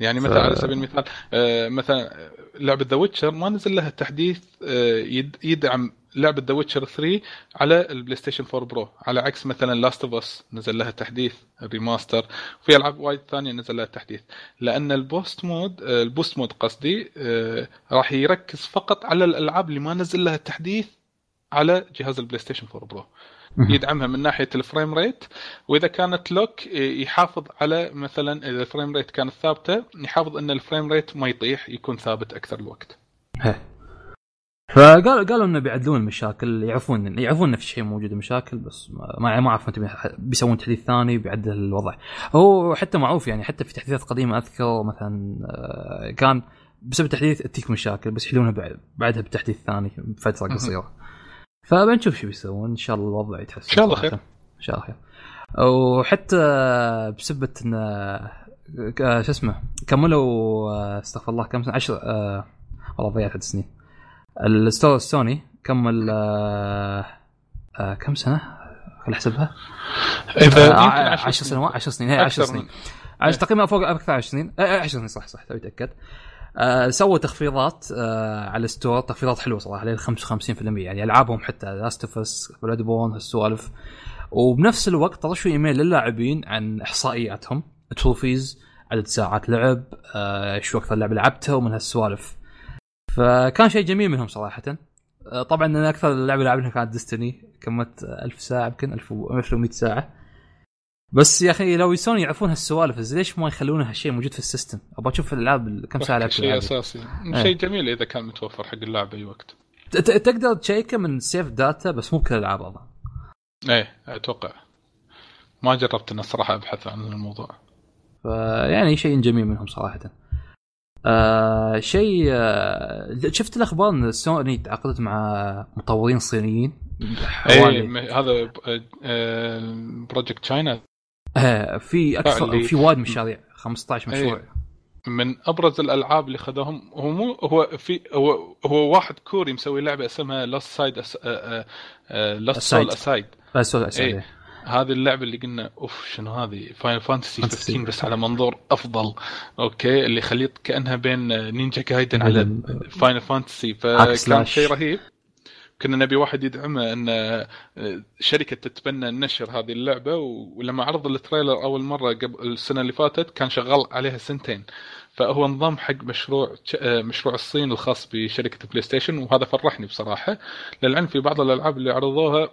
يعني مثلا على سبيل المثال آه، مثلا لعبة The Witcher ما نزل لها تحديث آه، يد- يدعم لعبة The Witcher 3 على ال PlayStation 4 Pro على عكس مثلا Last of Us نزل لها تحديث remaster وفي ألعاب وايد ثانية نزل لها تحديث. لأن ال boost mode ال boost mode قصدي آه، راح يركز فقط على الألعاب اللي ما نزل لها تحديث على جهاز ال PlayStation 4 Pro يدعمها من ناحية ال frame rate وإذا كانت lock يحافظ على مثلا إذا ال frame rate كانت ثابتة يحافظ إن ال frame rate ما يطيح يكون ثابت أكثر الوقت. هي. فقالوا قالوا إنه بيعدلون المشاكل يعرفون يعرفون إن في شيء موجود مشاكل بس ما ما ما أعرف متى بي- بيسوون تحديث ثاني بيعدل الوضع. هو حتى معروف يعني حتى في تحديثات قديمة أذكر مثلا آه، كان بسبب تحديث تجيك مشاكل بس يحلونها بعد- بعدها بتحديث ثاني بفتره قصيرة. فبنشوف شو بيسوون. إن شاء الله الوضع يتحسن إن شاء الله. خير. إن شاء الله خير. وحتى بسبة إن آه، شو اسمه كملوا آه، استغفر الله كم سنة؟ 10 آه، والله ضيعت عدد سنين. ال store السوني كمل كم سنة؟ خل أحسبها. اذا آه، يمكن 10 سنوات 10 سنين. هي 10 أكثر سنين. عشان تقريبا فوق أكثر 10 سنين. آه، آه، 10 سنين صح صح توي تأكد. آه سووا تخفيضات آه على ال store تخفيضات حلوة صراحة لين 55% يعني ألعابهم حتى Last of Us Bloodborne هالسوالف. وبنفس الوقت طرشوا إيميل للاعبين عن إحصائياتهم. trophies عدد ساعات لعب آه شو أكثر لعبة لعبتها ومن هالسوالف. فكان شيء جميل منهم صراحة. طبعا أنا أكثر لعبة لعبتها كانت Destiny كملت 1000 ساعة يمكن 1100 ساعة. بس يا أخي لو يسون يعرفون هالسوالف ليش ما يخلون هالشيء موجود في ال system؟ أبغى أشوف الألعاب ال- كم ساعة لعبت شيء. أساسي إيه. شيء جميل إذا كان متوفر حق اللاعب أي وقت تقدر تشيكه من save data بس مو بكل الألعاب أظن إيه أتوقع ما جربت أنا الصراحه أبحث عن الموضوع فيعني شيء جميل منهم صراحة. آه شيء آه شفت الأخبار إن سوني تعاقدت مع مطورين صينيين إيه حوالي م- هذا project China آه في أكثر في وايد مشاريع 15 مشروع إيه. من أبرز الألعاب اللي خذوهم هو مو هو في هو هو واحد كوري مسوي لعبة اسمها Lost Side Lost Soul. Aside إيه. هذه اللعبة اللي قلنا أوف شنو هذه Final Fantasy Fantasy. 15 بس على منظور أفضل okay اللي خليط كأنها بين Ninja Gaiden على Final Fantasy فكان. شيء رهيب كنا نبي واحد يدعمه أن آه، شركة تتبنى نشر هذه اللعبة ولما عرض ال trailer أول مرة قبل السنة اللي فاتت كان شغال عليها سنتين. فهو انضم حق مشروع آه، مشروع الصين الخاص بشركة بلاي ستيشن وهذا فرحني بصراحة. للعلم في بعض الألعاب اللي عرضوها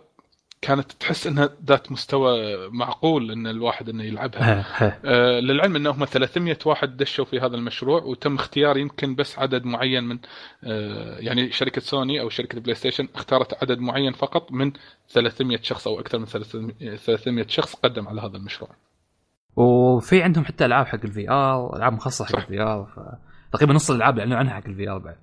كانت تحس إنها ذات مستوى معقول إن الواحد إنه يلعبها آه، للعلم انهم 300 واحد دشوا في هذا المشروع وتم اختيار يمكن بس عدد معين من آه، يعني شركة سوني أو شركة بلاي ستيشن اختارت عدد معين فقط من 300 شخص أو أكثر من 300 300 شخص قدم على هذا المشروع. وفي عندهم حتى ألعاب حق ال VR ألعاب مخصصة حق. ال VR تقريبا نص الألعاب اللي أعلنوا عنها حق ال VR بعد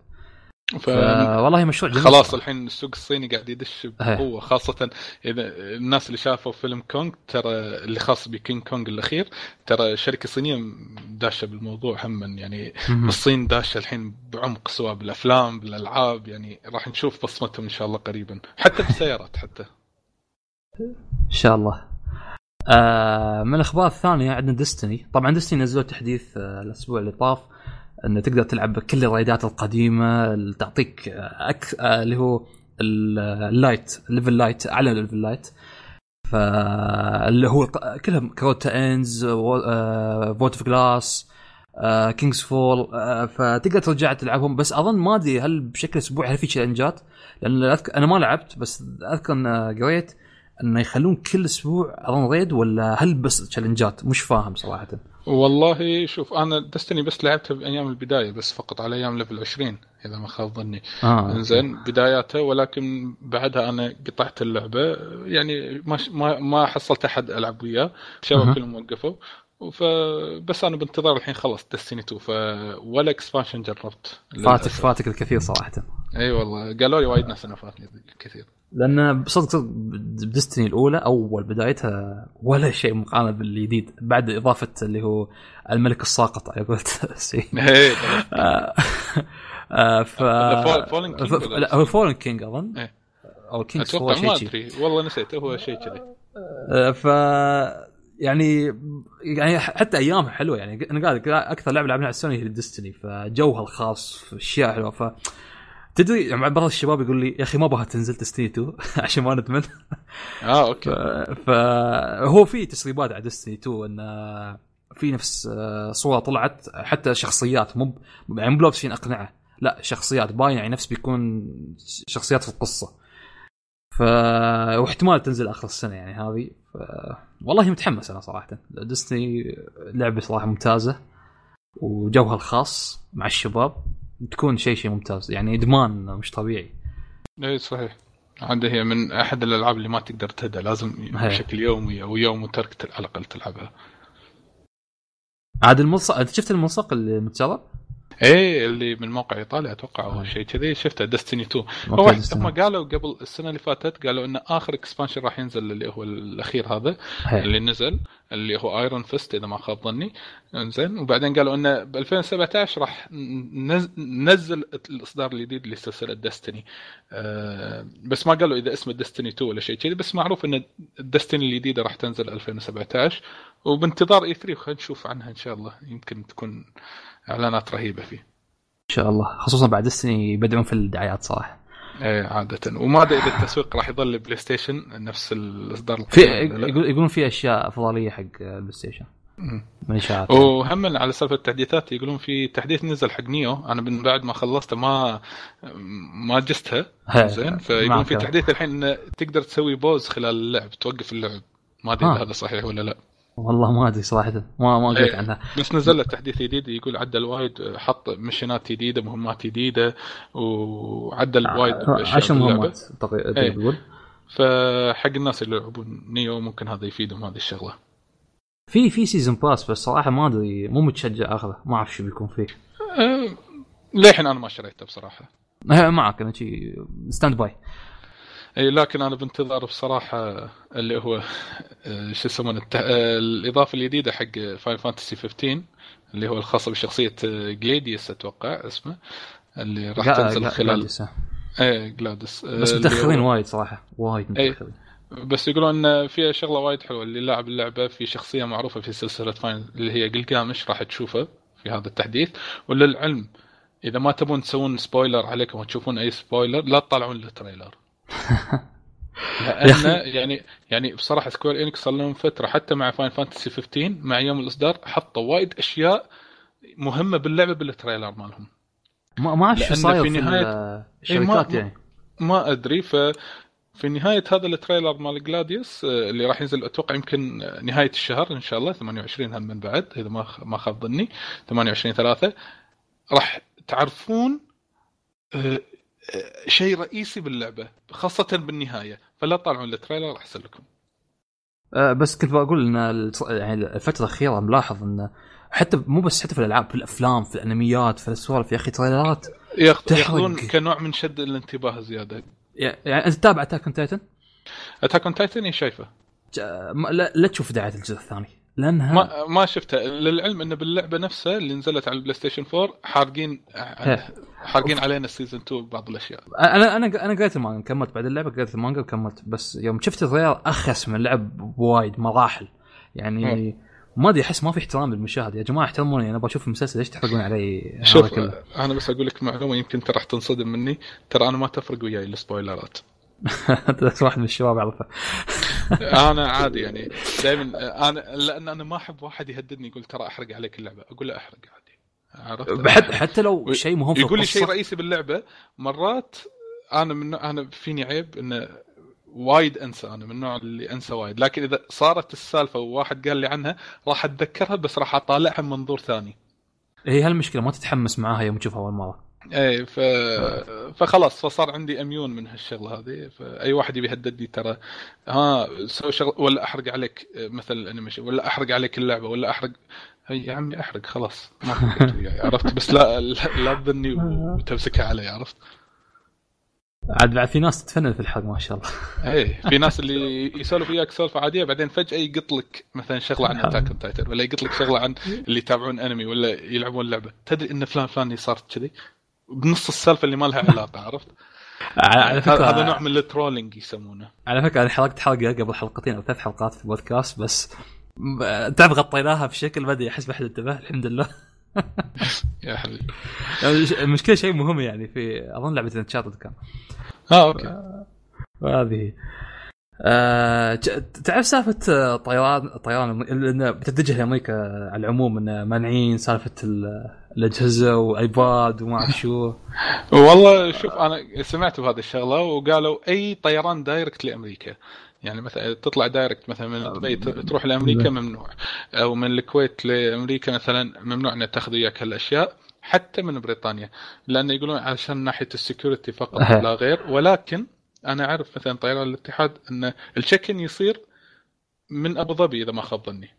ف... والله مشروع جميل. خلاص الحين السوق الصيني قاعد يدش بقوة خاصة إذا الناس اللي شافوا فيلم كونغ ترى اللي خاص بكينج كونغ الأخير ترى شركة صينية داشة بالموضوع هم يعني الصين داشة الحين بعمق سواء بالأفلام بالألعاب يعني راح نشوف بصمتهم إن شاء الله قريبا. حتى بالسيارات حتى. إن شاء الله. آه من الأخبار الثانية عندنا Destiny طبعا Destiny نزلوا تحديث آه الأسبوع اللي طاف. انه تقدر تلعب كل ال raidات القديمة اللي تعطيك أك... اللي هو ال light level light أعلى level light فاللي هو كلهم Crota's End Vault of Glass King's Fall فتقدر ترجع تلعبهم. بس أظن ما أدري هل بشكل أسبوعي هل في challengeات لأن أذكر أنا ما لعبت بس أذكر أن قريت انه يخلون كل أسبوع أظن raid ولا هل بس challengeات مش فاهم صراحة. والله شوف أنا Destiny بس لعبتها بأيام البداية بس فقط على أيام level 20 إذا ما خاب ظني. آه. زين بداياتها ولكن بعدها أنا قطعت اللعبة. يعني ما ما, ما حصلت أحد ألعب وياه. الشباب كلهم وقفوا. فبس أنا بانتظار الحين خلص Destiny 2 ف ولا expansion جربت. فاتك فاتك الكثير صراحة. إي أيوة والله. قالوا لي وايد ناس أنا فاتني الكثير لأن بصدق صدق ب Destiny الأولى أول بدايتها ولا شيء مقارنة بالجديد بعد إضافة اللي هو الملك الساقط على قولت سي. إيه، آه، ف لا هو Fallen King أظن. إيه. أو King أتوقع ما أدري. والله نسيت هو شيء كذي. آه، ف يعني يعني حتى أيامها حلوة يعني أنا قاعد أكثر لعبة لعبناها على السوني هي Destiny فجوها الخاص أشياء حلوة ف تدري يعني بعض الشباب يقول لي يا أخي ما أبغى تنزل Destiny 2 عشان ما ندمن. آه أوكي. فهو في تسريبات على Destiny 2 انه في نفس آه، صورة طلعت حتى شخصيات مو يعني مو لابسين اقنعه لا شخصيات باين يعني نفس بيكون شخصيات في القصة. ف واحتمال تنزل آخر السنة يعني هذه. ف... والله متحمس أنا صراحة. ديستني لعبة صراحة ممتازة وجوها الخاص مع الشباب. تكون شيء شيء ممتاز. يعني إدمان مش طبيعي. اي صحيح. عندها هي من أحد الألعاب اللي ما تقدر تهدى. لازم هي. بشكل يومي أو يوم وترك على الأقل تلعبها. عاد الملصق انت شفت الملصق اللي متجرب؟ إيه اللي من موقع إيطاليا أتوقع أو شيء كذي. شفته دستني 2 هم قالوا قبل السنة اللي فاتت قالوا إن آخر expansion راح ينزل اللي هو الأخير هذا هي. اللي نزل اللي هو Iron Feast إذا ما خاب ظني. زين وبعدين قالوا انه ب 2017 راح ننزل الإصدار الجديد لسلسلة Destiny أه بس ما قالوا إذا اسمه Destiny 2 ولا شيء كذي بس معروف إن ال Destiny الجديدة راح تنزل 2017 وبانتظار E3 خلينا نشوف عنها إن شاء الله. يمكن تكون إعلانات رهيبة فيه. إن شاء الله. خصوصا بعد السنة يبدعون في الدعايات صراحة إيه عادة. وما أدري إذا التسويق راح يظل بلاي ستيشن نفس الإصدار في يقولون في أشياء أفضلية حق البلاي ستيشن. من إشاعات. وهم على سالفة التحديثات يقولون في تحديث نزل حق Nioh. أنا من بعد ما خلصته ما ما جستها زين. فيقولون في تحديث الحين تقدر تسوي pause خلال اللعب توقف اللعب. ما أدري إذا هذا صحيح ولا لا. والله ما أدري صراحة ما ما قلت إيه، عنها. بس نزل له تحديث جديد يقول عدل وايد حط missionات جديدة مهمات جديدة وعدل آه، وايد عشر مهمات إيه. تقول؟ فحق الناس اللي يلعبون Nioh ممكن هذا يفيدهم هذه الشغلة. في في season pass بس صراحة ما أدري مو متشجع اخذه ما أعرف شو بيكون فيه. أه للحين أنا ما شريته بصراحة. إيه، معك أنا شي standby إي لكن أنا بانتظار بصراحة اللي هو آه، شو يسمونه آه، الإضافة الجديدة حق Final Fantasy 15 اللي هو الخاصة بشخصية Gladiolus أتوقع اسمه اللي راح تنزل خلال إيه Gladiolus بس متاخرين وايد صراحة وايد متاخرين. بس يقولون ان فيها شغلة وايد حلوة اللي لاعب اللعبة في شخصية معروفة في سلسلة Final اللي هي Gilgamesh راح تشوفه في هذا التحديث. وللعلم إذا ما تبون تسوون spoiler عليكم وتشوفون أي spoiler لا تطلعون ال trailer لأن يعني يعني بصراحة Square Enix صار لهم فترة حتى مع Final Fantasy 15 مع يوم الإصدار حطوا وايد أشياء مهمة باللعبة بال trailer مالهم. ما ما أعرف صاير في نهايه إيه، الشركات يعني. ما أدري ف في نهاية هذا ال trailer مال Gladiolus آه، اللي راح ينزل أتوقع يمكن نهاية الشهر إن شاء الله 28 هم من بعد إذا ما ما خاب ظني 28 3 راح تعرفون آه، شيء رئيسي باللعبة خاصة بالنهاية. فلا تطالعون ال trailer احسن لكم. أه بس كنت بقول إن يعني الفترة الأخيرة ملاحظ انه حتى مو بس حتى في الألعاب في الأفلام في ال animeات في السوالف يا أخي trailerات. ياخذون كنوع من شد الانتباه زيادة. يعني أنت تتابع Attack on Titan Attack on Titan شايفه. لا, لا تشوف دعاية الجزء الثاني. لأنها ما ما شفته للعلم انه باللعبة نفسها اللي نزلت على البلاي ستيشن 4 حارقين حارقين علينا ال season 2 ببعض الأشياء. أنا أنا أنا قريت المانجا كملت بعد اللعبة قريت المانجا وكملت بس يوم شفت الريال أخس من اللعب بوايد مراحل. يعني ما أدري أحس ما في احترام للمشاهد. يا جماعة احترموني أنا بشوف المسلسل ليش تحرقون علي؟ شوف كله؟ أنا بس أقول لك معلومة يمكن انت راح تنصدم مني. ترى أنا ما تفرق وياي السبويلرات. انت واحد من الشباب اعرفه أنا عادي يعني. دائما أنا لأن أنا ما أحب واحد يهددني يقول ترى أحرق عليك اللعبة. أقول له أحرق عادي. عرفت؟ حتى حتى لو شيء مهم في يقول لي. شيء رئيسي باللعبة مرات أنا من أنا فيني عيب إنه وايد أنسى. أنا من النوع اللي أنسى وايد. لكن إذا صارت السالفة وواحد قال لي عنها راح أتذكرها بس راح أطالعها من منظور ثاني. هي هالمشكلة ما تتحمس معاها يوم تشوفها أول مرة. إيه ف... فخلاص فصار عندي immune من هالشغلة هذه. فأي واحد يبي يهددني ترى ها سوي شغله ولا أحرق عليك مثل ال animation ولا أحرق عليك اللعبة ولا أحرق هي يا عمي أحرق خلاص ما وياي عرفت؟ بس لا لا, تظني وتمسكها علي عرفت؟ عاد بعد في ناس تتفنن في الحرق ما شاء الله. إيه في ناس اللي يسولف وياك سالفه عادية بعدين فجأة يقط لك مثلا شغلة عن اتاك اون تايتن ولا يقط لك شغلة عن اللي يتابعون أنمي ولا يلعبون لعبة. تدري إن فلان فلان صارت كذي؟ بنص السالفة اللي ما لها علاقة عرفت؟ على فكره هذا نوع من ال trolling يسمونه. على فكرة أنا حرقت حلقة قبل حلقتين أو ثلاث حلقات في البودكاست بس تعرف غطيناها بشكل ما أدري أحس ما حد انتبه الحمد لله. يا حبيبي. المشكلة شيء مهم يعني في أظن لعبة انشارتد كان. آه okay. وهذه آه تعرف سالفة آه، طيران طيران انه بتتجه لامريكا على العموم انه مانعين سالفة ال- الاجهزه وآيباد وما أعرف شو. والله شوف أنا سمعت بهذه الشغلة وقالوا أي طيران direct لأمريكا. يعني مثلا تطلع direct مثلا من دبي ت- تروح لأمريكا ممنوع. أو من الكويت لأمريكا مثلا ممنوع إنك تاخذ وياك هالأشياء حتى من بريطانيا. لأن يقولون عشان ناحية ال security فقط. لا غير. ولكن أنا أعرف مثلا طيران الاتحاد إن ال check in يصير من أبو ظبي إذا ما خاب ظني.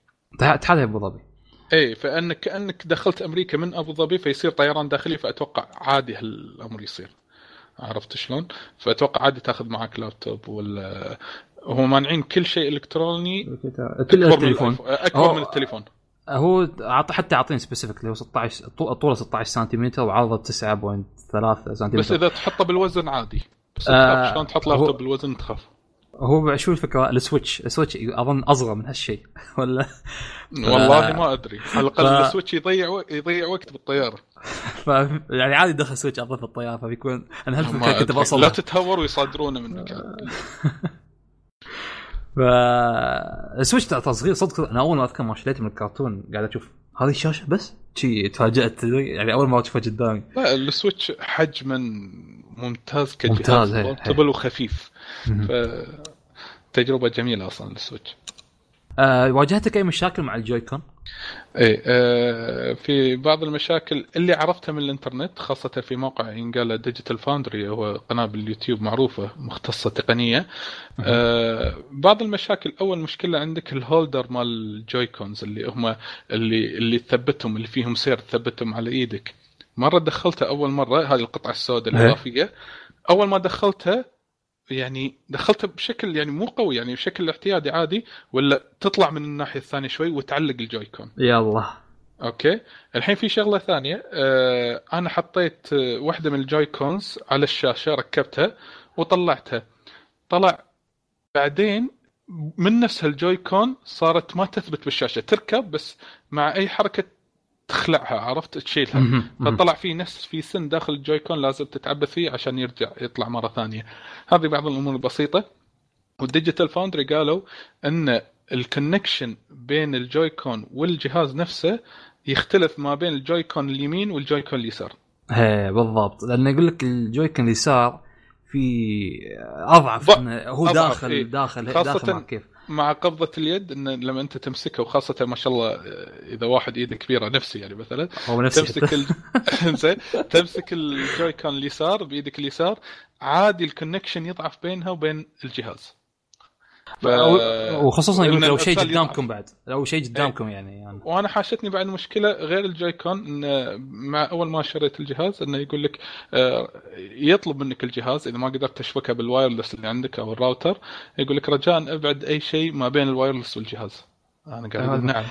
يا أبو ظبي. إيه فانك كأنك دخلت أمريكا من أبو ظبي فيصير طيران داخلي فأتوقع عادي هالأمر يصير. عرفت شلون؟ فأتوقع عادي تاخذ معك لابتوب ولا هم مانعين كل شيء إلكتروني كل التليفون. أكبر هو- من التليفون. هو عط حتى عاطين specific اللي هو 16 طو- طوله 16 سنتيمتر وعرضه 9.3 سنتيمتر. بس إذا تحطه بالوزن عادي. بس آه، شلون تحط هو- لابتوب بالوزن تخاف. هو شو الفكرة؟ ال Switch. ال Switch أظن أصغر من هالشيء. ولا؟ والله ما أدري. على الأقل ف- ال Switch يضيع و... يضيع وقت بالطيارة. ف يعني عادي دخل Switch أظن في الطياره فبيكون أنا هالفكره كنت. بوصل لا. تتهور ويصادرونه منك. ف ال Switch ترى صغير. صدق أنا أول ما أذكر ما شريته من الكرتون قاعد أشوف هذه الشاشة بس؟ شي تفاجأت؟ يعني أول ما اشوفها قدامي. لا ال Switch حجما ممتاز كجهاز. ممتاز، وخفيف. فتجربه جميلة أصلا لل Switch. آه واجهتك أي مشاكل مع ال Joy-Con؟ إيه آه في بعض المشاكل اللي عرفتها من الإنترنت خاصة في موقع ينقال Digital Foundry هو قناة باليوتيوب معروفة مختصة تقنية. آه بعض المشاكل أول مشكلة عندك ال holder مال ال Joy-Cons اللي هم اللي اللي تثبتهم اللي فيهم سير تثبتهم على إيدك. مرة دخلتها أول مرة هذه القطعة السوداء إيه. الإضافية. أول ما دخلتها يعني دخلتها بشكل يعني مو قوي يعني بشكل اعتيادي عادي ولا تطلع من الناحية الثانية شوي وتعلق ال Joy-Con. يلا. Okay. الحين في شغلة ثانية آه أنا حطيت آه، واحدة من ال Joy-Cons على الشاشة ركبتها وطلعتها. طلع بعدين من نفس هال Joy-Con صارت ما تثبت بالشاشة تركب بس مع أي حركة تخلعها عرفت؟ تشيلها. فطلع في نفس في سن داخل ال Joy-Con لازم تتعبث فيه عشان يرجع يطلع مرة ثانية. هذه بعض الأمور البسيطة. وال Digital Foundry قالوا إن ال connection بين ال Joy-Con والجهاز نفسه يختلف ما بين ال Joy-Con اليمين وال Joy-Con اليسار. إيه بالضبط. لأن يقول لك ال Joy-Con اليسار في أضعف إنه هو أضعف، داخل إيه. داخل خاصة داخل كيف. مع قبضة اليد إن لما أنت تمسكها وخاصة ما شاء الله إذا واحد إيده كبيرة نفسي يعني مثلا. هو نفسه تمسك ال... زين. تمسك ال Joy-Con اليسار بإيدك اليسار عادي ال connection يضعف بينها وبين الجهاز. ف... وخصوصا يقول لو شيء قدامكم بعد. لو شيء قدامكم يعني, يعني. وأنا حاشتني بعد مشكلة غير ال Joy-Con انه مع أول ما شريت الجهاز إنه يقول لك آه، يطلب منك الجهاز إذا ما قدرت تشبكه بال wireless اللي عندك أو الراوتر يقول لك رجاء أبعد أي شيء ما بين ال wireless والجهاز. أنا قاعد نعم.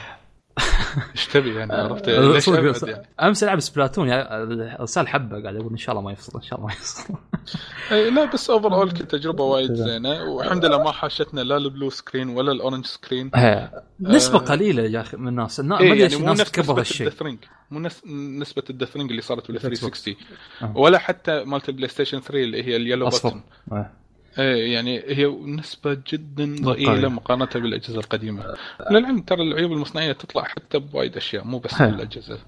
إيش تبي يعني؟ عرفت؟ آه، ليش صدق- يعني؟ أمس ألعب Splatoon يعني ارسال حبه قاعد أقول إن شاء الله ما يفصل إن شاء الله ما يفصل. إيه، لا بس overall كتجربه وايد زينة والحمد لله ما حاشتنا لا ال blue screen ولا ال orange screen. إيه. نسبة قليلة يا أخي من الناس. النا- ما إيه أدري يعني ليش مو الناس تكبر هالشيء. مو نس... نسبة الدثرينج اللي صارت بال ال X 360 آه. ولا حتى مالت ال PlayStation 3 اللي هي ال yellow إيه. إيه يعني هي نسبة جدا. ضئيلة مقارنة بالأجهزة القديمة للعلم ترى العيوب المصنعية تطلع حتى بوايد أشياء مو بس. بالأجهزة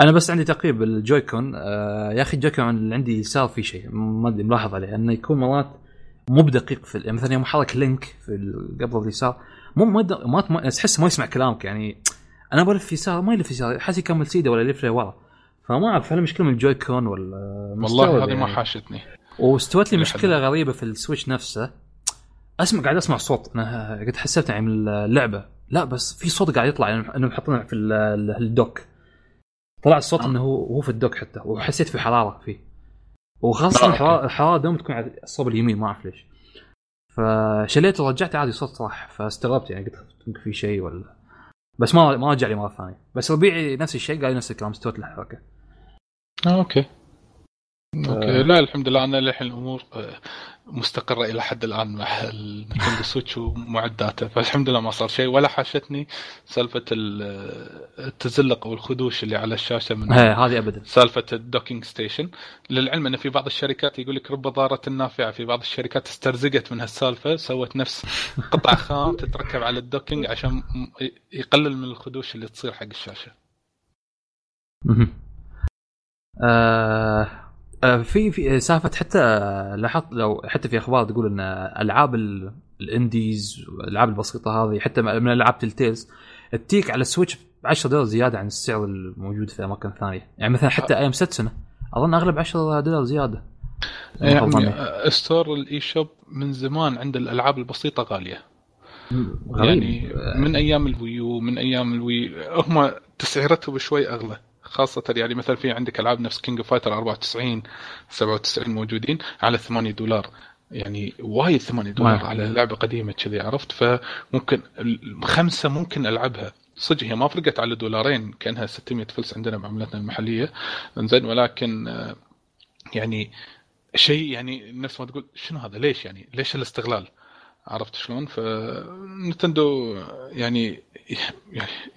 أنا بس عندي تقريب الجويكون آه يا أخي الجويكون اللي عندي يسار في شيء ما أدري ملاحظ عليه أنه يكون مرات مو بدقيق في يعني مثلا يوم حرك لينك في قبل اليسار مو ما ما ما- تحس ما يسمع كلامك يعني أنا بلف يسار ما يلف يسار حاسس يكمل سيدة ولا يلف لورا فما أعرف هل المشكلة من الجويكون ولا والله هذه ما يعني. حاشتني واستوت لي مشكلة. غريبة في السويتش نفسه. أسمع قاعد أسمع صوت. أنا قد حسبت يعني من اللعبة. لا بس في صوت قاعد يطلع يعني إنهم حاطينه في ال- ال- ال dock. طلع الصوت آه. إنه هو هو في ال dock حتى. وحسيت في حرارة فيه. وخاصة آه،. الحراره الحراره دوم تكون على الصوب اليمين ما أعرف ليش. فشليته ورجعت عادي صوت صح فاستغربت يعني قلت يمكن في شيء ولا. بس ما ما رجع لي مرة ثانية. بس ربيعي نفس الشيء قال نفس الكلام استوت الحركه آه، Okay. Okay. لا الحمد لله أنا للحين الأمور آه، مستقرة إلى حد الآن مع النينتندو سويتش ومعداته. فالحمد لله ما صار شيء. ولا حاشتني سالفة ال- التزلق أو الخدوش اللي على الشاشة من هذه ابدا. سالفة ال docking station. للعلم إن في بعض الشركات يقول لك رب ضارة نافعة. في بعض الشركات استرزقت من هالسالفة سوت نفس قطع خام تتركب على ال docking عشان يقلل من الخدوش اللي تصير حق الشاشة. آه آه في في سالفة حتى لاحظت لو حتى في أخبار تقول إن ألعاب ال- ال indies والألعاب البسيطة هذه حتى من ألعاب تلتيلز تجيك على السويتش ب 10 دولار زيادة عن السعر الموجود في أماكن ثانية. يعني مثلا حتى أيام ست سنه أظن أغلب 10 دولار زيادة. يعني ظني. آه، store ال eShop من زمان عند الألعاب البسيطة غالية. غريب يعني من أيام ال Wii U من أيام ال Wii هم تسعيرتهم شوي أغلى. خاصة يعني مثلا في عندك ألعاب نفس King Fighter 94 97 موجودين على 8 دولار. يعني وايد 8 دولار على لعبة قديمة كذي عرفت؟ فممكن الخمسة ممكن ألعبها. صدق هي ما فرقت على دولارين كأنها 600 فلس عندنا بعملتنا المحلية. زين ولكن آه، يعني شيء يعني نفس ما تقول شنو هذا؟ ليش يعني؟ ليش الاستغلال؟ عرفت شلون؟ فنتندو يعني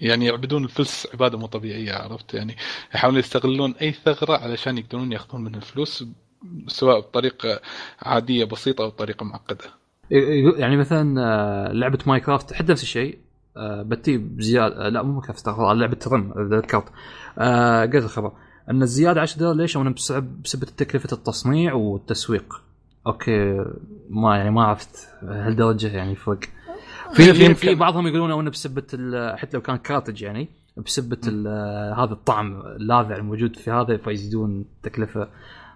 يعني يعبدون الفلس عبادة مو طبيعية عرفت؟ يعني يحاولون يستغلون أي ثغرة علشان يقدرون يأخذون من الفلوس سواء بطريقة عادية بسيطة أو بطريقة معقدة. يعني مثلا آه، لعبة Minecraft حتى نفس الشيء؟ آه، بتي بزياده آه، لا مو Minecraft لعبة رم ذكرت. قلت الخبر. أن الزيادة 10 دولار ليش؟ بسبب تكلفة التصنيع والتسويق. Okay ما يعني ما عرفت هالدرجه يعني فرق في في في. بعضهم يقولون إنه بسبة ال- حتى لو كان كارتج يعني بسبة ال- هذا الطعم اللاذع الموجود في هذا فيزيدون التكلفه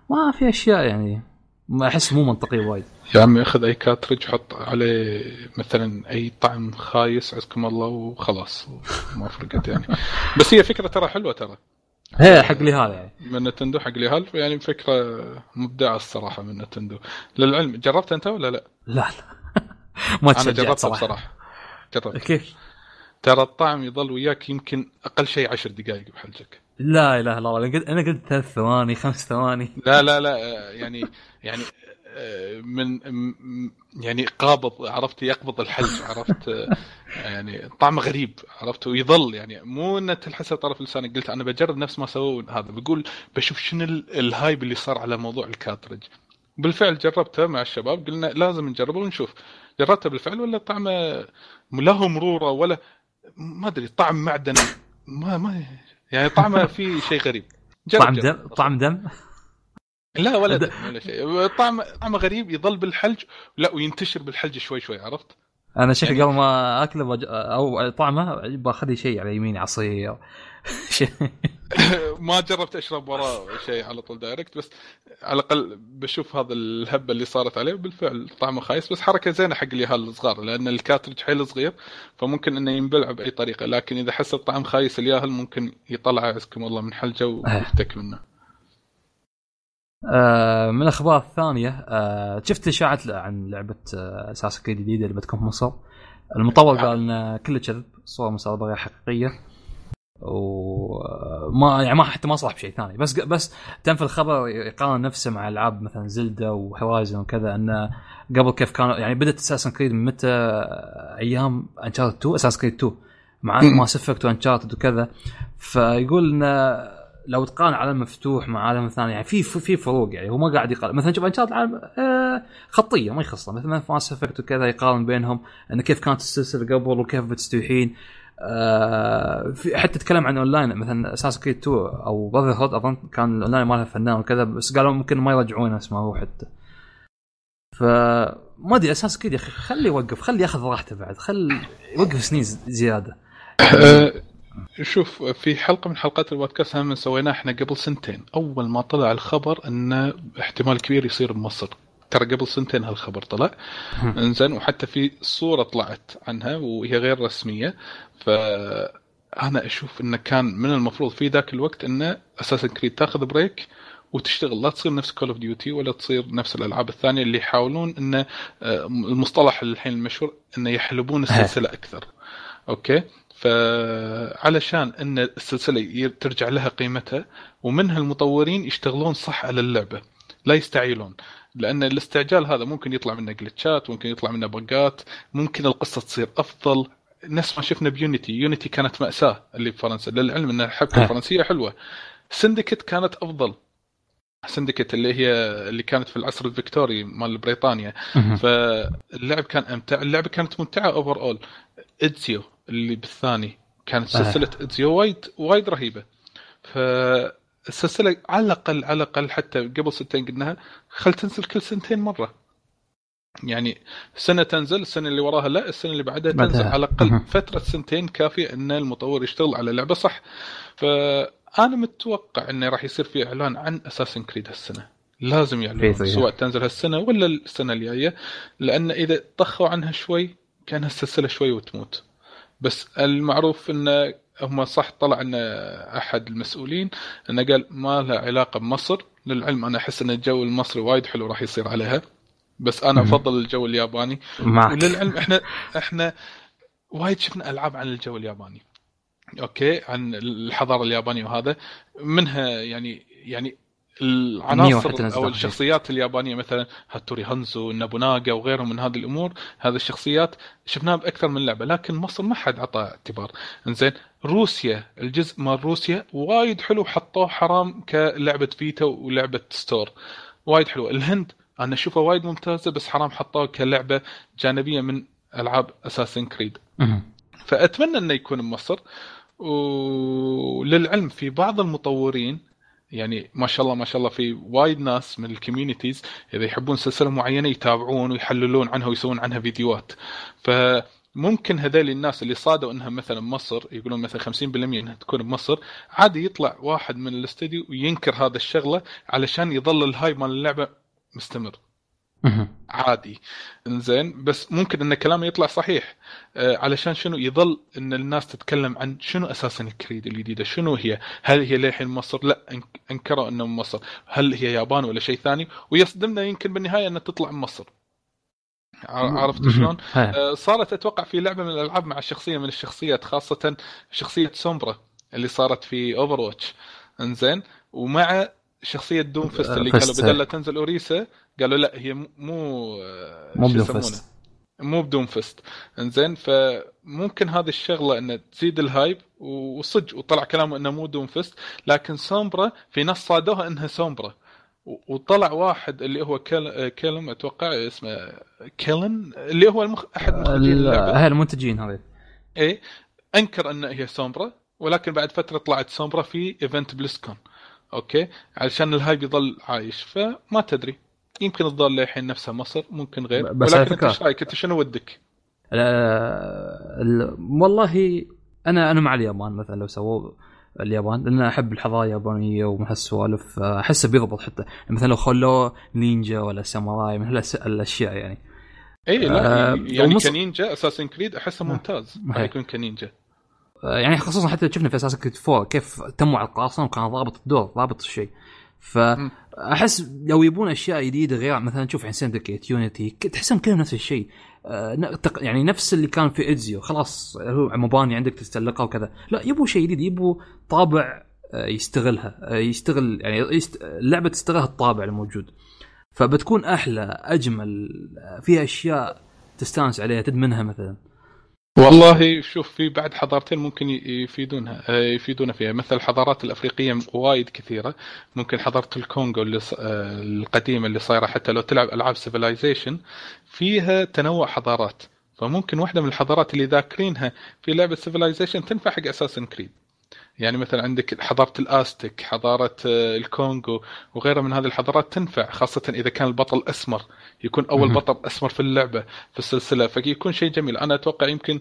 ما في أشياء يعني ما أحس مو منطقي وايد. يا عمي أخذ أي كاترج حط عليه مثلا أي طعم خايس عزكم الله وخلاص. ما فرقت يعني. بس هي فكرة ترى حلوة ترى. هي حق لي هذا يعني. من نتندو حق لي هالف يعني فكرة مبدعة الصراحة من نتندو. للعلم جربت أنت ولا لا؟ لا لا. ما أنا جربتها صراحة. بصراحة. جربت كيف؟ ترى الطعم يظل وياك يمكن أقل شيء عشر دقائق بحلجك. لا إله إلا الله. أنا قلت ثلاث ثواني خمس ثواني. لا لا لا يعني يعني من يعني قابض عرفت؟ يقبض الحلج عرفت؟ يعني طعمه غريب عرفت؟ ويظل يعني مو إنه تلحسه طرف لسانك. قلت أنا بجرب نفس ما سووا هذا. بقول بشوف شنو ال- ال hype اللي صار على موضوع ال cartridge بالفعل جربته مع الشباب قلنا لازم نجربه ونشوف. جربته بالفعل ولا طعمه لا هو مرورة ولا ما أدري طعم معدن ما ما يعني طعمه فيه شيء غريب. جرب طعم جرب. دم؟ طعم دم؟ لا ولا دم ولا شيء. طعم طعمه غريب يظل بالحلج لا وينتشر بالحلج شوي شوي عرفت؟ أنا شكلي يعني- قبل ما أكله بج... أو طعمه باخذ شيء على يميني عصير. شيء. ما جربت أشرب وراه شيء على طول direct بس على الأقل بشوف هذا الهبة اللي صارت عليه بالفعل طعمه خايس بس حركة زينة حق اليهال الصغار لأن ال cartridge حيل صغير فممكن إنه ينبلع بأي طريقة لكن إذا حس الطعم خايس الياهل ممكن يطلع عزكم الله من حلجه ويفتك منه. آه من الأخبار الثانية آه شفت اشاعات عن لعبة آه Assassin's Creed جديده اللي بتكون في مصر؟ المطور قال ان كله كذب صورة مسابقه حقيقية. وما يعني ما حتى ما صلح بشيء ثاني. بس بس تم في الخبر يقارن نفسه مع ألعاب مثلا Zelda و Horizon وكذا إنه قبل كيف كان يعني بدأت Assassin's Creed من متى؟ أيام Uncharted 2 Assassin's Creed 2 مع Mass Effect و Uncharted وكذا. فيقول إنه لو تقارن عالم مفتوح مع عالم ثاني يعني في في فروق يعني هو ما قاعد يقارن. مثلا شوف Uncharted عالم آه خطي ما يخصه. مثلا Mass Effect وكذا يقارن بينهم انه كيف كانت السلسلة قبل وكيف بتستوحين. آه في حتى تكلم عن اونلاين مثلا Assassin's Creed 2 أو Brotherhood أظن كان الأونلاين مالها فنان وكذا بس قالوا ممكن ما يرجعونه اسمه هو حتى فما أدري Assassin's Creed يا أخي خليه يوقف خليه ياخذ راحته بعد خل يوقف سنين زيادة. شوف في حلقة من حلقات البودكاست هم سويناها إحنا قبل سنتين. أول ما طلع الخبر إنه احتمال كبير يصير بمصر ترى قبل سنتين هالخبر طلع. إنزين وحتى في صورة طلعت عنها وهي غير رسمية. فأنا أشوف انه كان من المفروض في ذاك الوقت انه Assassin's Creed تاخذ break وتشتغل. لا تصير نفس Call of Duty ولا تصير نفس الألعاب الثانية اللي يحاولون انه آه، المصطلح الحين المشهور انه يحلبون السلسلة أكثر. Okay؟ فعلشان إن السلسلة ترجع لها قيمتها ومنها المطورين يشتغلون صح على اللعبة. لا يستعجلون لأن الاستعجال هذا ممكن يطلع منه glitchات ممكن يطلع منه bugات ممكن القصة تصير أفضل. نفس ما شفنا ب Unity Unity كانت مأساة اللي بفرنسا للعلم إن الحبكه الفرنسية حلوة. Syndicate كانت أفضل. Syndicate اللي هي اللي كانت في العصر الفيكتوري مال بريطانيا. فاللعب كان أمتع اللعبة كانت ممتعة overall Ezio اللي بالثاني كانت سلسلة ادزيو وايد وايد رهيبة. ف السلسلة على الاقل على الأقل حتى قبل سنتين قلناها خل تنزل كل سنتين مرة. يعني سنة تنزل السنة اللي وراها لا السنة اللي بعدها تنزل على الأقل فترة سنتين كافية إن المطور يشتغل على لعبة صح. فأنا متوقع انه راح يصير في إعلان عن اساسن كريد هالسنة. لازم يعلنون سواء تنزل هالسنة ولا السنة الجاية لأن إذا طخوا عنها شوي كان السلسله شوي وتموت. بس المعروف انه هم صح طلع إن أحد المسؤولين إنه قال ما لها علاقة بمصر. للعلم أنا أحس إن الجو المصري وايد حلو راح يصير عليها. بس أنا أفضل الجو الياباني. معك. وللعلم إحنا إحنا وايد شفنا ألعاب عن الجو الياباني. أوكي عن الحضارة اليابانية وهذا. منها يعني يعني العناصر أو الشخصيات اليابانية مثلا هاتوري هانزو نوبوناغا وغيرهم من هذه الأمور هذه الشخصيات شفناها بأكثر من لعبة لكن مصر ما حد عطى اعتبار. إنزين روسيا الجزء مال روسيا وايد حلو حطوه حرام كلعبة فيتا ولعبة store. وايد حلو الهند أنا أشوفها وايد ممتازة بس حرام حطوها كلعبة جانبية من ألعاب Assassin's Creed فأتمنى إنه يكون بمصر. وللعلم في بعض المطورين يعني ما شاء الله ما شاء الله في وايد ناس من ال communities إذا يحبون سلسلة معينة يتابعون ويحللون عنها ويسوون عنها فيديوهات. فممكن هذول الناس اللي صادوا إنها مثلا مصر يقولون مثلا 50% إنها تكون بمصر عادي يطلع واحد من الاستوديو وينكر هذا الشغلة علشان يظل الهاي مال اللعبة مستمر. عادي. إنزين بس ممكن إن كلامه يطلع صحيح. آه علشان شنو يظل إن الناس تتكلم عن شنو Assassin's Creed الجديدة؟ شنو هي؟ هل هي للحين مصر؟ لا إنكروا إنه مصر. هل هي يابان ولا شيء ثاني؟ ويصدمنا يمكن بالنهاية إنها تطلع من مصر. عرفت شلون؟ آه صارت أتوقع في لعبة من الألعاب مع شخصية من الشخصيات خاصة شخصية Sombra اللي صارت في Overwatch إنزين ومع شخصية Doomfist اللي قالوا بدل لا تنزل Orisa قالوا لا هي مو مو ب Doomfist مو ب Doomfist إنزين فممكن هذه الشغلة ان تزيد ال hype وصدق وطلع كلامه إنه مو Doomfist لكن Sombra في ناس صادوها إنها Sombra. وطلع واحد اللي هو كيل... كيلم أتوقع اسمه كيلن اللي هو المخ... أحد اللعبة. المنتجين هذه إيه أنكر ان هي Sombra ولكن بعد فترة طلعت Sombra في event BlizzCon Okay. علشان ال hype يظل عايش فما تدري. يمكن تظل للحين نفسها مصر ممكن غير. بس ولكن أنت إيش رأيك؟ أنت شنو ودك؟ والله أنا أنا مع اليابان. مثلا لو سووا اليابان لأن أحب الحضارة اليابانية ومن هالسوالف أحسه بيضبط حتى. مثلا لو خلوه نينجا ولا samurai من هالاشياء يعني. اي لا آه، يعني ومص- ك ninja Assassin's Creed أحسه ممتاز. هي. يكون كنينجا. يعني خصوصا حتى شفنا في أساس كريد 4 كيف تموا على القراصنة وكان ضابط الدور ضابط الشيء. فاحس لو يبون أشياء جديدة غير مثلا تشوف عن سندكيت يونيتي تحسهم كلهم نفس الشيء. آه، يعني نفس اللي كان في ادزيو خلاص هو مباني عندك تستلقها وكذا. لا يبوا شيء جديد يبوا طابع آه، يستغلها. آه، يستغل يعني يست... اللعبة تستغل الطابع الموجود. فبتكون أحلى أجمل فيها أشياء تستانس عليها تدمنها مثلا. والله شوف في بعد حضارتين ممكن يفيدونها آه، يفيدونا فيها. مثل الحضارات الأفريقية وايد كثيرة. ممكن حضارة الكونغو اللي ص- آه، القديمة اللي صايرة حتى لو تلعب ألعاب Civilization فيها تنوع حضارات. فممكن واحدة من الحضارات اللي ذاكرينها في لعبة Civilization تنفع حق Assassin's Creed يعني مثلا عندك حضارة الازتك حضارة آه، الكونغو وغيرها من هذه الحضارات تنفع خاصة إذا كان البطل أسمر يكون أول. بطل أسمر في اللعبة في السلسلة فيكون شيء جميل أنا أتوقع يمكن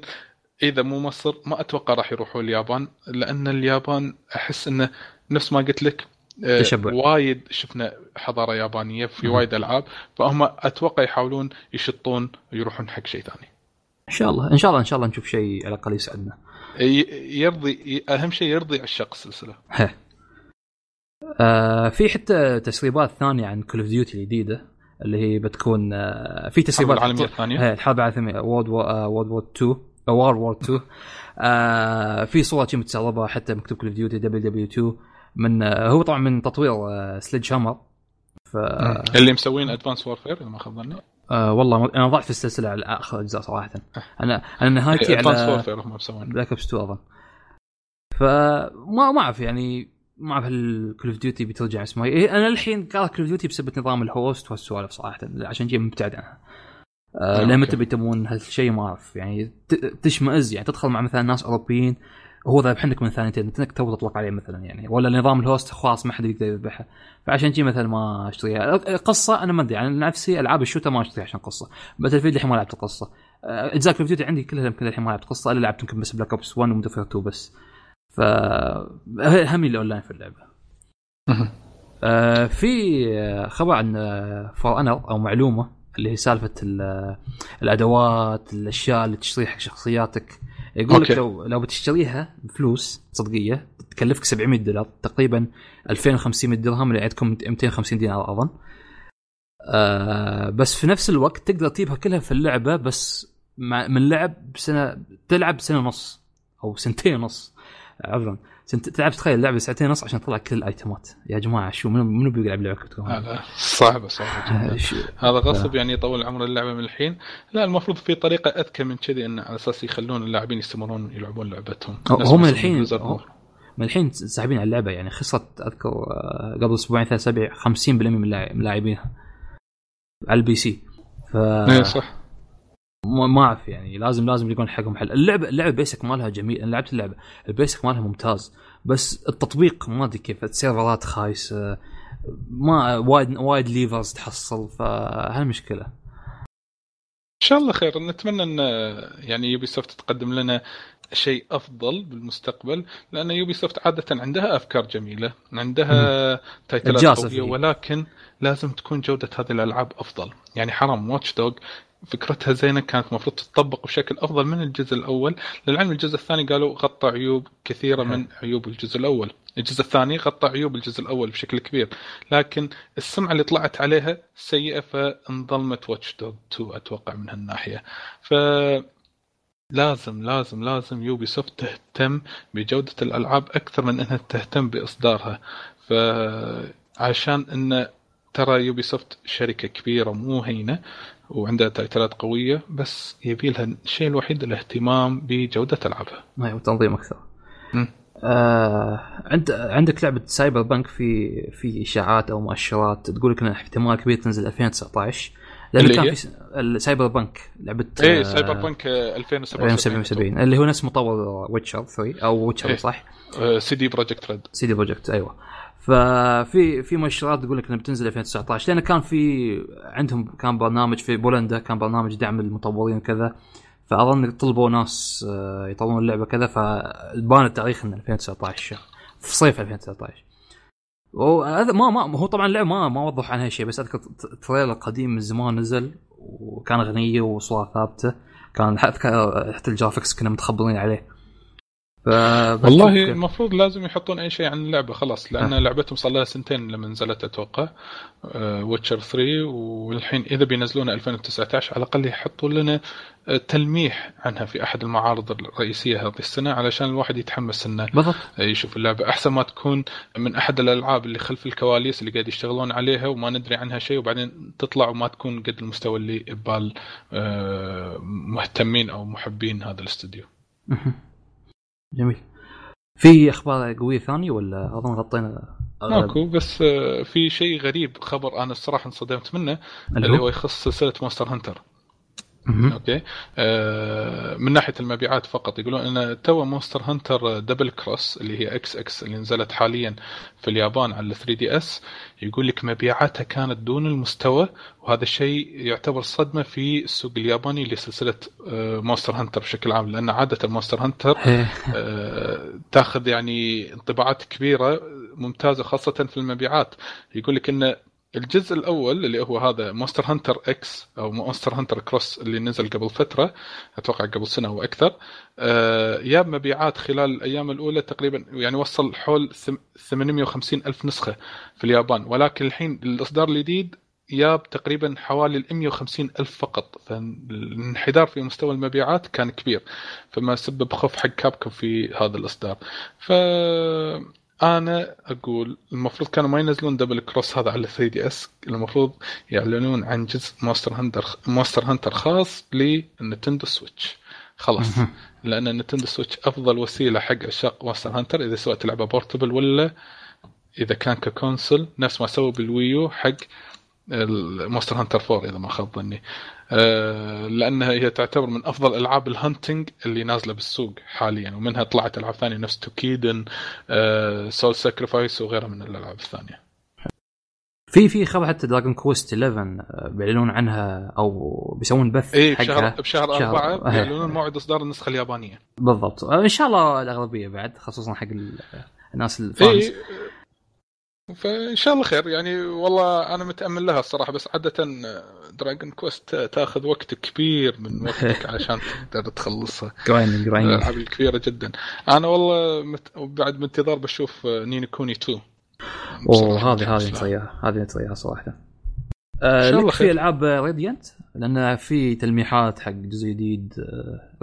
إذا مو مصر ما أتوقع راح يروحوا اليابان لأن اليابان أحس إنه نفس ما قلت لك آه، تشبع. وايد شفنا حضارة يابانية في. وايد ألعاب فهم أتوقع يحاولون يشطون ويروحون حق شيء ثاني إن شاء الله إن شاء الله إن شاء الله نشوف شيء على الأقل يسعدنا يرضي أهم شيء يرضي عشاق السلسله. آه في حتى تسريبات ثانية عن Call of Duty الجديدة اللي هي بتكون آه في الحرب تسريبات العالمية الثانية. الحرب العالمية World World War 2 World War 2 آه في صورة شي متسربة حتى مكتوب Call of Duty WW 2 من آه هو طبعا من تطوير آه Sledgehammer ف اللي مسوين Advanced Warfare إذا ما خاب ظني. آه والله أنا ضعت في السلسلة على آخر أجزاء صراحة. أنا أنا نهايتي Advanced على Black Ops 2 أظن. فما ما أعرف يعني ما أعرف هل Call of Duty بترجع اسمها إيه أنا الحين قاعد Call of Duty بسبب نظام ال host والسوالف صراحة عشان جي مبتعد عنها. آه آه، متى okay. بيتمون هالشيء ما أعرف. يعني تشمئز يعني تدخل مع مثلا ناس أوروبيين هو ذابحنك من ثانيتين انك تو تطلق عليه مثلا يعني. ولا نظام ال host خلاص ما حد يقدر يذبحها فعشان جي مثلا ما أشتريها. قصه أنا ما أدري عن نفسي ألعاب ال shooter ما أشتريها عشان قصة. Battlefield الحين ما لعبت القصة. آه، اجزاء Call of Duty عندي كلها يمكن الحين ما لعبت قصة. الا لعبت يمكن بس Black Ops 1 و Modern 2 بس. ف همي الأونلاين في اللعبة. آه، في آه، خبر عن For Honor أو معلومة اللي هي سالفة ال- الأدوات الأشياء اللي تشتريها حق شخصياتك. يقول لك. لو لو بتشتريها بفلوس صدقية تكلفك 700 دولار تقريبا 2500 درهم اللي عندكم 250 دينار أظن آه بس في نفس الوقت تقدر تجيبها كلها في اللعبة بس مع من لعب بسنه تلعب سنة ونص أو سنتين ونص عذرا سنت... تلعب تخيل لعبة ساعتين ونص عشان تطلع كل الايتمات يا جماعة شو منو منو بيلعب لعبة هذا صعبة صعبة شو- هذا غصب يعني يطول عمر اللعبة من الحين. لا المفروض في طريقة أذكى من كذي انه على أساس يخلون اللاعبين يستمرون يلعبون لعبتهم. هم الحين-. من الحين ساحبين على اللعبة يعني خسرت أذكر آه، قبل أسبوعين ثلاث اسابيع 50% من لاعبينها على ال PC. ف إيه صح. ما ما أعرف يعني لازم لازم يكون حقهم حل اللعبه اللعبة basic مالها جميل أنا لعبت اللعبة ال basic مالها ممتاز بس التطبيق ما أدري كيف السيرفرات خايسة ما وايد وايد leavers تحصل فهالمشكلة. إن شاء الله خير. نتمنى إن يعني Ubisoft تقدم لنا شيء أفضل بالمستقبل لأن Ubisoft عادة عندها أفكار جميلة عندها تايتلات قوية. ولكن لازم تكون جودة هذه الألعاب أفضل. يعني حرام Watch Dogs فكرتها زينة كانت المفروض تطبق بشكل أفضل من الجزء الأول. للعلم الجزء الثاني قالوا غطى عيوب كثيرة من عيوب الجزء الأول. الجزء الثاني غطى عيوب الجزء الأول بشكل كبير لكن السمعة اللي طلعت عليها سيئة فانظلمت Watch Dogs 2 أتوقع من هالناحية. ف لازم لازم لازم Ubisoft تهتم بجودة الألعاب أكثر من أنها تهتم بإصدارها. فعشان أن ترى Ubisoft شركة كبيرة مو هينة وعندها تايتلات قوية بس يبي لها الشيء الوحيد الاهتمام بجودة ألعابها ما هي تنظيم أكثر مم. آه عند عندك لعبة Cyberpunk في في إشاعات أو مؤشرات تقول لك إن احتمال كبير تنزل 2019 لأن اللي كان؟ في س- ال Cyberpunk لعبة إيه آه، سايبر 2077 2077 اللي هو نفس مطور Witcher 3 أو Witcher إيه. صح؟ آه، CD Projekt Red CD Projekt أيوه ففي في مؤشرات تقول لك إنها بتنزل 2019 لأن كان في عندهم كان برنامج في بولندا كان برنامج دعم المطورين وكذا فأظن طلبوا ناس آه، يطورون اللعبة كذا فبان التاريخ ان 2019 في صيف 2019 وهذا ما ما هو طبعا اللعبة ما ما وضح عنها شيء بس أذكر trailer قديم من زمان نزل وكان غنيه وصوره ثابتة كان حتى ال graphics كنا متخبرين عليه. والله المفروض لازم يحطون أي شيء عن اللعبة خلاص لأن أه. لعبتهم صار لها سنتين لما نزلت أتوقع Witcher 3 والحين إذا بينزلونها 2019 على الأقل يحطوا لنا آه، تلميح عنها في أحد المعارض الرئيسية هذه السنة علشان الواحد يتحمس إنه بالضبط. يشوف اللعبة أحسن ما تكون من أحد الألعاب اللي خلف الكواليس اللي قاعد يشتغلون عليها وما ندري عنها شيء وبعدين تطلع وما تكون قد المستوى اللي ببال آه، مهتمين أو محبين هذا الاستوديو. جميل. في أخبار قوية ثانية ولا أظن غطينا؟ ماكو بس آه، في شيء غريب خبر أنا الصراحة انصدمت منه اللي هو؟ يخص سلسله Monster Hunter. أوكي. آه من ناحية المبيعات فقط يقولون إن تو Monster Hunter Double Cross اللي هي إكس إكس اللي نزلت حاليا في اليابان على 3 DS يقول لك مبيعاتها كانت دون المستوى وهذا الشيء يعتبر صدمة في السوق الياباني لسلسلة آه Monster Hunter بشكل عام لأن عادة ال Monster Hunter آه تاخذ يعني انطباعات كبيرة ممتازة خاصة في المبيعات. يقول لك إن الجزء الأول اللي هو هذا Monster Hunter X أو Monster Hunter Cross اللي نزل قبل فترة أتوقع قبل سنة أو أكثر آه جاب مبيعات خلال الأيام الأولى تقريبا يعني وصل حول 850 ألف نسخة في اليابان. ولكن الحين الإصدار الجديد جاب تقريبا حوالي 150 ألف فقط. فالانحدار في مستوى المبيعات كان كبير فما سبب خوف حق Capcom في هذا الإصدار. ف أنا أقول المفروض كانوا ما ينزلون Double Cross هذا على 3 DS المفروض يعلنون عن جزء Monster Hunter Monster Hunter خاص لل Nintendo Switch. خلاص. لأن ال Nintendo Switch أفضل وسيلة حق عشاق Monster Hunter إذا سويت لعبة portable ولا إذا كان ك console نفس ما سووا بال Wii U حق ال Monster Hunter 4 إذا ما خاب ظني. لأنها هي تعتبر من أفضل ألعاب ال hunting اللي نازلة بالسوق حاليا ومنها طلعت ألعاب ثانية نفس Toukiden Soul Sacrifice وغيرها من الألعاب الثانية. في في خبر حتى Dragon Quest 11 بيعلنون عنها أو بيسوون بث اي بشهر بشهر أربعة بيعلنون موعد إصدار النسخة اليابانية. بالضبط. آه، إن شاء الله الأغلبية بعد خصوصا حق الناس ال fans. إيه فإن شاء الله خير. يعني والله أنا متأمل لها الصراحة بس عادة Dragon Quest تأخذ وقت كبير من وقتك عشان تقدر تخلصها. grinding grinding الالعاب الكبيره جدا. أنا والله مت... بعد بانتظار بشوف Ni no Kuni 2 أوه هذه هذه نصيحه هذه نصيحه صراحة. آه لك في ألعاب Radiant لأن في تلميحات حق جزء جديد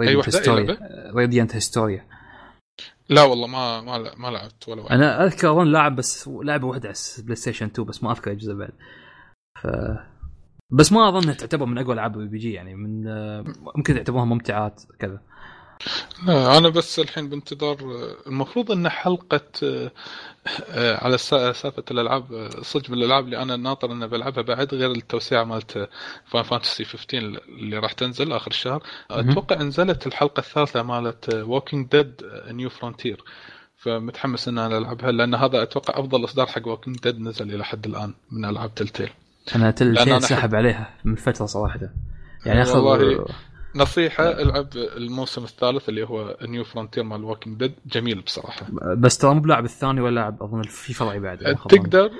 Radiant Historia Radiant Historia لا والله ما ما ما لعبت ولا واحد. أنا أذكر أظن لاعب بس لعبة واحدة على PlayStation 2 بس ما أذكر اجزاء بعد. ف بس ما أظن تعتبر من أقوى العاب RPG يعني من ممكن تعتبرها ممتعات كذا. لا أنا بس الحين بانتظار المفروض إن حلقة آه، على سالفه الألعاب صدق من الالعاب اللي أنا ناطر إني بلعبها بعد غير التوسعه مالت Final Fantasy 15 اللي راح تنزل آخر الشهر. أتوقع نزلت الحلقة الثالثة مالت Walking Dead New Frontier فمتحمس ان أنا ألعبها لأن هذا أتوقع أفضل إصدار حق Walking Dead نزل إلى حد الآن من ألعاب Telltale أنا Telltale سحب عليها من فترة صراحة. يعني أخذ نصيحة العب الموسم الثالث اللي هو New Frontier مال Walking Dead جميل بصراحة. بس ترى مو بلاعب الثاني ولا لاعب أظن في فرعي بعد. تقدر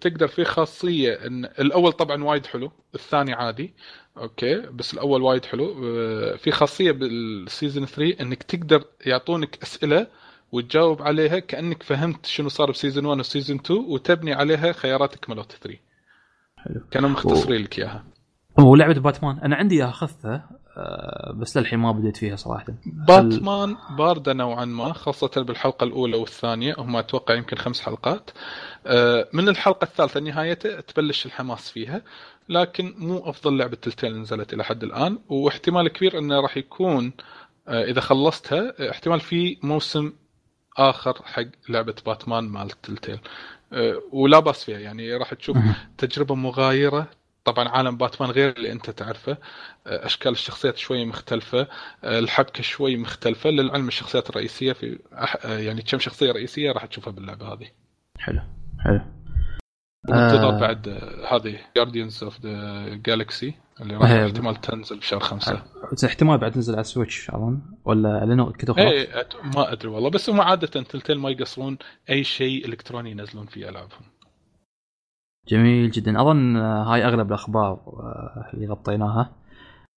تقدر في خاصية إن الأول طبعا وايد حلو الثاني عادي. أوكي بس الأول وايد حلو. آه، في خاصية بال season 3 إنك تقدر يعطونك أسئلة وتجاوب عليها كأنك فهمت شنو صار ب season 1 و season 2 وتبني عليها خياراتك مالت 3 حلو. كانوا مختصرين لك إياها. ولعبه باتمان. أنا عندي اخذتها بس للحين ما بديت فيها صراحة. باتمان باردة نوعا ما خاصة بالحلقة الأولى والثانية هم أتوقع يمكن خمس حلقات. آه، من الحلقة الثالثة نهايته تبلش الحماس فيها لكن مو أفضل لعبة تلتين نزلت إلى حد الآن. واحتمال كبير إنه راح يكون آه، إذا خلصتها احتمال في موسم آخر حق لعبة باتمان مال تلتيل. ولا بأس فيها يعني راح تشوف تجربة مغايرة طبعا عالم باتمان غير اللي أنت تعرفه. آه، أشكال الشخصيات شوي مختلفة. آه، الحبكة شوي مختلفة. للعلم الشخصيات الرئيسية في آه، يعني كم شخصية رئيسية راح تشوفها باللعبة هذه. حلو. حلو. وانتظر آه. بعد هذه Guardians of the Galaxy اللي راح إيه. احتمال تنزل بشهر خمسة. احتمال بعد تنزل على ال Switch أظن. ولا لأنه كتب خلاص؟ إيه أت- ما أدري والله. بس هم عادة Telltale ما يقصرون أي شيء إلكتروني ينزلون فيه ألعابهم. جميل جدا. أظن هاي أغلب الأخبار آه، اللي غطيناها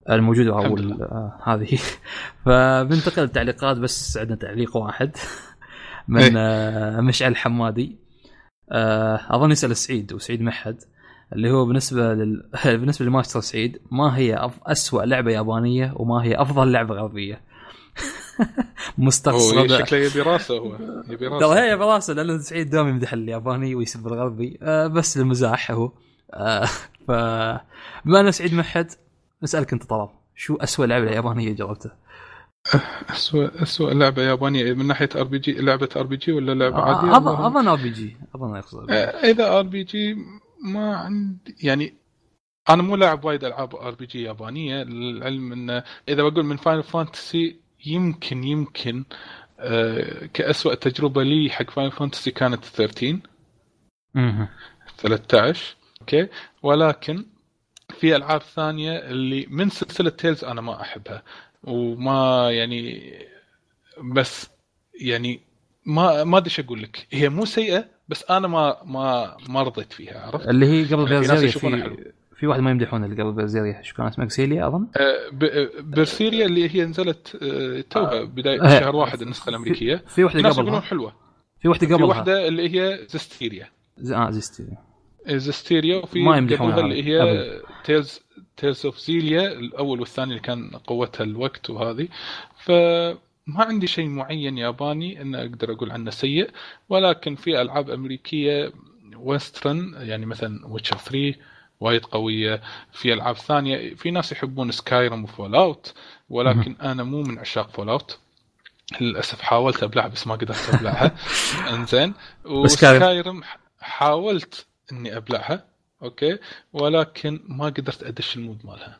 الموجودة أو آه، هذه. فبنتقل للتعليقات بس عندنا تعليق واحد من إيه. آه، مشعل حمادي. أظن يسأل سعيد وسعيد محد اللي هو بالنسبة لل... بالنسبة لماستر سعيد ما هي أف... اسوء لعبة يابانية وما هي أفضل لعبة غربية؟ مستقصد شكله يبي راسه هو. يبي راسه. هي براسه لأن سعيد دائما يمدح الياباني ويسب الغربي. آه بس للمزاح هو. آه ف بما ان سعيد محد نسألك أنت طلال شو أسوأ لعبة يابانيه جربتها؟ اسوء اسوء لعبة يابانية من ناحية RPG لعبة RPG ولا لعبة عادية؟ أظن والله- أظن RPG أظن يقصد. آه، إذا RPG ما عندي يعني أنا مو لاعب وايد ألعاب RPG يابانية للعلم انه إذا بقول من Final Fantasy يمكن يمكن آه، كأسوأ تجربة لي حق Final Fantasy كانت 13 مهم. 13 أوكي ولكن في ألعاب ثانية اللي من سلسلة Tales أنا ما أحبها وما يعني بس يعني ما ما أدري إيش أقول لك هي مو سيئة بس أنا ما ما ما رضيت فيها عرفت؟ اللي هي قبل في Berseria في حلو. في واحد ما يمدحونه اللي قبل Berseria شو كان اسمها Xillia أظن؟ آه، ب- Berseria اللي هي نزلت آه، توها بداية آه. شهر واحد النسخة الأمريكية. في في واحدة قبلها. حلوة. في واحدة في قبلها. واحدة اللي هي Zestiria. ز- آه Zesti Zestiria وفي ما يمدحونها اللي هي أبد. Tales Tales of Xillia الأول والثاني اللي كان قوتها الوقت وهذه. فما عندي شيء معين ياباني إن أقدر أقول عنه سيء ولكن في ألعاب أمريكية western يعني مثلا Witcher 3 وايد قوية في ألعاب ثانية. في ناس يحبون Skyrim و Fallout ولكن أنا مو من عشاق Fallout للأسف حاولت أبلعها بس ما قدرت أبلعها. إنزين. و Skyrim؟ حاولت إني أبلعها أوكي؟ ولكن ما قدرت أدش ال mood مالها.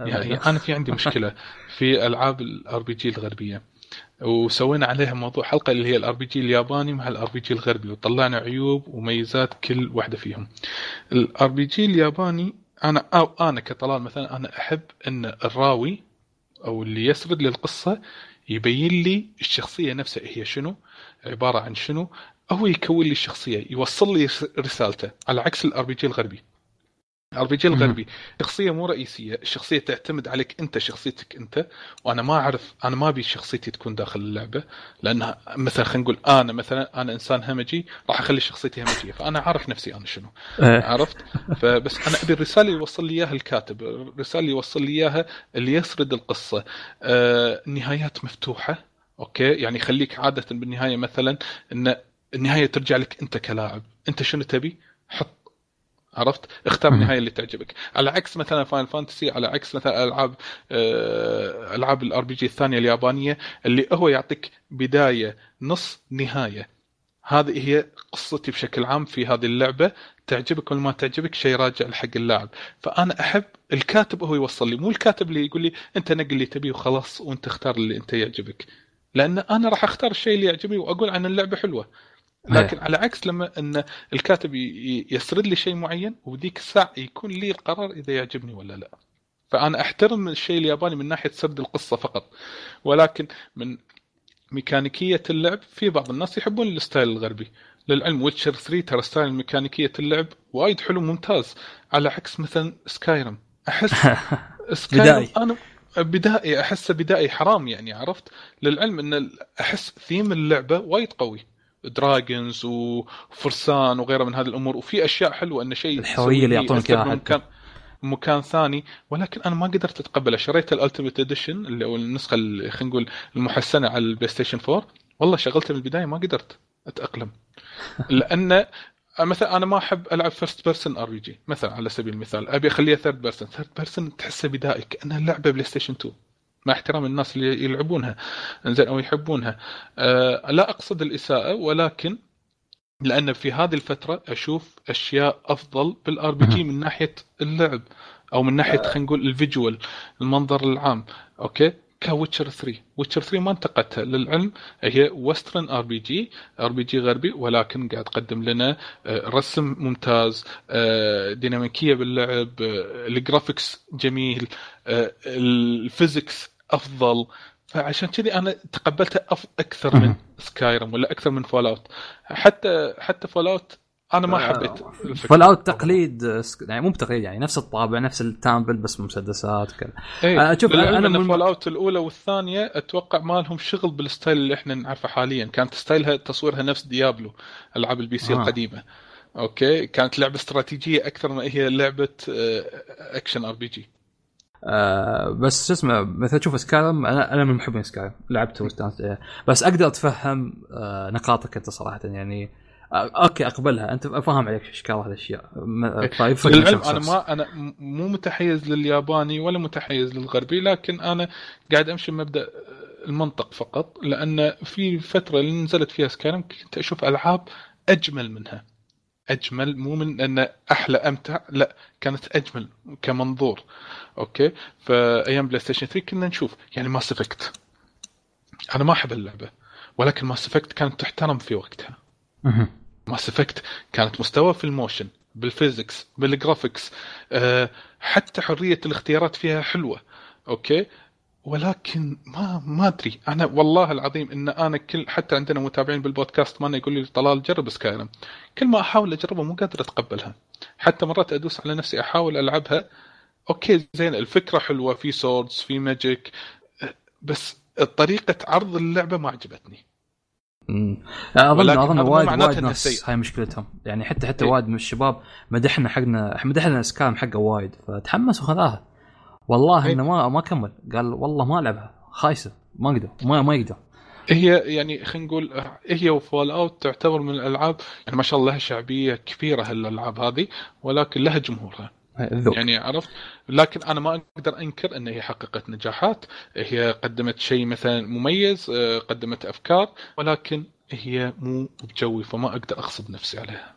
يعني أنا في عندي مشكلة في ألعاب ال RPG الغربية. وسوينا عليها موضوع حلقة اللي هي ال RPG الياباني مع ال RPG الغربي وطلعنا عيوب وميزات كل واحدة فيهم. ال RPG الياباني أنا أو أنا كطلال مثلا أنا أحب إن الراوي أو اللي يسرد لي القصة يبين لي الشخصية نفسها هي شنو عبارة عن شنو هو يكون لي الشخصية يوصل لي رسالته. على عكس ال RPG الغربي. ال RPG. الغربي شخصية مو رئيسية الشخصيه تعتمد عليك أنت شخصيتك أنت. وأنا ما أعرف أنا ما أبي شخصيتي تكون داخل اللعبة. لأنها مثلا خلينا نقول أنا مثلا أنا إنسان همجي راح أخلي شخصيتي همجية. فأنا عارف نفسي أنا شنو. آه، عرفت؟ فبس أنا أبي الرسالة اللي يوصل لي إياها الكاتب الرسالة اللي يوصل لي إياها اللي يسرد القصة. آه نهايات مفتوحة أوكي؟ يعني يخليك عادة بالنهاية مثلا إن النهاية ترجع لك أنت كلاعب. أنت شنو تبي؟ حط عرفت؟ اختار. النهايه اللي تعجبك. على عكس مثلا Final Fantasy على عكس مثلا ألعاب آه، ألعاب ال RPG الثانية اليابانية اللي هو يعطيك بداية نص نهاية. هذه هي قصتي بشكل عام في هذه اللعبة. تعجبك ولا ما تعجبك شيء راجع حق اللاعب. فأنا أحب الكاتب هو يوصل لي مو الكاتب اللي يقول لي أنت نقل اللي تبيه وخلاص وأنت اختار اللي أنت يعجبك. لأن أنا راح أختار الشيء اللي يعجبني وأقول عن اللعبة حلوة. لكن على عكس لما إن الكاتب يسرد لي شيء معين وذيك الساعة يكون لي القرار إذا يعجبني ولا لا. فأنا أحترم الشيء الياباني من ناحية سرد القصة فقط. ولكن من ميكانيكية اللعب في بعض الناس يحبون ال style الغربي. للعلم Witcher 3 ترى style ميكانيكية اللعب وايد حلو ممتاز. على عكس مثلا Skyrim. أحس Skyrim. أنا بدائي احسه بدائي حرام يعني عرفت؟ للعلم إن أحس ثيم اللعبة وايد قوي. dragons وفرسان وغيره من هذه الأمور. وفي أشياء حلوة أن شيء الحرية اللي يعطونك حتى. مكان مكان ثاني. ولكن أنا ما قدرت أتقبله. شريت ال ultimate edition اللي هو النسخة خلينا نقول المحسنة على ال PlayStation 4 والله شغلته من البداية ما قدرت أتأقلم. لأن مثلا أنا ما أحب ألعب first person RPG مثلا على سبيل المثال. أبي أخليها third person third person تحسه بدائي كأنها لعبة PlayStation 2 مع احترام الناس اللي يلعبونها إنزين أو يحبونها. أه لا أقصد الإساءة ولكن لأن في هذه الفترة أشوف أشياء أفضل بال RPG من ناحية اللعب أو من ناحية خلينا نقول ال visual المنظر العام. أوكي؟ ك Witcher 3 Witcher 3 ما انتقدتها للعلم. هي وسترن آر بي جي آر بي جي غربي ولكن قاعد تقدم لنا آه، رسم ممتاز آه، ديناميكية باللعب آه، ال graphics جميل ال physics أفضل. فعشان كذي أنا تقبلته أكثر من Skyrim ولا أكثر من Fallout حتى حتى Fallout أنا ما حبيت Fallout تقليد يعني مو بتقليد يعني نفس الطابع نفس ال template بس مسدسات كذا. إيه. شوف أنا من Fallout الأولى والثانية أتوقع ما لهم شغل بال style اللي إحنا نعرفه حاليا. كانت ستايلها تصويرها نفس Diablo ألعاب ال PC آه. القديمة. أوكي؟ كانت لعبة استراتيجية أكثر ما هي لعبة action RPG. آه بس شو اسمه مثلا تشوف Skyrim أنا أنا من محبين Skyrim لعبته واستانست بس أقدر أتفهم آه نقاطك أنت صراحة يعني أوكي أقبلها. أنت فاهم عليك اشكال هالاشياء طيب للعلم أنا ما أنا مو متحيز للياباني ولا متحيز للغربي لكن أنا قاعد أمشي بمبدا المنطق فقط لأن في فترة اللي نزلت فيها Skyrim كنت أشوف ألعاب أجمل منها. أجمل مو من أن أحلى أمتع لا كانت أجمل كمنظور. أوكي؟ فأيام PlayStation 3 كنا نشوف يعني Mass Effect أنا ما أحب اللعبة ولكن Mass Effect كانت تحترم في وقتها. Mass Effect كانت مستوى في ال motion بال physics بال graphics أه حتى حرية الاختيارات فيها حلوة. أوكي؟ ولكن ما ما أدري. أنا والله العظيم إن أنا كل حتى عندنا متابعين بالبودكاست ما يقول لي طلال جرب Skyrim. كل ما أحاول اجربها مو قادر أتقبلها. حتى مرات أدوس على نفسي أحاول ألعبها. أوكي زين الفكرة حلوة في swords في magic بس طريقة عرض اللعبة ما عجبتني. اظن أظن وايد وايد ناس هاي مشكلتهم. يعني حتى حتى إيه؟ وايد من الشباب مدحنا حقنا مدحنا Skyrim حقه وايد فتحمس وخذاها والله إيه؟ إنه ما ما كمل. قال والله ما العبها خايسة. ما أقدر ما ما يقدر. هي يعني خلينا نقول هي وفول أوت تعتبر من الألعاب يعني ما شاء الله لها شعبية كبيرة هالألعاب هذه ولكن لها جمهورها. الذوق. يعني عرفت؟ لكن أنا ما أقدر أنكر إن هي حققت نجاحات. هي قدمت شيء مثلا مميز آه، قدمت أفكار ولكن هي مو بجوي فما أقدر اغصب نفسي عليها.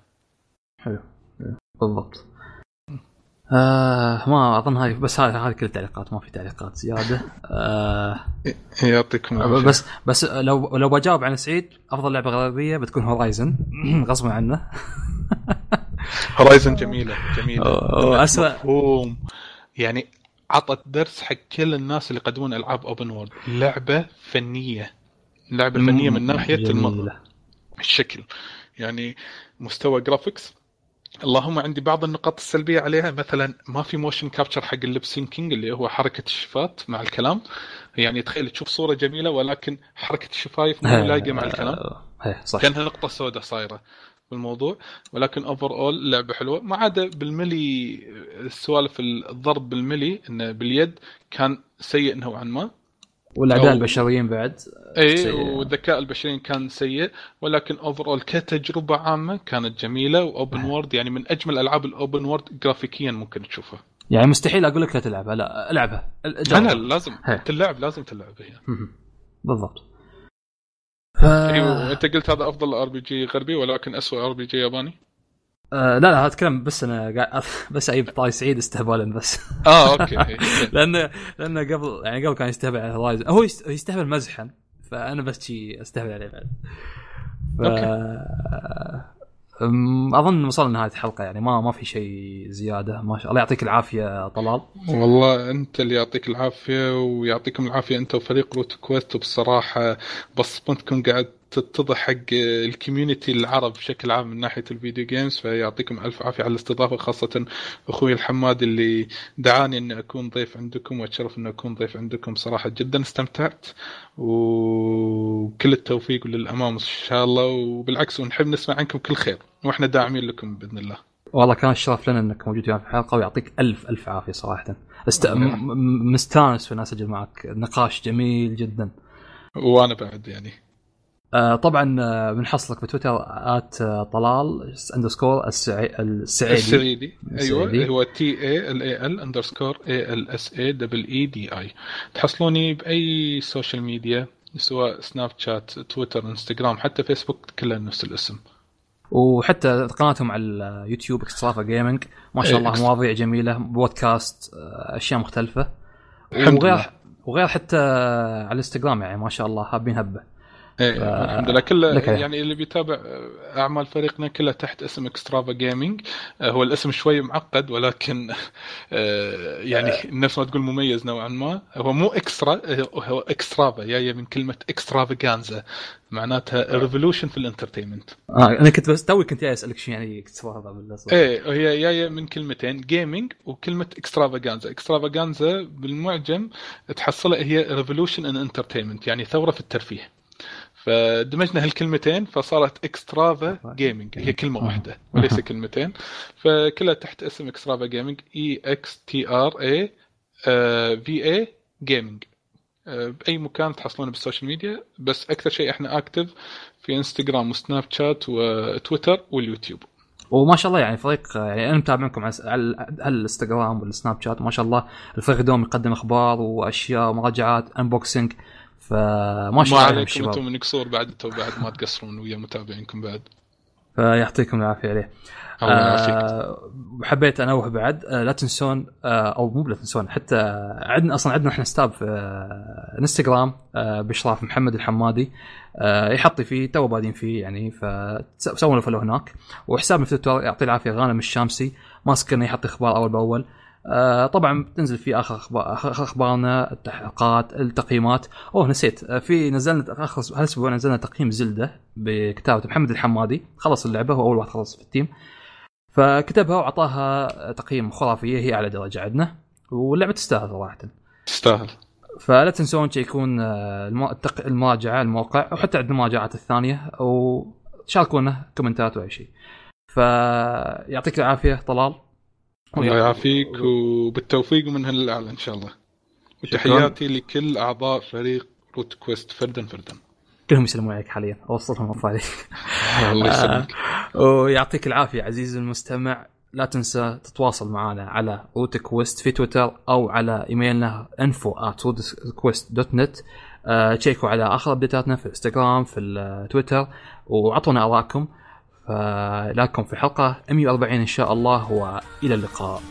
حلو. بالضبط. آه ما أظن هاي بس هذه هذه كل التعليقات ما في تعليقات زيادة. آه يعطيكم بس بس لو لو بجاوب عن سعيد أفضل لعبة غربيه بتكون Horizon غصبا عنه. Horizon جميلة جميلة. واسوء مفهوم. يعني عطت درس حق كل الناس اللي يقدمون ألعاب open world لعبة فنية. لعبة فنية من ناحية المنظر الشكل. يعني مستوى graphics اللهم عندي بعض النقاط السلبية عليها. مثلا ما في motion capture حق ال lip syncing اللي هو حركة الشفات مع الكلام. يعني تخيل تشوف صورة جميلة ولكن حركة الشفايف مو لايقة مع الكلام. صح. كأنها نقطة سوداء صايرة بالموضوع ولكن overall لعبة حلوة. ما عدا بال melee السوالف الضرب بال melee إنه باليد كان سيء نوعا ما. والأعداء. البشريين بعد. اي والذكاء البشري كان سيء ولكن overall كتجربة عامة كانت جميلة و open world يعني من أجمل ألعاب ال open world جرافيكيا ممكن تشوفها. يعني مستحيل أقول لك لا تلعبها. لا ألعبها. أنا لازم. هي. تلعب لازم تلعب هي. بالضبط. ف... أيوه أنت قلت هذا أفضل RPG غربي ولكن اسوء RPG ياباني؟ آه لا لا أتكلم بس أنا قاعد بس أجيب طاري سعيد استهبالا بس. آه okay. لأنه لأنه قبل يعني قبل كان يستهبل على Horizon هو يستهبل مزحا. فأنا بس شي أستهبل عليه بعد. ف... أظن وصلنا لنهاية الحلقة يعني ما ما في شيء زيادة. ما شاء الله يعطيك العافية طلال. والله أنت اللي يعطيك العافية ويعطيكم العافية أنت وفريق روت كويست. بصراحه بصمتكم قاعد تتضح حق ال community العرب بشكل عام من ناحية ال video games فيعطيكم ألف عافية على الاستضافة خاصة أخوي الحماد اللي دعاني إني أكون ضيف عندكم وأتشرف إني أكون ضيف عندكم صراحة جدا استمتعت وكل التوفيق للأمام إن شاء الله وبالعكس ونحب نسمع عنكم كل خير وإحنا داعمين لكم بإذن الله. والله كان الشرف لنا إنك موجود في الحلقة ويعطيك ألف ألف عافية صراحة. است... مستانس الناس اسجل معك نقاش جميل جدا. وأنا بعد يعني. آه طبعا آه، بنحصلك بتويتر آت آه، طلال underscore السعيدي. السعيدي. أيوه هو T A L A L underscore A L S A double E D I تحصلوني بأي social media سواء سناب شات تويتر انستغرام حتى فيسبوك كلها نفس الاسم. وحتى قناتهم على اليوتيوب Extrava Gaming ما شاء الله مواضيع جميلة بودكاست أشياء مختلفة. الحمد لله. وغير حتى على الإنستغرام يعني ما شاء الله حابين هبة. إيه ف... الحمد لله. كله. يعني اللي بيتابع أعمال فريقنا كلها تحت اسم Extrava Gaming هو الاسم شوي معقد ولكن آه، يعني نفس ما تقول مميز نوعا ما. هو مو extra هو Extrava جاية من كلمة extravaganza معناتها revolution في ال entertainment آه أنا كنت بس توي كنت جاي أسألك شو يعني Extrava بالأصل. إيه هي جاية من كلمتين gaming وكلمة extravaganza extravaganza بالمعجم تحصلها هي revolution in entertainment يعني ثورة في الترفيه. فدمجنا هالكلمتين فصارت Extrava Gaming هي كلمة واحدة وليس كلمتين. فكلها تحت اسم Extrava Gaming E X T R A V A Gaming بأي مكان تحصلونه بال social media بس أكثر شيء إحنا active في انستغرام وسناب شات وتويتر واليوتيوب. وما شاء الله يعني فريق يعني أنا متابعكم على الإنستغرام والسناب شات ما شاء الله الفريق دوم يقدم أخبار وأشياء ومراجعات unboxing فما شاء الله عليكم أنتم من بعد بعد ما تقصرون ويا متابعينكم بعد. فيعطيكم العافية عليه. آه حبيت أنوه بعد. آه لا تنسون آه أو مو لا تنسون حتى عندنا أصلا عندنا إحنا ستاب في آه إنستغرام آه بإشراف محمد الحمادي. آه يحطي فيه تو بادين فيه يعني فسووا له فلو هناك. وحسابنا في تويتر يعطيه العافية غانم الشامسي. ماسك إنه يحط إخبار أول بأول. آه طبعا بتنزل في آخر أخبار أخبارنا التحقيقات التقييمات. أوه نسيت. آه في نزلنا آخر هالاسبوع نزلنا تقييم زلدة بكتابة محمد الحمادي. خلص اللعبة هو أول واحد خلص في التيم. فكتبها وأعطاها تقييم خرافية هي أعلى درجة عندنا واللعبة تستاهل صراحة. تستاهل. فلا تنسون تشيكون آه، المراجعة الموقع وحتى عند المراجعات الثانية وشاركونا كومنتات وأي شيء. فيعطيك العافية طلال. الله يعافيك وبالتوفيق منها لأعلى إن شاء الله. وتحياتي لكل أعضاء فريق روت كويست فردا فردا كلهم يسلمون عليك حاليا. أوصلهم افضل الله يسلمك. ويعطيك العافية عزيزي المستمع. لا تنسى تتواصل معنا على روت كويست في تويتر أو على إيميلنا info dot net تشيكوا على آخر ابديتاتنا في الانستغرام في التويتر وأعطونا آرائكم. نلقاكم في الحلقة 140 إن شاء الله وإلى اللقاء.